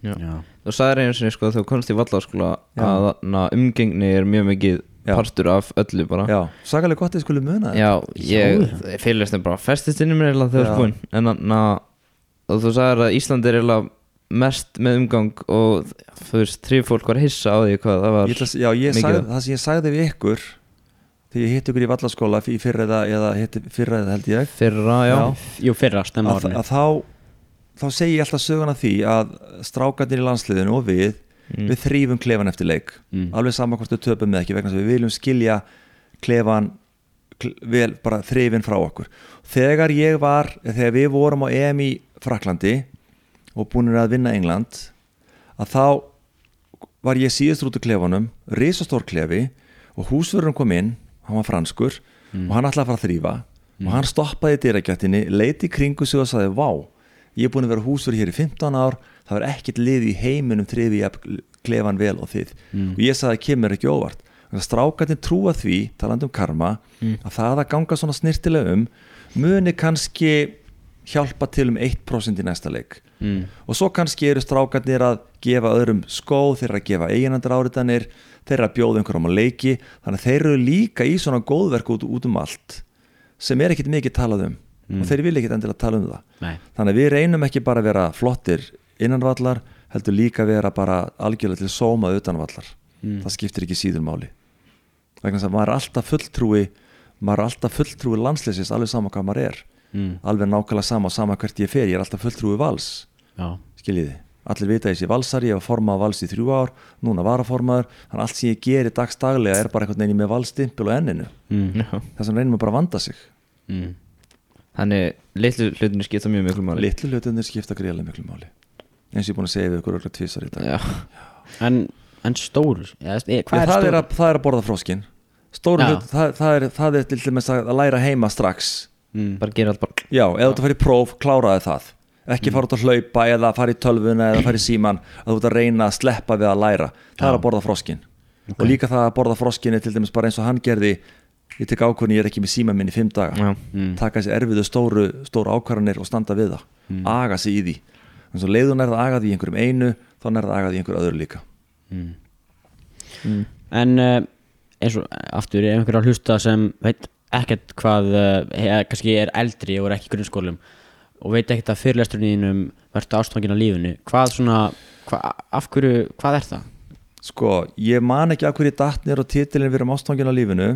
Já, Þú sagðir einu sinni sko þegar þú komst í vallaskóla Já. að þarna umgengni er mjög mikið Já. partur af öllu bara já, sakalega gott að þið skulle muna þetta. Já, ég fyrirlestin bara festist inn í mér eða þegar Já. þú búinn en þannig að þú sagðir að Ísland er eða mest með umgang og þú veist, þrjú fólk var hissa á því hvað það var Ég ætla að- já, ég mikið sagði, það sem ég sagði við ykkur þegar ég hitt ykkur í vallaskóla í fyrra eða, eða hitti fyrra eða held ég fyrra, já, Já. jú fyrra, stemma að, árinu að þá þá segi ég alltaf söguna því að strákarnir í landsliðinu og við Mm. við þrýfum klefan eftir leik Mm. alveg saman hvort við töpum með ekki vegna þess að við viljum skilja klefan kl- vel bara þrifin frá okkur þegar ég var, þegar við vorum á EM í Fraklandi og búinir að vinna England að þá var ég síðast út úr klefanum risastór klefi og húsverðurinn kom inn hann var franskur og hann ætlaði að fara að þrýfa og hann stoppaði í dyragjöttinni leiti kringu sig og sagði vá, ég er búin að vera húsverð hér í 15 ár það er ekkert lið í heiminum þrifi klefan vel og þið. Og ég sagði að kemur ekki óvart. Strákarnir trúa því, talandi um karma að það að ganga svona snirtilega um muni kannski hjálpa til um 1% í næsta leik. Mm. og svo kannski eru strákarnir að gefa öðrum skóð, þeir eru að gefa eiginandur áritanir þeir eru að bjóða einhverjum á leiki þannig að þeir eru líka í svona góðverk út, út um allt sem er ekkit mikið talað um og þeir vilja ekkit endilega tala um það. Nei, þannig að við reynum ekki bara að vera flottir innanvallar, heldur líka vera bara algjörlega til sóma utanvallar það skiptir ekki síður máli. Vegna þess að maður er alltaf fulltrúi maður er alltaf fulltrúi landslýsins alveg sama hvað maður er mm. alveg nákvæmlega sama og sama hvert ég fer ég er alltaf fulltrúi vals. Já, skiljiði, allir vita ég sé valsari ég var formað vals í þrjú ár, núna varaformaður. Þannig að allt sem ég geri dagstaglega er bara einhvern veginn með valstimpil og enninu. Mm. já. þess vegna reynum við bara að vanda sig. Mm. Þannig litlu hlutinu skipta mjög miklu máli. Litlu hlutunir skipta greiðlega miklu máli. Eins og ég er búin að segja við ykkur öll tvisar í dag. Já, En, en stór ja, e, Ég, Hvað er það, stór? er að, það er að borða fróskin stóru Já. hlut, það, það, er, það er til dæmis að læra heima strax mm. bara gera allt bara já, eða þú ert að fara í próf, kláraði það ekki Mm. fara út að hlaupa eða fara í tölvuna eða fara í síman að þú ert að reyna að sleppa við að læra það er Já. að borða froskin og líka það að borða froskin er til dæmis bara eins og hann gerði ég tek ákvörðin, ég er ekki með síma minn í fimm daga Já, Mm. taka þessi erfiðu stóru, stóru ákvarðanir og standa við það aga sig í því en svo leiðun er það agað í einhverjum einu þá er það agað í einhverju öðru líka Mm. mm. En uh, eins og aftur ef einhver er að hlusta sem veit ekkert hvað uh, kannski er eldri og er ekki í grunnskólum og veit ekkert að fyrirlesturinn verður ástfangin á lífinu hvað svona, hva, af hverju, hvað er það? Sko, ég man ekki að hverju datt nýr og titilin við erum ástofangin á lífinu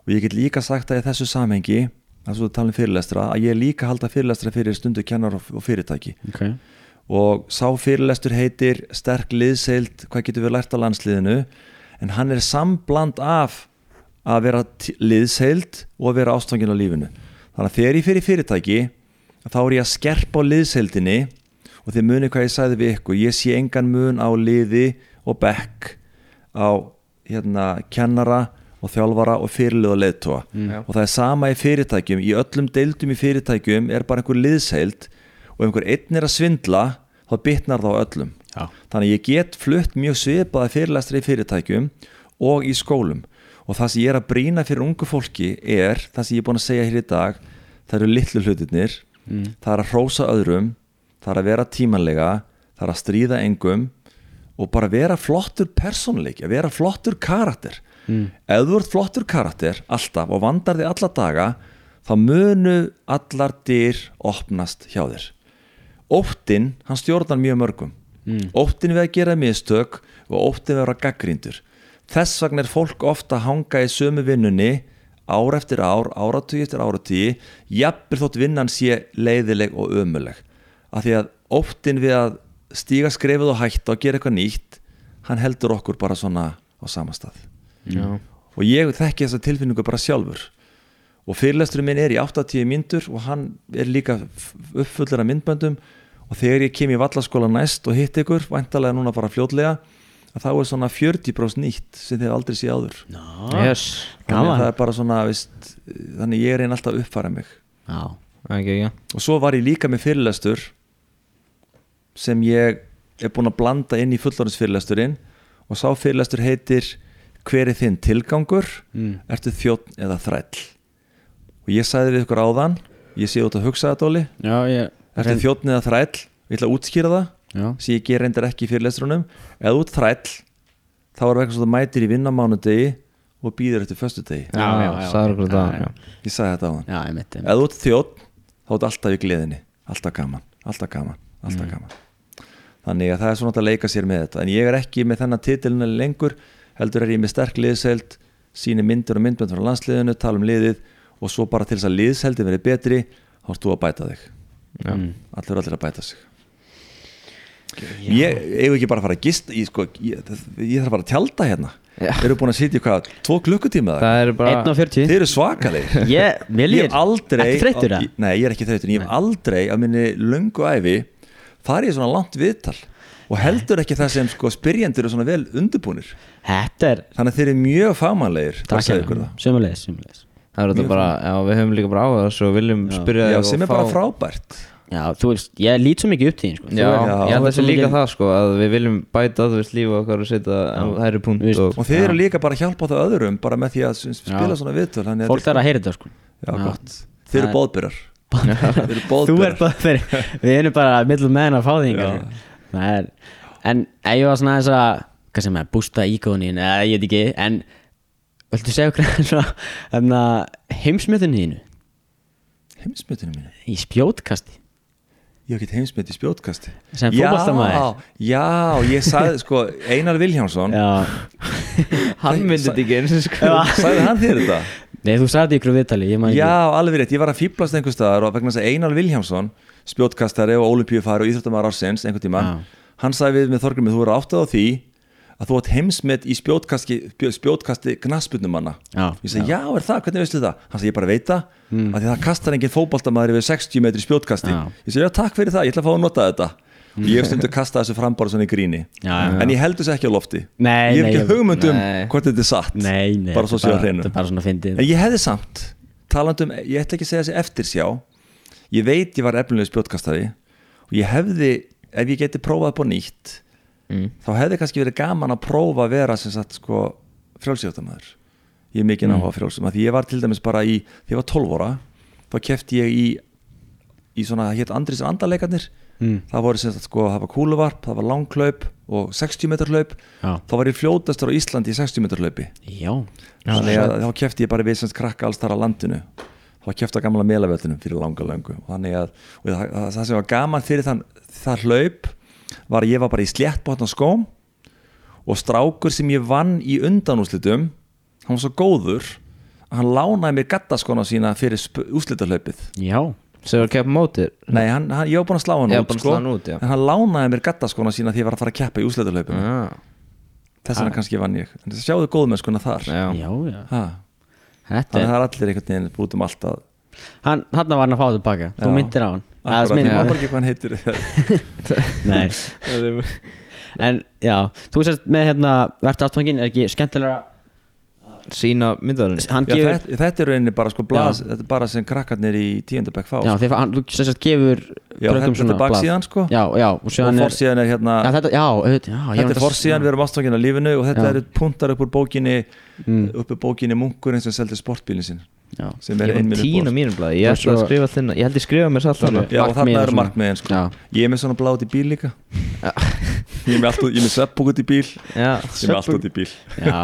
og ég get líka sagt að í þessu samhengi að svo tala um fyrirlestra að ég líka halda fyrirlestra fyrir stundu kennar og fyrirtæki Okay. og sá fyrirlestur heitir sterk liðseild, hvað getur við lært á landsliðinu en hann er sambland af að vera liðseild og að vera ástofangin á lífinu. Þannig að þegar ég fyrir fyrirtæki þá er ég að skerpa á liðseildinni og þið munið hvað ég sagði við ykkur. Ég sé engan mun á liði og bekk á hérna, kennara og þjálfara og fyrirlið og leðtóa Já. og það er sama í fyrirtækjum. Í öllum deildum í fyrirtækjum er bara einhver liðsheild og ef einhver einn er að svindla þá bitnar það á öllum. Já. þannig að ég get flutt mjög svipaða fyrirlestri í fyrirtækjum og í skólum og það sem ég er að brína fyrir ungu fólki er það sem ég er búin að segja hér í dag það eru litlu hlutirnir Mm. það er að hrósa öðrum það er að vera tímanlega það er að stríða engum og bara vera flottur persónuleik að vera flottur karakter mm. ef þú ert flottur karakter alltaf og vandar þig alla daga þá munu allar dyr opnast hjá þér óttin, hann stjórnar mjög mörgum Mm. óttin við að gera mistök og óttin við að vera gaggríndur þess vegna er fólk ofta að hanga í sömu vinnunni ár eftir ár, áratugi eftir áratugi jafnir þótt vinnan sé leiðileg og ömuleg af því að óttin við að stíga skrefið og hætta og gera eitthvað nýtt hann heldur okkur bara svona á sama stað. Já. og ég þekki þessa tilfinningu bara sjálfur. Og fyrirlesturinn minn er í 80 myndur og hann er líka uppfullur af myndböndum. Og þegar ég kem í vallaskóla næst og hitt ykkur væntalega núna bara fljótlega að þá er svona 40% nýtt sem þið aldrei sé áður. Ná, Yes þannig það er bara svona veist, þannig ég er einn alltaf að uppfæra mig. Já, ekki, ekki og svo var ég líka með fyrirlestur sem ég er búinn að blanda inn í fullorðinsfyrirlesturinn og sá fyrirlestur heitir hver er þinn tilgangur? Mm. ertu þjótt eða þræll? Og ég sagði við ykkur áðan ég sé út að hugsa já, ég ertu þjótt eða þræll, ég ætla að útskýra það sem ég ger reyndar ekki í fyrirlestrunum eða út þræll þá er eitthvað svo þú mætir í vinnamánudegi og býður eftir föstudegi Já, já, já. sagður okkur Já, það já. já. ég sagði þetta ég mitt eða út þjótt þá er alltaf í gleðinni alltaf gaman, alltaf gaman, alltaf Mm. gaman þannig að það er svona að leika sér með þetta en ég er ekki með þennan titilinu lengur heldur er ég með sterk liðsheld síni myndir og myndbönd frá landsliðinu tala um liðið og svo bara til þess að liðsheldin verið betri þá ert þú að bæta þig Mm. allir allir að bæta sig ég eigum ekki bara að fara að gist ég, sko, ég, ég þarf bara að tjálta hérna. Já. eru búin að sitja í hvað, tvo klukkutíma er bara 1 og 40 þeir eru svakalegir. Ég, mér ég líður. hef aldrei Ekki þreyttur það? Nei, ég er ekki þreytur, ég hef aldrei að minni löngu æfi farið í svona langt viðtal og heldur ekki það sem sko spyrjendur eru svona vel undirbúnir. Þetta er þannig að þeir eru mjög fagmannlegir Takk sagði ykkur hérna. er bara, já, við höfum líka bara á þessu og viljum spyrja Já, sem er bara frábært Já, þú veist, ég lít svo mikið upp til þín sko. Já, er- Já, ég held þú að ert svo þessi líka það sko að við viljum bæta þú veist lífa okkar og setja á hæri punkt Víst. og og þeir eru líka bara að hjálpa það öðrum bara með því að spila Já. svona viðtöl að Fólk þarf að heyra þetta sko. Já, Já. gott. Þeir eru Það er- bóðbyrjar Þeir eru Þú bóðbyrjar Við erum bara middle man að fá sko. Það er En ég var svona þess að Hvað sem er, bústa íkónin Eða ég veit ekki En Viltu segja okkur að heimsmyndinu þínu Heimsmyndinu mínu Í spjótkasti Ég hef ekki heimsmynd í spjótkasti Sem Já, fótboltamaður. já, ég sagði sko Einar Vilhjánsson Já hann myndi þetta ekki eins og sko Sagði hann þér þetta? Nei, þú sagði ykkur viðtali Ég man ekki Já, alveg rétt, ég var að fýblast einhver staðar og vegna þess að Einar Vilhjámsson spjótkastari og olimpíufari og íþróttamæður ársins einhvern tímann, Já. hann sagði við með Þorgrymið, þú eru áttað á því að þú átt heimsmet í spjótkasti, knaspunumanna Já, ég segi, já. er það, hvernig veistu það? hann segi, ég bara veit það, mm. að það kastar enginn fótboltamaður yfir 60 metri spjótkasti Já. ég segi, já, takk fyrir það, ég ætla að fá að nota þetta ég hef stundu kastað þessu fram bara svona í gríni Já, já. en ég held þessu ekki á lofti Nei, ég hef ekki ég- hugmynd um Nei. hvort þetta er satt Nei, nei bara svo séu að hreinu En ég hefði samt, talandum, ég ætla ekki að segja þessi eftirsjá Ég veit ég var efnilega spjótkastari Og ég hefði, ef ég geti prófað upp á nýtt Mm. Þá hefði kannski verið gaman að prófa að vera sem sagt sko frjálsjóttamæður Ég er mikið náhuga frjálsum Því ég var til dæmis bara í, því ég var 12 ára Þá kefti ég í Í svona, hétt Andris Andalegarnir Mm. Það voru sem sagt sko, það var kúluvarp Það var langklaup og 60 metrar hlaup. Já, Þá var ég fljótastur á Íslandi í 60 metrar hlaupi. Já. Þannig að þá kefti ég bara við sem krakka alls þar á landinu. Þá kefti að gamla melavöldunum fyrir langa löngu. Og þannig að og það, það, það sem var gaman fyrir þann, það hlaup var að ég var bara í sléttbótna skóm og strákur sem ég vann í undanúslitum hann var svo góður að hann lánaði mér gattaskona sína fyrir úslitahlaupið Já, sem var að keppa mótir nei, hann, hann, ég var búin að slá hann út, búin sko, slá hann út, en hann lánaði mér gattaskona sína því ég var að fara að keppa í úslitahlaupinu ah, þess vegna kannski vann ég. En þess að sjáðu góðmennskuna þar. Já. já, já. Ha. Þetta þannig að er það er allir einhvern veginn út um allt að Hann, hann var hann að fá þetta baka Þú myndir á hann Ég man bara ekki hvað hann heitir. Nei. En já, þú sérst með hérna Vertu ástfangin, er ekki skemmtilega sína gefur þetta, þetta er rauninni bara sko blas, þetta er bara sem krakkarnir í tíundabæk fá Já, sko. þegar hann, þú sérst gefur Já, þetta, þetta er baksíðan sko. Já, já, og og síðan er forsíðan er hérna Já, þetta, þetta er að- forsíðan, við erum ástfangin af lífinu og þetta Já. eru puntar upp úr bókinni Mm. upp úr bókinni munkurinn sem seldi sportbílinn sinn Já, sem er einminn tína upp mínum blæði ég ætla að svo- skrifa þinna ég held ég skrifa mér satt Já, og þarna Markmið og eru markmiðin sko. Já. Ég er með svona blátt í bíl líka. Ég er með allt út, ég er með sveppbúk út í bíl. Já, ég er með allt út í bíl. Já,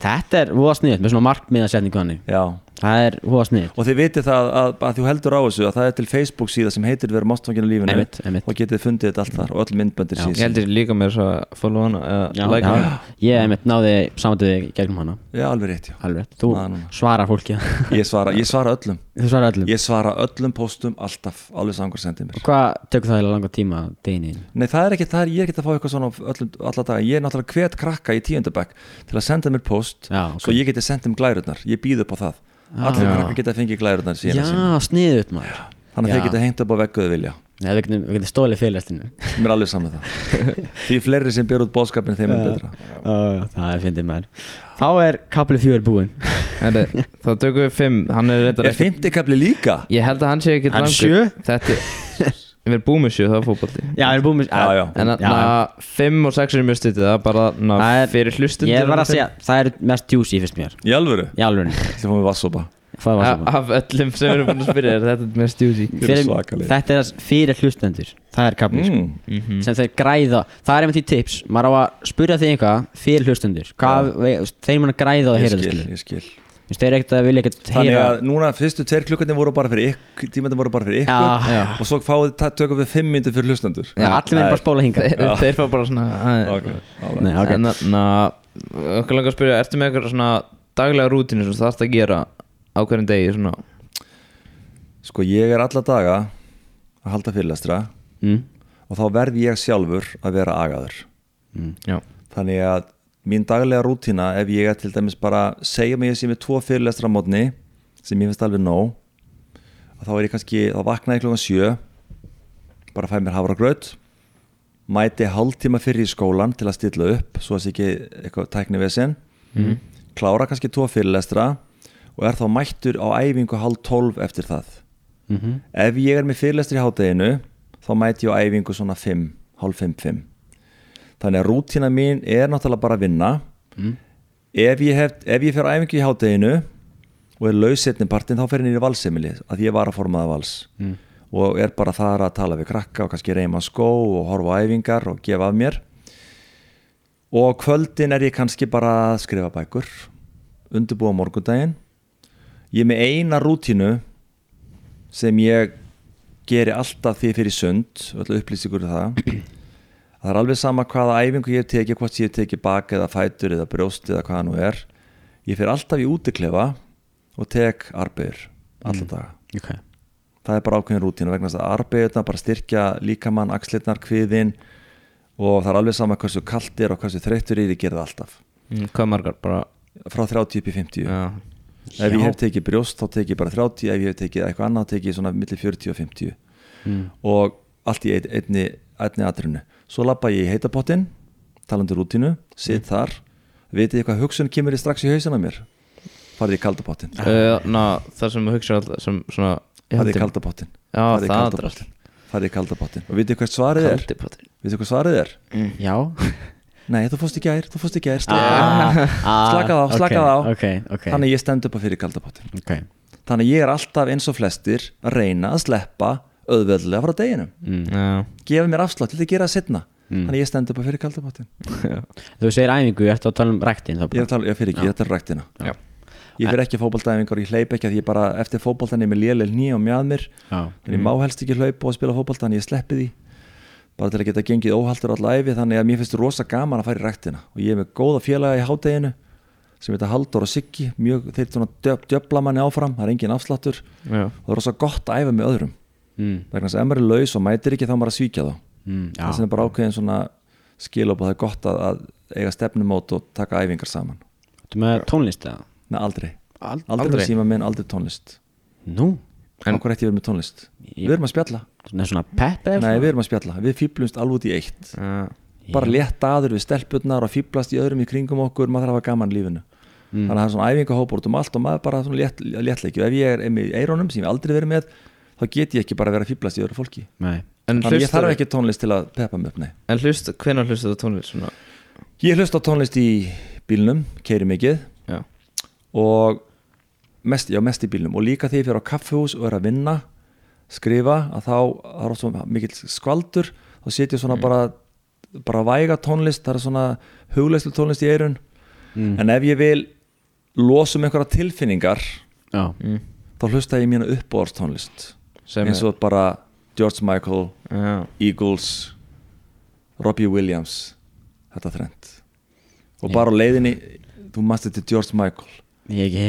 þetta er hóa sniðut með svona markmiðasetningu hann já, Það er hóa sniðut og þið vitið það að, að þú heldur á þessu að það er til Facebook síða sem heitir verið mástfanginu lífinu Einmitt, einmitt. og getið fundið þetta allt þar og öll myndböndir Já. ég heldur líka með þess að follow hana Já, eða like já, hana. Ég hef mitt náði samtöði gegnum hana. Já, alveg rétt, já. Alveg, þú Ná, svarar fólki. Ég svara, ég svara öllum. Þú svarar öllum? Ég svara öllum póstum alltaf alveg samkvæm sendið mér. Hvað tekur það í langa tíma deginu? Nei, það er ekki, það er, ég er ekki að fá eitthvað svona öllum, alla daga, ég er náttúrulega hvet krakka í tíundabæk til að senda mér post Já, ok. svo ég geti sendt um glærurnar, ég býð upp á það allir Já. krakka geta fengið glærurnar síðan Já, sín, sniðut maður. Þannig að þeir geta hengt upp á vegguðu vilja. Nei, við getum, getum stólið fyrirlestinu mér er alveg saman það. Því fleiri sem ber út bóðskapin þeim er betra. Það er fyndið maður. Þá er kapli fjögur búinn. Herri, Þá tökum við fimm. Hann er er fymti kapli líka? Ég held að hann sé ekki Hann er sjö? Þetta Við erum búið með sjö, það er fótbolti. Já, við erum með Já, já. En að na, fimm og sex er mjög stutið Það er bara Það er- fyrir hlustundur Ég var að segja, það er mest juicy fyrst mér. Í alvöru? Í alveg Það fórum við vassopa Af öllum sem við erum búin að spyrja er þetta mest juicy? Svakalegir. Þetta er fyrir hlustendur. Það er kapli sko. mm. sem þeir græða. Það er einmitt í tips. Maður á að spyrja þig eitthvað fyrir hlustendur. Hvað, ve- þeir mun að græða og ég heyra það þannig að núna fyrstu tveir klukkarnir voru bara fyrir ykkur tímandi voru bara fyrir ykkur. Já, já. og svo fáið, tökum við fimm myndir fyrir hlustendur. Já, Allir verður bara spóla hinga Þeir, þeir fá bara svona okkur langar að spyrja Ertu með eitthvað svona daglega rútinu sem þú þarfst að gera á hverjum degi svona? Sko ég er alla daga að halda fyrirlestra mm. og þá verð ég sjálfur að vera agaður. Já. Þannig að mín daglega rútína ef ég er til dæmis bara segja mig ég sé með tvo fyrirlestra á mótni sem ég finnst alveg nóg þá er ég kannski, þá vakna ég klokkan sjö bara fæ mér havragraut mæti hálftíma fyrir í skólan til að stilla upp svo að sé ekki eitthvað tækni við sinn Mhm. klára kannski tvo fyrirlestra og er þá mættur á æfingu hálf tólf eftir það. Mm ef ég er með fyrirlestri í hádeginu þá mæti ég á æfingu svona 5, hálf 5, 5 þannig að rútína mín er náttúrulega bara að vinna. Mm. ef ég, hef, ef ég fer æfingu í hádeginu og er laus setni partin þá fer ég nýri valsemili að ég var að formaða vals. Mm. og er bara þar að tala við krakka og kannski reyma skó og horfa æfingar og gefa af mér. Og kvöldin er ég kannski bara að skrifa bækur undirbúa morgundaginn. Ég er með eina rútínu sem ég geri alltaf því fyrir sund alltaf upplýsingur það það er alveg sama hvaða æfingu ég hef tekið hvort ég hef tekið bak eða fætur eða brjóst eða hvaða nú er. Ég fer alltaf í útiklefa og tek arbegur alltaf daga. Ok. Það er bara ákveðin rútínu vegna þess að arbeigurna bara styrkja líkamann, axlirnar, kviðin og það er alveg sama hversu kalt er og hversu þreyttur er ég það alltaf. Mm, Hvað margar? Bara frá 30 upp í 50 Já. Ef ég hef tekið brjóst þá tekið ég bara 30 ef ég hef tekið eitthvað annað þá tekið ég svona millir 40 og 50 mm. og allt í ein, einni, einni atrinu svo lappa ég í heitapottin talandi um rútínu, sitt þar. Vitið ég hvað hugsun kemur ég strax í hausin á mér? Farið í kaldapottin uh, ná, Það sem hugsa alltaf sem svona farið í kaldapottin farið í kaldapottin og vitið hvert svarið er? Vitið hvað svarið er? Já. Nei, þú fórst í gær, þú fórst í gær. Ah, ah, slakað á, ok, slakað á. Ok, ok. Þannig að ég stend upp á fyrir kaldapottin þannig að ég er alltaf eins og flestir að reyna að sleppa auðveldlega frá deginum. Mm. Já. Gefa mér afslátt til að gera það setna Mm. þannig að ég stend upp á fyrir kaldapottin Þú segir æfingu, ég ætti að tala um ræktin þá ég að tala, ég fyrir ekki, þetta er ræktina. Já. ég fyrir ekki fótboltaæfingar og ég hleyp ekki að ég bara eftir fótboltan er með léleg ný og mjað mér. Já. En ég má helst ekki hlaupa og spila fótboltan ég sleppi því. Bara til að geta gengið óhaldur all æfi þannig að mér finnst rosa gaman að fara í ræktina. Og ég er með góða félaga í hádeginu sem heita Halldór og Siggi. Mjög þeir djöfla manni áfram það er engin afsláttur. Já. Og það er rosa gott að æfa með öðrum mm. vegna þess að ef maður er laus og mætir ekki þá maður að svíkja þá. Mm. það Já er bara ákveðin svona skil og það er gott að, að eiga stefnumót og taka æfingar saman. Þú með tónlist eða? Nei, aldrei, Ald aldrei, aldrei. síma minn, aldrei tónlist. Nú? Okkur ég verið með tónlist? Við erum að spjalla, nei við erum að spjalla. Við fýblumst alveg út í eitt. Já. Bara létt aður við stelpurnar og fýblast í öðrum í kringum okkur Maður þarf að hafa gaman lífinu. Mm. Þannig að það er svona æfingahópur út um allt og maður bara svona létt, léttleiki. Og ef ég er í eirónum sem ég aldrei verið með Þá get ég ekki bara að vera fýblast í öðru fólki. Þannig að ég þarf ekki tónlist til að peppa mig upp, nei. En hlust, hvenær hlustu það tónlist svona? Ég hlust á tónlist í bílnum, keiri mikið. Já. Og mest, já, mest í bílnum. Og líka þegar ég fyrir á kaffihús og er að vinna skrifa að þá er oft mikill skvaldur. Þá setjum ég svona bara bara væga tónlist það er svona hugleyslu tónlist í eirun mm. en ef ég vil losa um einhverja tilfinningar Já, mm. þá hlusta ég mínu uppbóðars tónlist. sem eins og bara George Michael já, Eagles Robbie Williams þetta þrend og bara á leiðinni þú mannst þetta George Michael. Ég ekki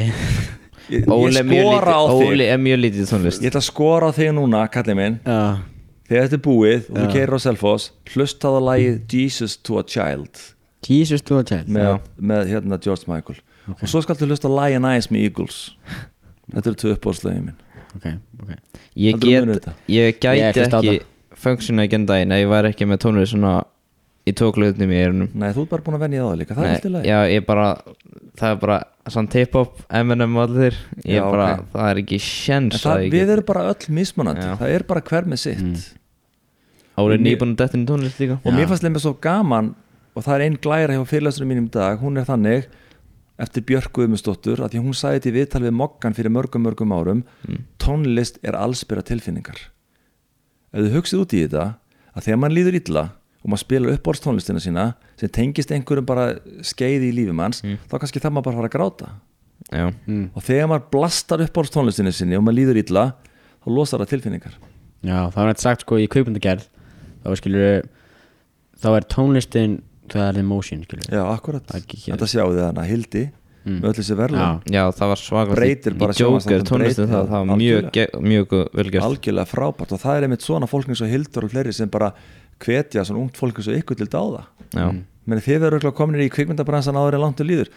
ég, ég er skora á þig. Óli er mjög lítið tónlist. Ég ætla að skora á þig núna, kallið minn. Já, þegar þetta er búið og þú Já. keirir á Selfoss hlustaðu á lagið Jesus to a Child. Jesus to a child með, Já. með hérna George Michael. Og svo skaltu hlusta Lion Eyes með Eagles. Þetta eru tvö uppbóðslögin minn Ok, ok. Ég get, ég gæti ekki funksjona ekki en daginn ef ég væri ekki með tónlist svona í tóklutnum í eirunum nei, þú ert bara búin að venja það líka, það er alltaf lagi. já, ég bara, það er bara svona tip-hop, M&M og allir. Ég Já, bara, ok. það er ekki En sjens við get erum bara öll mismunandi. Já. það er bara hver með sitt. Mm. Að detta inn í tónlist líka. Og mér fannst lemmi svo gaman og það er einn glæra hjá fyrirlæsturinn mínum í dag hún er þannig eftir Björk Guðmundsdóttur að því hún sagði þetta í viðtal við Moggan fyrir mörgum mörgum árum Mm. tónlist er allsbyrra tilfinningar ef þú hugsið út í þetta að þegar mann líður illa og maður spilar uppbórst tónlistina sína sem tengist einhverjum bara skeiði í lífi manns Mm. þá kannski það maður bara fara að gráta mm. og þegar maður blastar uppbórst tónlistinu sinni og maður líður illa þá losar það tilfinningar Já, það var nætt sagt sko í kveikmyndagerð þá skilur þá er tónlistin það er emotion skilur já, akkurat, Það ekki þetta sjáu þið hana Hildi Mm. með öll þessi verðlun Já, já, það var bara í Joker tónlistin það, það, það var mjög, mjög gu- vel gert. Algjörlega frábært og það er einmitt svona fólk eins og Hildur og fleiri sem bara hvetja svona ungt fólk eins og ykkur til dáða. Já, Mm. menn þið verður örugglega kominir í kvikmyndabransan áður en langt og líður.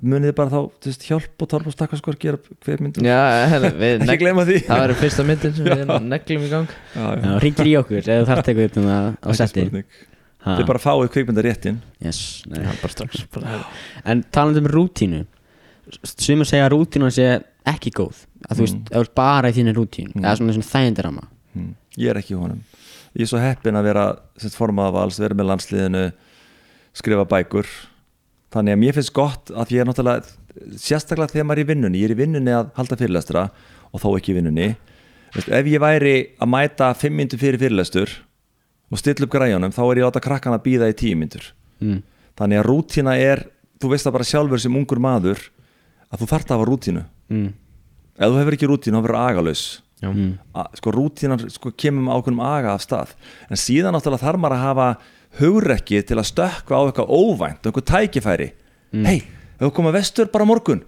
Munið þið bara þá þú veist, hjálp og torf og stakkarskor gera já við ekki negl, gleyma því. það verður fyrsta myndin sem við neglum í gang. Já, já. já ringir í okkur eða þarf tekur upp þetta á Ekki setti spurning. Ha. þið bara fáið kvikmyndaréttin yes, nei. bara strax bara, En talandi um rútínu Sumir segja að rútínu sé ekki góð að þú veist, Mm. þú ert bara í þínu rútínu Mm. eða svona svona þægindirama Hmm. ég er ekki honum ég er svo heppin að vera sett formað af alls, vera með landsliðinu skrifa bækur þannig að mér finnst gott að ég er náttúrulega sérstaklega þegar maður er í vinnunni ég er í vinnunni að halda fyrirlestra og þó ekki í vinnunni Veist, ef ég væri að mæta fimm myndur fyrir fyrirlestur og stilla upp græjunum þá er ég láta krakkan að býða í tíu myndur mm. þannig að rútína er þú veist það bara sjálfur sem ungur maður að þú þarft að hafa rútínu Mm. ef þú hefur ekki rútínu þá verður agalaus já, Mm. sko rútínan sko, kemur með ákveðnum aga af stað en síðan náttúrulega þarf maður að hafa hugrekki til að stökkva á eitthvað óvænt eitthvað tækifæri Mm. hei, ef þú koma vestur bara morgun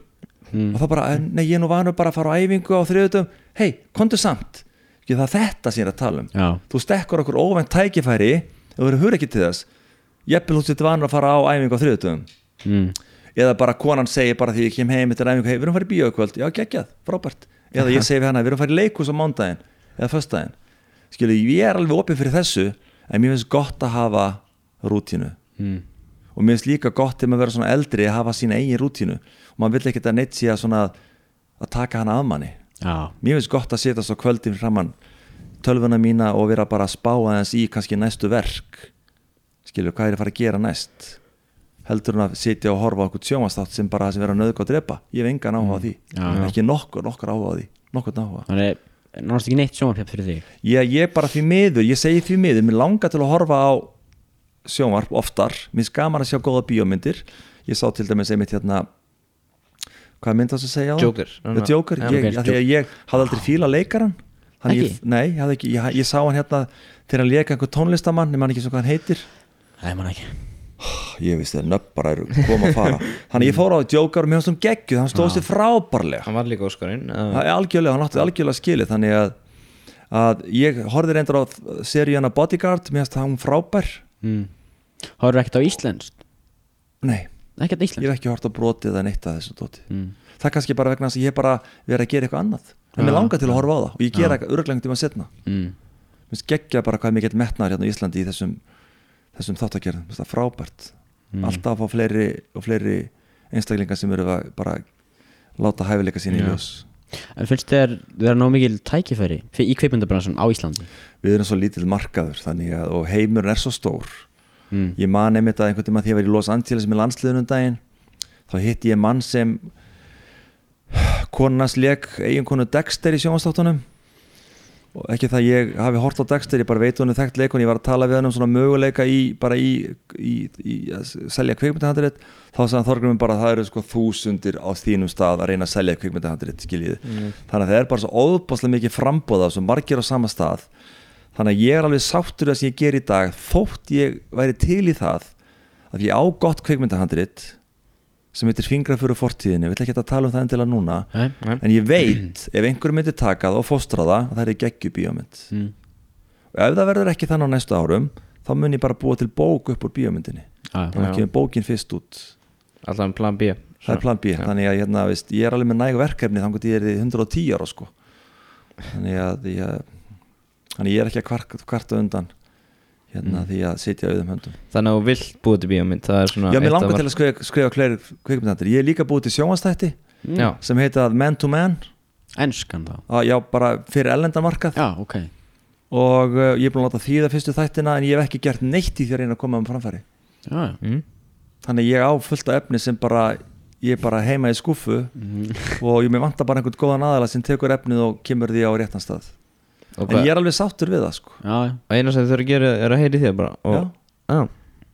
Mm. og þá bara, "En nei ég er nú vanur bara að fara á æfingu á þriðutum, hei, kontu samt ekki það þetta sem ég er að tala um. Já, þú stekkur okkur óvænt tækifæri ef þú verður hugrekki til þess. Jafnvel þú setur vanur að fara á æfingu á þriðutum mm. eða bara konan segir bara því ég kem heim eftir æfingu, hei, við erum að fara í bíó í kvöld. Já, geggjað, frábært. Eða ég segi við hana, við erum í leikus á mándaginn eða föstudaginn, skilu, ég er alveg opið fyrir þessu, en mér finnst gott að hafa rútínu. Mm. og mér finnst líka gott þegar maður verður svona eldri að hafa sína eigin rútínu. Og maður vill ekkert að neitt sé að svona að taka hana af manni Já, mér finnst gott að setja svo kvöldin framann tölvuna mína og vera bara að spá aðeins í kannski næstu verk. Skilur, hvað er að fara að gera næst? Heldur hún að sitja og horfa á okkur sjómastátt sem bara það sem vera nöðg og drepa. Ég hef engan áhuga á því, Já. ekki nokkur, nokkur áhuga á því. Nokkur áhuga. Þannig er náttúrulega ekki neitt sjónvarpjöp fyrir þig? Ég, ég bara því miður, ég segi því miður mér langar til að horfa á sjónvarp oftar, mér gaman að sjá góða bíómyndir. Ég sá til dæmis einmitt hérna hvað mynd það að segja á það? Joker The Joker, ég, ok, að því að ég hafði aldrei fíla leikaran ég, nei, ég, ekki, ég, ég sá hann hérna þegar hann leika einhver tónlistamann nema hann ekki svo hvað hann heitir. Það er mann ekki. Ég vissi það nöpp bara eru koma að fara. Þannig ég fór á Joker og mér fannst hann geggjuð hann stóð sér frábærlega. Hann var líka Óskarinn það er algjörlega, hann átti algjörlega skilið þannig að, að ég horfði reyndar á seríuna Bodyguard mér fannst hann frábær. Mm. Hóru ekkert á íslenskt? Nei, Ekkert ég íslenskt hef ekki hort á brotið eða neitt að þessu dóti. Mm. það er kannski bara vegna þess að ég bara verið að gera eitthvað annað. En mér langar til að horfa á það og ég gera örglengt um að setna Mm. mér finnst geggja bara hvað mikill metnaður hérna í Íslandi í þessum, þessum þáttagerðum, það er frábært. Mm. alltaf að fá fleiri og fleiri einstaklingar sem eru að bara láta hæfileika sín í ljós. En finnst þér vera nóg mikil tækifæri í kveipmyndabransan á Íslandi? Við erum svo lítill markaður þannig að og heimurinn er svo stór mm. ég man einmitt að einhvern tíma því að ég var í Los Angeles með landsliðunum daginn þá hitti ég mann sem konans leik eiginkonu Dexter í sjónvastáttunum og ekki það ég hafi hort á Dexter ég bara veit hún er þekkt leikon, ég var að tala við hann um svona möguleika í, bara í, í, í að selja kvikmyndahandrið þá sagði Þorgrumum bara að það eru sko þúsundir á þínum stað að reyna að selja kvikmyndahandrið skiljiði, þannig að það er bara svo óbáslega mikið frambóða, svo margir á sama stað þannig að ég er alveg sáttur að sem ég ger í dag, þótt ég væri til í það að ég á gott kvikmyndahandrið sem heitir fingra fyrir fortíðinu, við ætla ekki að tala um það endilega núna Nei. Nei. en ég veit ef einhver myndi taka það og fóstra það að það er geggju bíómynd Mm. og ef það verður ekki þannig á næstu árum þá mun ég bara búa til bók upp úr bíómyndinni Já, þannig að kemur bókin fyrst út Alltaf en plan B það er plan B, þannig að hérna, veist, ég er alveg með næg verkefni þannig að ég er í 110 ára sko. þannig að ég, þannig ég er ekki að kvart, kvarta undan hérna, því að sitja auðum höndum. Þannig að þú vilt búið til bíómynd er Já, mér langar til að skrifa, skrifa fleiri kvikmyndandir Ég er líka búið til sjónvastætti Já, sem heita Man to Man. Enskan þá? Að, Já, bara fyrir ellendamarkað Já, ok. Og uh, ég er búin að láta þýða fyrstu þættina en ég hef ekki gert neitt í því að reyna að koma um framfæri. Já, já. Mm. þannig að ég á fullt af efni sem bara ég er bara heima í skúfu og ég með vantar bara einhvern góðan aðala sem tekur efnið og kemur því á réttan stað en ég er alveg sáttur við það sko. Já, já. Og eina sem þau þurfa að gera er að heyri þér bara og, Já,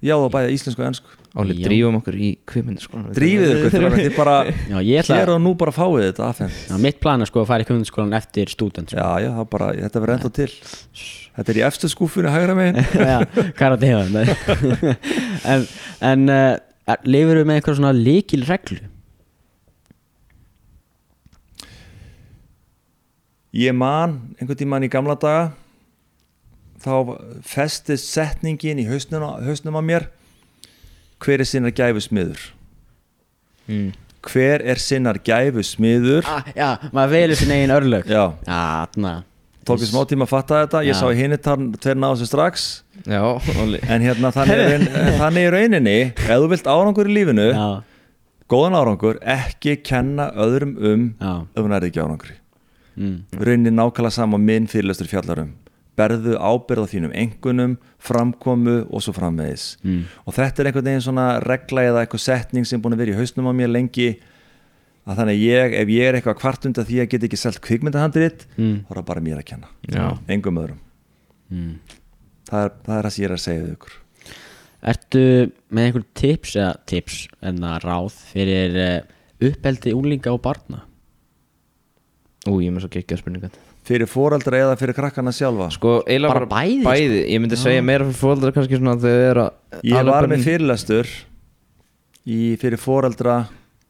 já. Og bæða íslensku og ennsku Já. drífum okkur í kvikmyndir sko. Drífið til að þið bara Já, ég ætla hér og nú bara fáið þetta Já, mitt plan er sko að fara í kundskólan eftir stúdent sko. já já það bara þetta verður ennþá til. Þetta er í efstu skúfunni hægra megin. En, en uh, lifur við með eitthvað svona líkil reglu ég man einhvern tímann í gamla daga þá festist setningin í hausnum, á- á mér. Hver er sinnar gæfu smiður mm. hver er sinnar gæfu smiður ah, Já, maður velur sin eigin örlög. Já, tók ég smá tíma að fatta þetta. Ég Já. sá í hinni tveir náðu þessu strax. Já, en hérna þannig er, rauninni ef þú vilt árangur í lífinu Já, góðan árangur, ekki kenna öðrum um ef hún er ekki árangri mm. rauninni nákvæmlega sama minn fyrirlestur fjallarum berðu ábyrð á þínum engunum, framkomu og svo framvegis Mm. og þetta er einhvern veginn svona regla eða eitthvað setning sem búin að vera í hausnum á mér lengi að þannig að ég, ef ég er eitthvað kvart undan því að geta ekki selt kvikmyndahandrit Mm. þá er það bara mér að kenna, Já. engum öðrum Mm. það er, það er það sem ég er að segja við ykkur Ertu með einhver tips eða tips en að ráð fyrir uh, uppeldi úlinga og barna? Ú, ég með svo geggja spurningar. Fyrir foreldra eða fyrir krakkana sjálfa? Sko, eiginlega Bara bæði, sko. bæði. Ég myndi segja meira fyrir fóldra kannski svona að þau eru að ég var með fyrirlestur í, fyrir foreldra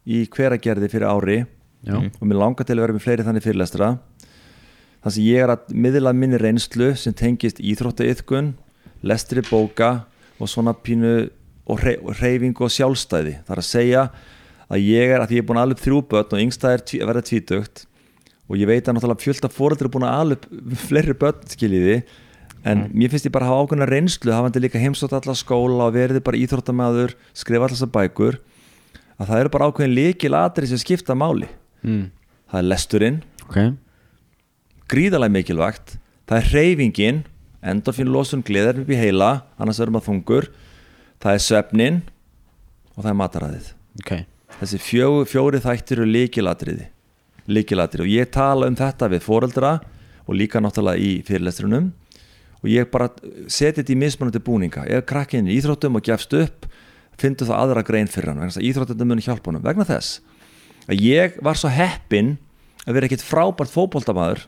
í hveragerði fyrir ári. Já. Og mér langar til að vera með fleiri þannig fyrirlestra. Þar sem ég er að miðla minni reynslu sem tengist íþróttaiðkun lestri bóka og svona pínu og hrey- og sjálfstæði. Það er að segja að ég er að ég er búin að alveg þrjú börn og yngsta er að verða tvítugt og ég veit að náttúrulega fjölda fóreldri er búin að alveg fleiri börn skiljiði. En mér finnst ég bara að hafa ákveðna reynslu hafandi líka heimsótt alla skóla og verið bara íþróttamæður skrifa þessar bækur að það eru bara ákveðin líkil atrið sem skipta máli. Mm. það er lesturinn, Ok. Gríðalega mikilvægt. Það er hreyfingin endorfín losun gleðar upp í heila annars verður maður þungur. Það er svefnin og það er mataræðið. Ok. Þessi fjó, fjóri þættir eru líkilatriði líkilatriði og ég tala um þetta við foreldra og líka náttúrulega í fyrirlestrunum. Og ég bara seti þetta í mismunandi búninga. Ef krakkin er í íþróttum og gefst upp fyndu það aðra grein fyrir hann vegna þess að íþróttum muni hjálpa honum. Vegna þess að ég var svo heppinn að vera ekkit frábært fótboltamaður.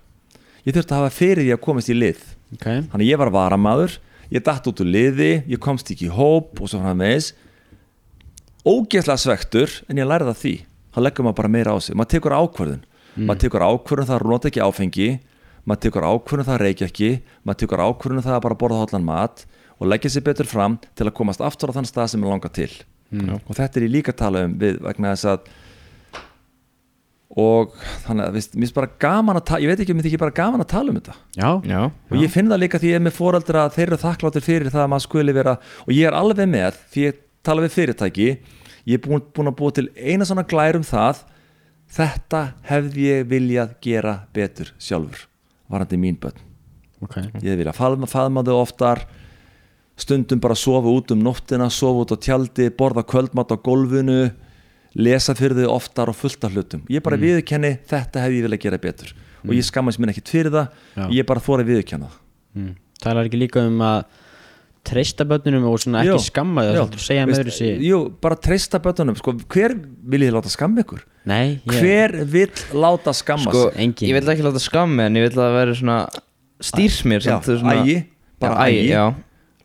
Ég þurfti að hafa fyrir því að komast í lið. Ok. Þannig ég var varamaður. Ég datt út úr liði, ég komst ekki í hóp og svo framvegis. Ógeðslega svektur en ég lærði það því. Þá leggur maður bara meira á sig, maður tekur ákvörðun maður tekur ákvörðun það að nota ekki áfengi maður tekur ákvörðun það að reykja ekki maður tekur ákvörðun það að bara borða hóllan mat og leggja sér betur fram til að komast aftur á þann stað sem er langar til. Og þetta er ég líka að tala um við vegna þess að og þannig að mér finnst bara gaman að tala ég veit ekki, mér þykir bara gaman að tala um þetta. Já. Já, og ég finn það líka því ég er með foreldra að þeir eru þakkláttir fyrir það að maður skuli vera og ég er alveg með því ég tala við fyrirtæki ég er búin, búin að búa til eina svona glær um það þetta hefði ég viljað gera betur sjálfur varandi mín börn Ok ég viljað faðma, faðma þau oftar stundum bara sofa út um nóttina sofa út á tjaldi, borða kvöldmat á gólfinu lesa fyrir þau oftar og fullt af hlutum ég bara mm. viðurkenni þetta hefði ég viljað gera betur og ég skammast mér ekkert fyrir það Já. ég bara þóra viðurkenna það mm. talar ekki líka um að treysta börnunum og svona ekki Jú, skamma þau Jú, bara treysta bötunum sko, hver vil ég láta skamma ykkur? nei, ég, hver vill láta skamma Sko, ég vil ekki láta skammi en ég vil að það veri svona stýrs mér Já, samt, þú veist, svona- ægi, bara ægi,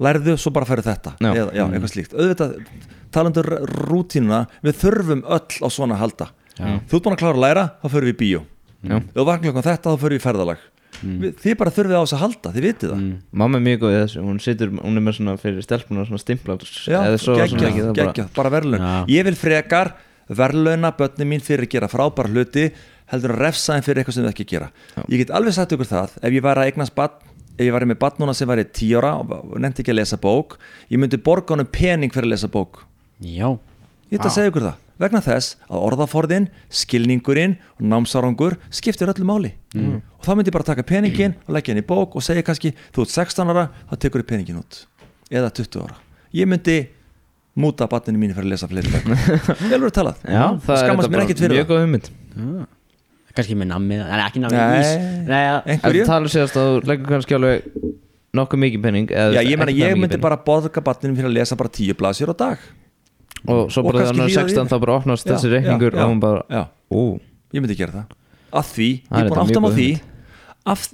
lærðu, svo bara færi þetta. Já. Eða, já, eitthvað slíkt, auðvitað talandur rútínuna, við þurfum öll á svona halda. Já. þú ert búin að klára að læra, þá förum við í bíó. Þú vaknar klokkan þetta, þá förum við í ferðalag við, þið bara þurfið á þess að halda, þið vitið það. Mm. Mamma er mjög góð í þessu, hún situr, hún er með svona fyrir stelpuna svona stimplar Já, eða svo svona geggjað, bara- bara verðlaun. Já. Ég vil frekar verðlauna börnin mín fyrir að gera frábæra hluti heldur að refsa þeim fyrir eitthvað sem þau ekki gera. Ég get alveg sagt ykkur það ef ég væri að eignast barn ef ég væri með barn núna sem væri 10 ára og nefndi ekki að lesa bók ég myndi borga honum pening fyrir að lesa bók. Já, Ég ætla að segja ykkur það vegna þess að orðaforðin, skilningurinn og námsárangur skiptir öllu máli mm. og þá myndi ég bara taka peningin og leggja henni í bók og segja kannski þú ert 16 ára, þá tekur þið peningin út eða 20 ára ég myndi múta barninu mínu fyrir að lesa fleiri bæk Ég alveg talað Já, og skammast mér ekkert fyrir mjög góð hugmynd já. kannski með nammið nei, ekki nammið Nei. ís nei, ja. Ef Einhverju? þú talar séðast að þú leggur kannski alveg nokkuð mikið penning eða Já, ég meina ekki það ég myndi pening. bara borga barninu fyrir að lesa bara 10 blasir á dag og svo bara þegar hann er líða 16 yfir. þá bara opnast Já, þessi reikningur og hún bara Já, Ú, ég myndi gera það. Að því, Það ég er er búin að þetta átta mig á því.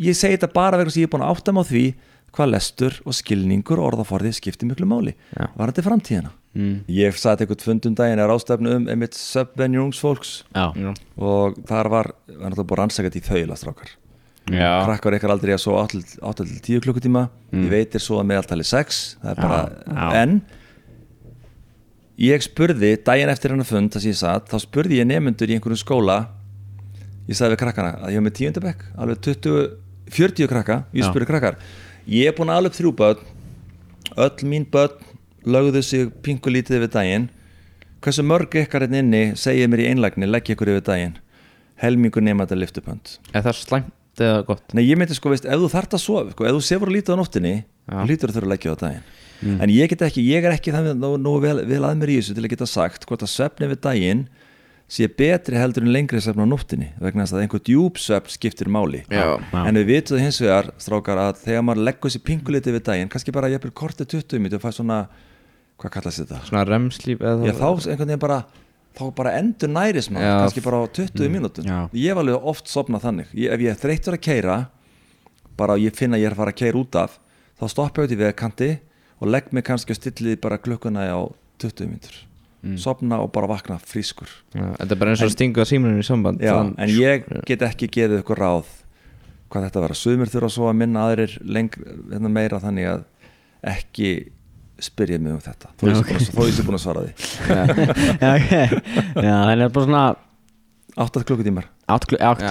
ég segi þetta bara vegna sem ég er búin að átta mig á því hvað lestur og skilningur og orðaforði skiptir miklu máli. Já. var þetta framtíðina. Mm. ég satt eitthvað fundum daginn er ástæfnu um einmitt subvenjur ungs fólks. Já, já, og þar var, var náttúrulega búin rannsækjað í þaula strákar. Já. krakkar ykkar aldrei að svo 8-10 klukkutíma. Ég veit er svo að meðaltali 6 það er bara, já. Ég spurði daginn eftir hennar fund þar sem ég satt, þá spurði ég nefnendur í einhverjum skóla ég sagði við krakkana að ég hef með tíundabekk alveg 20, 40 krakka ég Já. spurði krakkar, ég er búin að alveg þrjú börn öll mín börn lögðu sig pingu lítið yfir daginn. Hversu mörg ykkar hérna inni segið mér í einlægni, legg ykkur yfir daginn? Helmingur nema þetta liftupönd er það slæmt eða gott? Nei, ég myndi sko, veist, ef þú þart að sofa sko, ef þú sefur að lítið á nóttinni Já. lítur þú þurfa að leggja á daginn en ég get ekki, ég er ekki það nú, nú vel, vel að mér í þessu til að geta sagt hvort að svefni við daginn sé betri heldur en lengri svefn á nóttinni vegna þess að einhver djúb svefn skiptir máli Já. Já. en við vitum hins vegar, strákar, að þegar maður leggur sér pinguliti við daginn, kannski bara ég er kortið 20 minnum og fæ svona, hvað kallast þetta? svona remslíf eða Já, þá einhvern veginn bara þá bara endur næris maður, kannski bara á 20 mínútum Já. ég hef alveg oft sopnað þannig ég, ef ég er þreyttur að keira bara ég finna að ég er að fara að keira út af þá stoppa ég út í vegkanti og legg mig kannski og stilli bara klukkuna á 20 mínútur. Sopna og bara vakna frískur. Já, þetta er bara eins og að stinga símunum í samband Já, Þann- en ég get ekki gefið ykkur ráð hvað þetta vera, sumir þurfa svo að minna aðrir lengur, hérna meira þannig að ekki spyrja mig um þetta. Þó ég að- ég sé búin að svara því. Já, ok. Já, það er bara svona 8 klukkutímar. 8 klu, átt-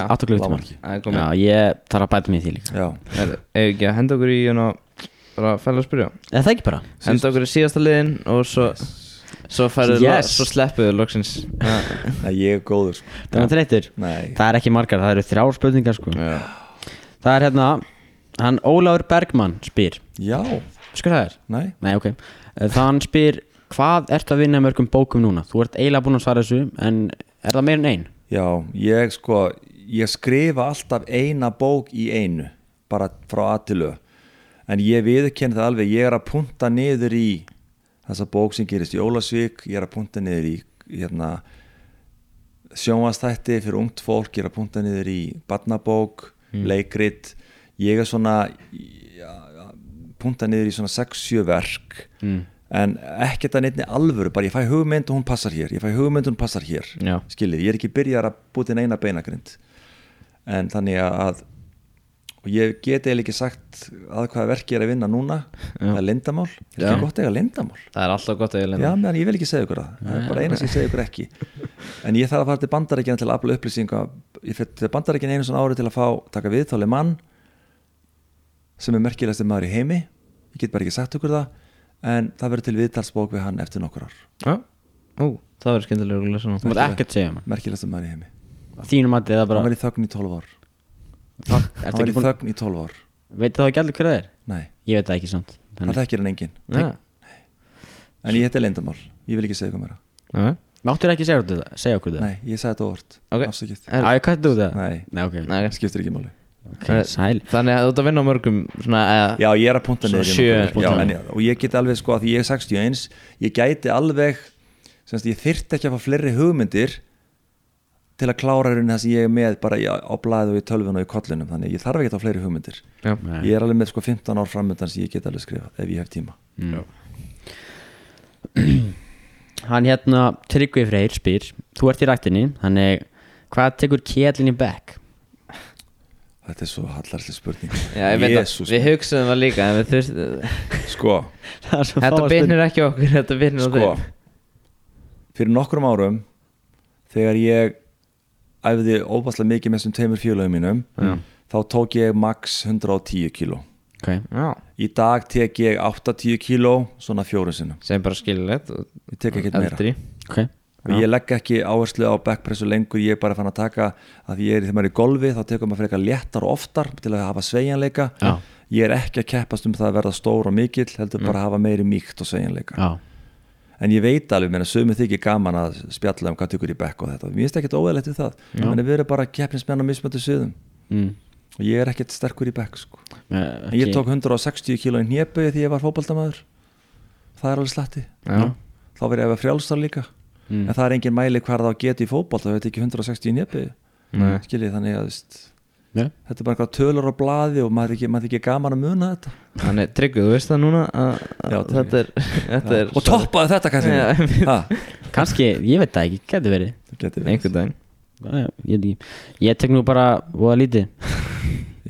Já, ég þarf að bæta mig því líka. Já, Er ef ekki að henda okkur í hérna, bara fæla að spyrja eða það ekki bara Henda okkur í síðasta liðin og svo Svo færðu Yes. Svo sleppuðu loksins Já. Nei, ég er góður sko. það er það er ekki margar, það eru þrjár spurningar sko Já. það er hérna hann Ólafur Bergmann spyr já, sko það er? nei Nei, ok Það hann spyr hvað ertu að vinna með mörgum bókum núna? Þú ert eiginlega búin að svara þessu en er það meir en ein? Já, ég sko ég skrifa alltaf eina bók í einu bara frá A til Ö en ég viðurkenni það alveg ég er að punta niður í þessa bók sem gerist í Ólasvík ég er að punta niður í hérna, sjónvastætti fyrir ungt fólk ég er að punta niður í barnabók, leikrit. Ég er svona ja, punta niður í svona 6-7 verk. Mm. en ekkert að neittni alvöru bara ég fæ hugmynd og hún passar hér ég fæ hugmynd og hún passar hér skiljið, ég er ekki byrjar að búti eina beinagrind. En þannig að og ég get eiginlega ekki sagt að hvaða verki ég er að vinna núna. Það er lindamál, er Já. ekki gott eiga lindamál Það er alltaf gott að ég já, meðan ég vil ekki segja ykkur það. Það er bara eina sem ég segja ykkur ekki. En ég þarf að fara til bandaríkjana til að afla upplýsinga. Ég fyrir til bandaríkjana einu svona ári til að fá taka viðtáli mann sem er merkilegasti maður í heimi. Ég get bara ekki sagt ykkur það en það verður til viðtalsbók við hann eftir nokkur ár. Já. Ó, það verður skemmtilega það var í þögn í 12 ár Ertu hann ekki búin þögn í 12 ár Veit það ekki allir hver það er? nei, Ég veit það ekki samt það Þannig, þekkir hann engin Já. en ég heiti lindamál, ég vil ekki segja hvað mér Já. Máttur ekki segja okkur þetta? Segja okkur þetta? Nei, ég sagði þetta óvart Ok. Afsakið Á, ég kvætti út það? Nei, Nei, ok, Nei, skiptir ekki máli Þannig að þú ert að vinna á mörgum svona, eða, Já, ég er að punta. Já, en, Og ég get alveg sko að því ég er 61 Ég gæti alveg semst, Ég þyrfti ekki að fá fleiri hugmyndir Til að klára raunin það sem ég er með Bara í, á blæðu og í tölvun og í kollinum Þannig ég þarf ekki að fá fleiri hugmyndir. Já. Ég er alveg með sko 15 ár framöndan sem ég get alveg skrifað Ef ég hef tíma. Mm. Hann hérna Tryggvi Freyr spyr Þú ert í rættinni, þannig hvað tekur kjellin í back? Þetta er svo hallarsli spurning. Já, ég veit að Jesús, við hugsaðum það líka en við þurft, Sko, Þetta byrnir ekki á okkur, þetta byrnir á sko. þeim. Fyrir nokkrum árum Þegar ég æfði óbærslega mikið með þessum tveimur félögum mínum. Já. Þá tók ég max 110 kíló. Okay. Já, Í dag tek ég 80 kíló Svona fjóru sinnum. Sem bara skilulegt og Ég tek ekkert meira. Eldri. Ok. Og ég legg ekki áherslu á backpressu lengur Ég er bara fann að taka að ég er þegar maður er í golfi Þá tekur maður frekar léttar og oftar Til að hafa sveigjanleika. Já. Ég er ekki að keppast um það að verða stór og mikill Heldur bara að hafa meiri mýkt og sveigjanleika. Já, En ég veit alveg, menna, sömu þykir gaman að spjalla um hvað tykur í bekk og þetta. Mér finnst ekkert óeðlegt við það. Menna, Við erum bara keppnismenn á mismöndu sviðum. Mm. Og ég er ekkert sterkur í bekk sko. Eh, En ég tók 160 kíló í hnjöpu Því ég var fótboltamaður. Það er alveg slatti. Já, Þá verið ég að vera frjálsar líka. Mm. En það er engin mæli hvað það geti í fótbolt Það veit ekki 160 í hnjöpu Nei. Skiljið þannig að Já. Þetta er bara eitthvað tölur á blaði Og maður er ekki, gaman að muna þetta. Þannig, Tryggvi, þú veist það núna að, að Já, þetta er, þetta er Og toppaði þetta kannski Já. Ha, Kannski, ég veit það ekki, getur verið. Einhvern já, ég, ég tek nú bara voða lítið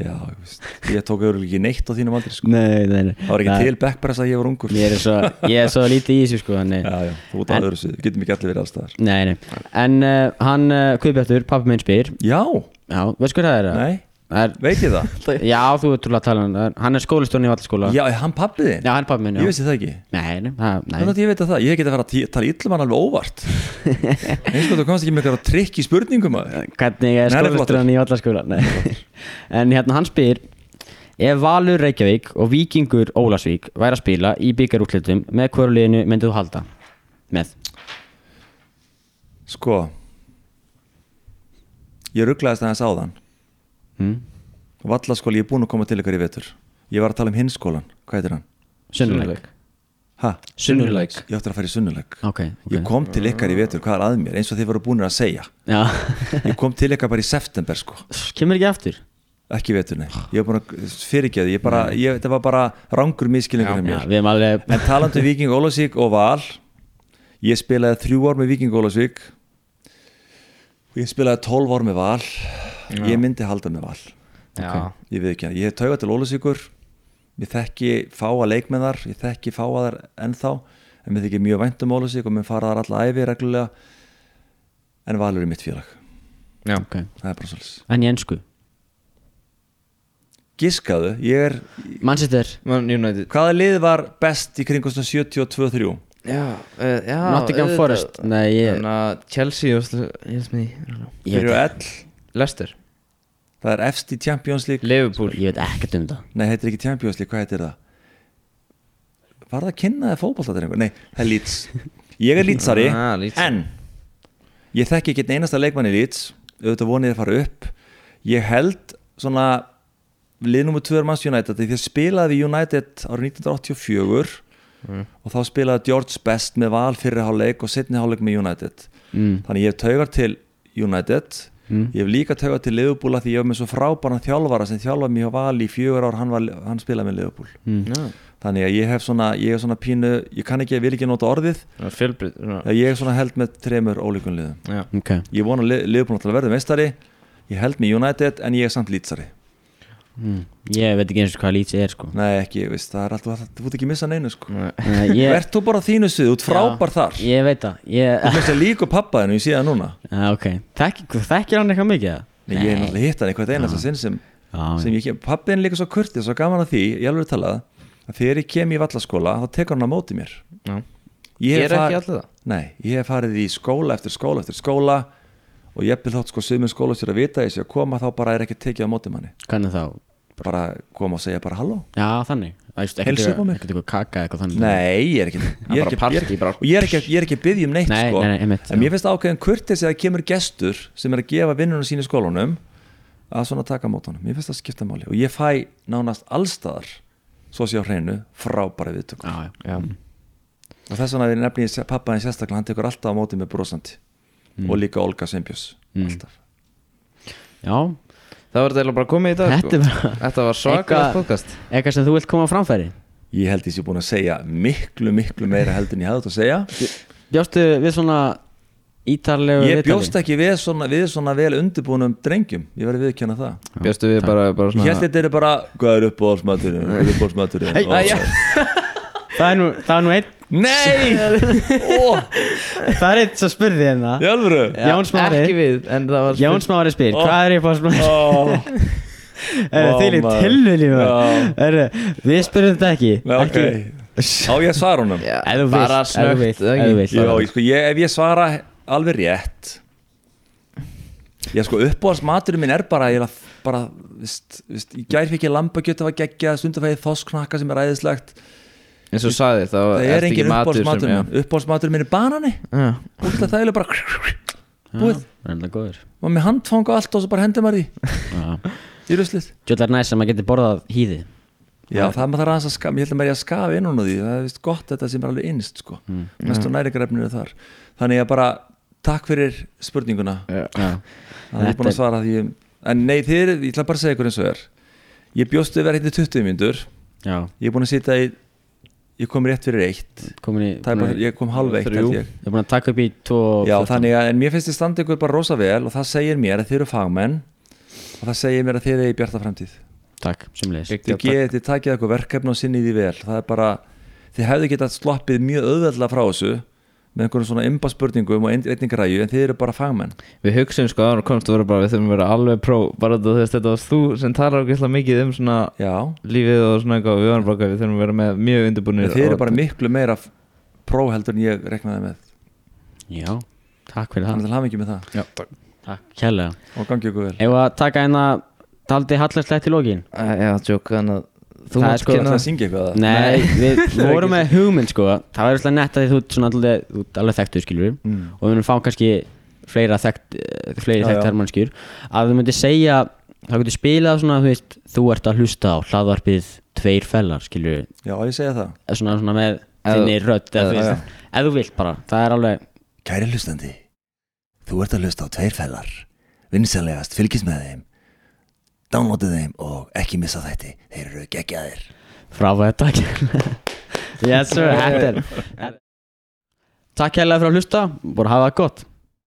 Já, ég veist, tók auðvitað ekki neitt á þínum aldrei sko. Nei, nei, nei. Það var ekki til backpress að ég var ungur. Ég er svo, ég er svo lítið í þessu sko þannig, Já, já, þú á En- öðru við getum ekki allir verið allstaðar Nei, nei. En uh, hann, uh, Guðbjartur, pappi minn spyr. Já, Já, veistu hvað það er? nei, er veit ég það? Já, þú ert trúlega að tala um það Hann er skólastjórn í vallaskóla Já, er hann pappið þinn? Já, hann er pappi minn, já. Ég vissi það ekki. Nei, nei, það, nei. Þannig að ég veit að það, ég geti að fara að tala illum hann alveg óvart. Eins og þú komst ekki með eitthvað trikk í spurningum að Hvernig er Nei, skólastjórn í vallaskóla Nei. En hérna hann spyr Ef Valur Reykjavík og Víkingur Ólasvík væri að spila í byggarútlitum með hverju liðinu myndið þú halda? Með? Sko Ég rugglaðist aðeins áðan hm? Vallaskóli, ég er búinn að koma til ykkar í vetur. Ég var að tala um hinskólan, hvað heitir hann? Sunnuleik Ha? Sunnuleik Ég átti að fara í sunnuleik Ok, ok. Ég kom til ykkar í vetur, hvað er að mér? Eins og þið voru búinir að segja. Já. Ég kom til ykkar bara í september sko. Kemur ekki aftur? Ekki í vetur, nei. Ég búin að fyrirgeði Ég bara, ég, þetta var bara rangur miskilningur hjá Já, erum alveg En talandi um Viking Ólasvík og Val Ég spilaði þrjú ár með Viking Ólasvík og ég spilaði tólf ár með Val Ég myndi halda með Val. Já, Ég veit ekki að ég hef taugað til Ólasvíkur Ég þekki fáa leikmennar Ég þekki fáa þar ennþá. En mér þykir mjög vænt um Ólasvík og mér fara þar alla æfi reglulega. En Valur er mitt félag. Já. Ok. Það er bara svolítið En í ennsku Giskaðu, ég er Manchester. Man United. Hvaða lið var best í kringum 72-3? Já, uh, já Nottingham. Forest. Nei, ég að Chelsea ég veit, L. Leicester Það er efst í Champions League Liverpool ég veit ekkert um það Nei, heitir ekki Champions League, hvað heitir það? Var það að kynna það fótboltatæringu? Nei, það er Leeds Ég er Leedsari, Ah, Leeds. en Ég þekki ekki einasta leikmann í Leeds auðvitað vonið að fara upp Ég held svona lið nummer 2 er Manns United því að spilaði við United árið 1984 og þá spilaði George Best með val fyrir hálfleik og setni hálfleik með United mm. þannig ég taugar til United Mm. ég hef líka taugar til Liverpool af því ég hef með svo frábæran þjálfara sem þjálfaði mig á val í fjögur ár, hann, var, hann spilaði með Liverpool. Mm. Já, þannig að ég hef svona, ég hef svona pínu ég kann ekki, ég vil ekki nota orðið. Svona. ég hef svona held með tremur ólíkun liðum. Já, Ok. Ég vona Liverpool náttúrulega verður meistari. Ég held með United en ég er samt lýtsari mm. Ég veit ekki eins og hvað Leeds er sko. Nei ekki, ég veist, það er alltaf, þú ert ekki missa neinu sko. Vert þú bara þínu svið, þú ert frábær þar. Ég veit það Ég, Þú veist að líka pappa þennu, ég sé það núna. Já, ok. Þekki- Þekkir hann eitthvað mikið? eða? Nei, ég er náttúrulega hitt hann eitthvað einasta sinn sem, sem ég kem Pappi er líka svo kurtið, svo gaman að því, ég alveg talað að þegar ég kem í vallaskóla, þá tekur hann á móti mér. Já. Ég Ég hef er far- ekki allir það? Nei, ég og ég vil þátt sko sumum skóla sér að vita þessi að koma þá bara er ekki tekið á móti manni. Hvernig þá? bara koma og segja bara halló. Já, þannig. Ekkert Heilsa upp á mig. eitthvað kaka eitthvað þannig. Nei, ég er ekki Ég er ekki, er, og er ekki, ég er ekki að byggja um neitt Nei, sko. nei, nei, einmitt, En mér finnst ákveðin kurtis að kemur gestur sem er að gefa vinnunum sín í skólanum að svona taka mót honum. Mér finnst það skipta máli. Og ég fæ nánast allstaðar svo sé á hreinu frábæri viðtökum Já, og þess vegna nefnum ég pappaðin sérstaklega hann tekur alltaf á móti með brosandi og líka Olga Sveinbjörns. Mm. alltaf. Já. Það var þetta bara komið í dag Þetta er sko. Þetta var svakast podcast. eitthvað sem þú vilt koma á framfæri? Ég held ég sé búin að segja miklu, miklu meira heldur en ég hafði þetta að segja. Bjóstu við svona ítarlegu Ég bjóst ekki við svona, við svona vel undirbúnum drengjum. Ég verði viðkjanna það. Bjöstu við bara, bara Ég svona held þetta er bara, hvað er er æ, já. Það er nú, það er nú einn Nei! Ó, Það er einn sem spurði hérna í alvöru? Jón Smári Ekki við, en það var Jón Smári spyr, Ó. hvað er ég fórst með Ó, Ó, þið í maður. tilvili Já. Við spyrum þetta ekki Nei, ok Ekki- Á ég að svara honum? Já, Ef þú vilt, bara ef þú vilt, snögt ef þú vilt. Já, sko, ég, ef ég svara alveg rétt Ég sko, uppáhaldsmaturinn minn er bara Ég er að, bara, vist, vist Í gær fikk ég lambakjöt að gegja Stundafæði þossknakka sem er æðislegt eins og sagði þá Það er ekki engin matur já. minn er banani. Já. Útla það er bara Búið. Og með handfang og allt og svo bara hendur maður í. Já. Í ruslið. Er næst sem að geti borðað hýði. Já, það maður þarf aðeins að skam, ég held að maður er að skafa inn hún á því, það er vist gott þetta sem er alveg innst sko, mm. mestu næringarefnir er þar. Þannig að bara, takk fyrir spurninguna, Já. Já, það er búin að svara því en nei, þið er, ég ætla bara að segja ykkur eins og er. Ég bjóstu verið hérna í 20 myndur já, ég er búin að sitja í ég kom rétt fyrir eitt. Í bara, ég kom halv eitt ég. Ég er búin að taka upp í tvo Já, þannig að, en mér finnst þið standa ykkur bara rosa vel og það segir mér að þið eru fagmenn og það segir mér að þið eru í bjarta framtíð. Takk, semleis þið takið eitthvað verkefni og sinnið því vel. Það er bara, þið hefðu getað sloppið mjög auðveldlega frá þessu með einhvern svona imba spurningum og einnig græju en þið eru bara fagmenn. Við hugsaum sko ára komst að vera bara við þurfum að vera alveg pró bara þú veist, þetta varst þú sem talar okkur mikið um svona já, lífið og svona eitthvað við varum bara við þurfum að vera með mjög undirbúinir en þið eru bara miklu meira f- pró heldur en ég reknaði með. Já, takk fyrir það. Þannig til hafa ekki með það. Já, takk. Takk, kærlega. Og gangi ykkur vel. Ef að taka hérna Daldi hallarslegt í lokin? Æ, Já, tjók, þannig að þú Það er mátt sko- Það. syngja eitthvað. Það Nei, við vorum með hugmynd sko. Það var eitthvað nett að því þú ert alveg, þú ert alveg þekktu skilur mm. og við munum fá kannski fleira þekkt, eh, fleiri þekkt já. hermannskjur að þú myndir segja það getur spilað svona, þú veist, þú ert að hlusta á hlaðvarpið tveir fellar skilur Já, ég segja það. Svona, svona með þinni rödd eða, þú vilt bara, það er alveg Kæri hlustandi, þú ert að hlusta á tveir fellar. Vinsanlegast fylgist með þeim Downloadið þeim og ekki missa þætti. Þeir eru geggjaðir. Frábæð takk. Yes sir, þetta er Takk hérlega fyrir að hlusta, bara hafa það gott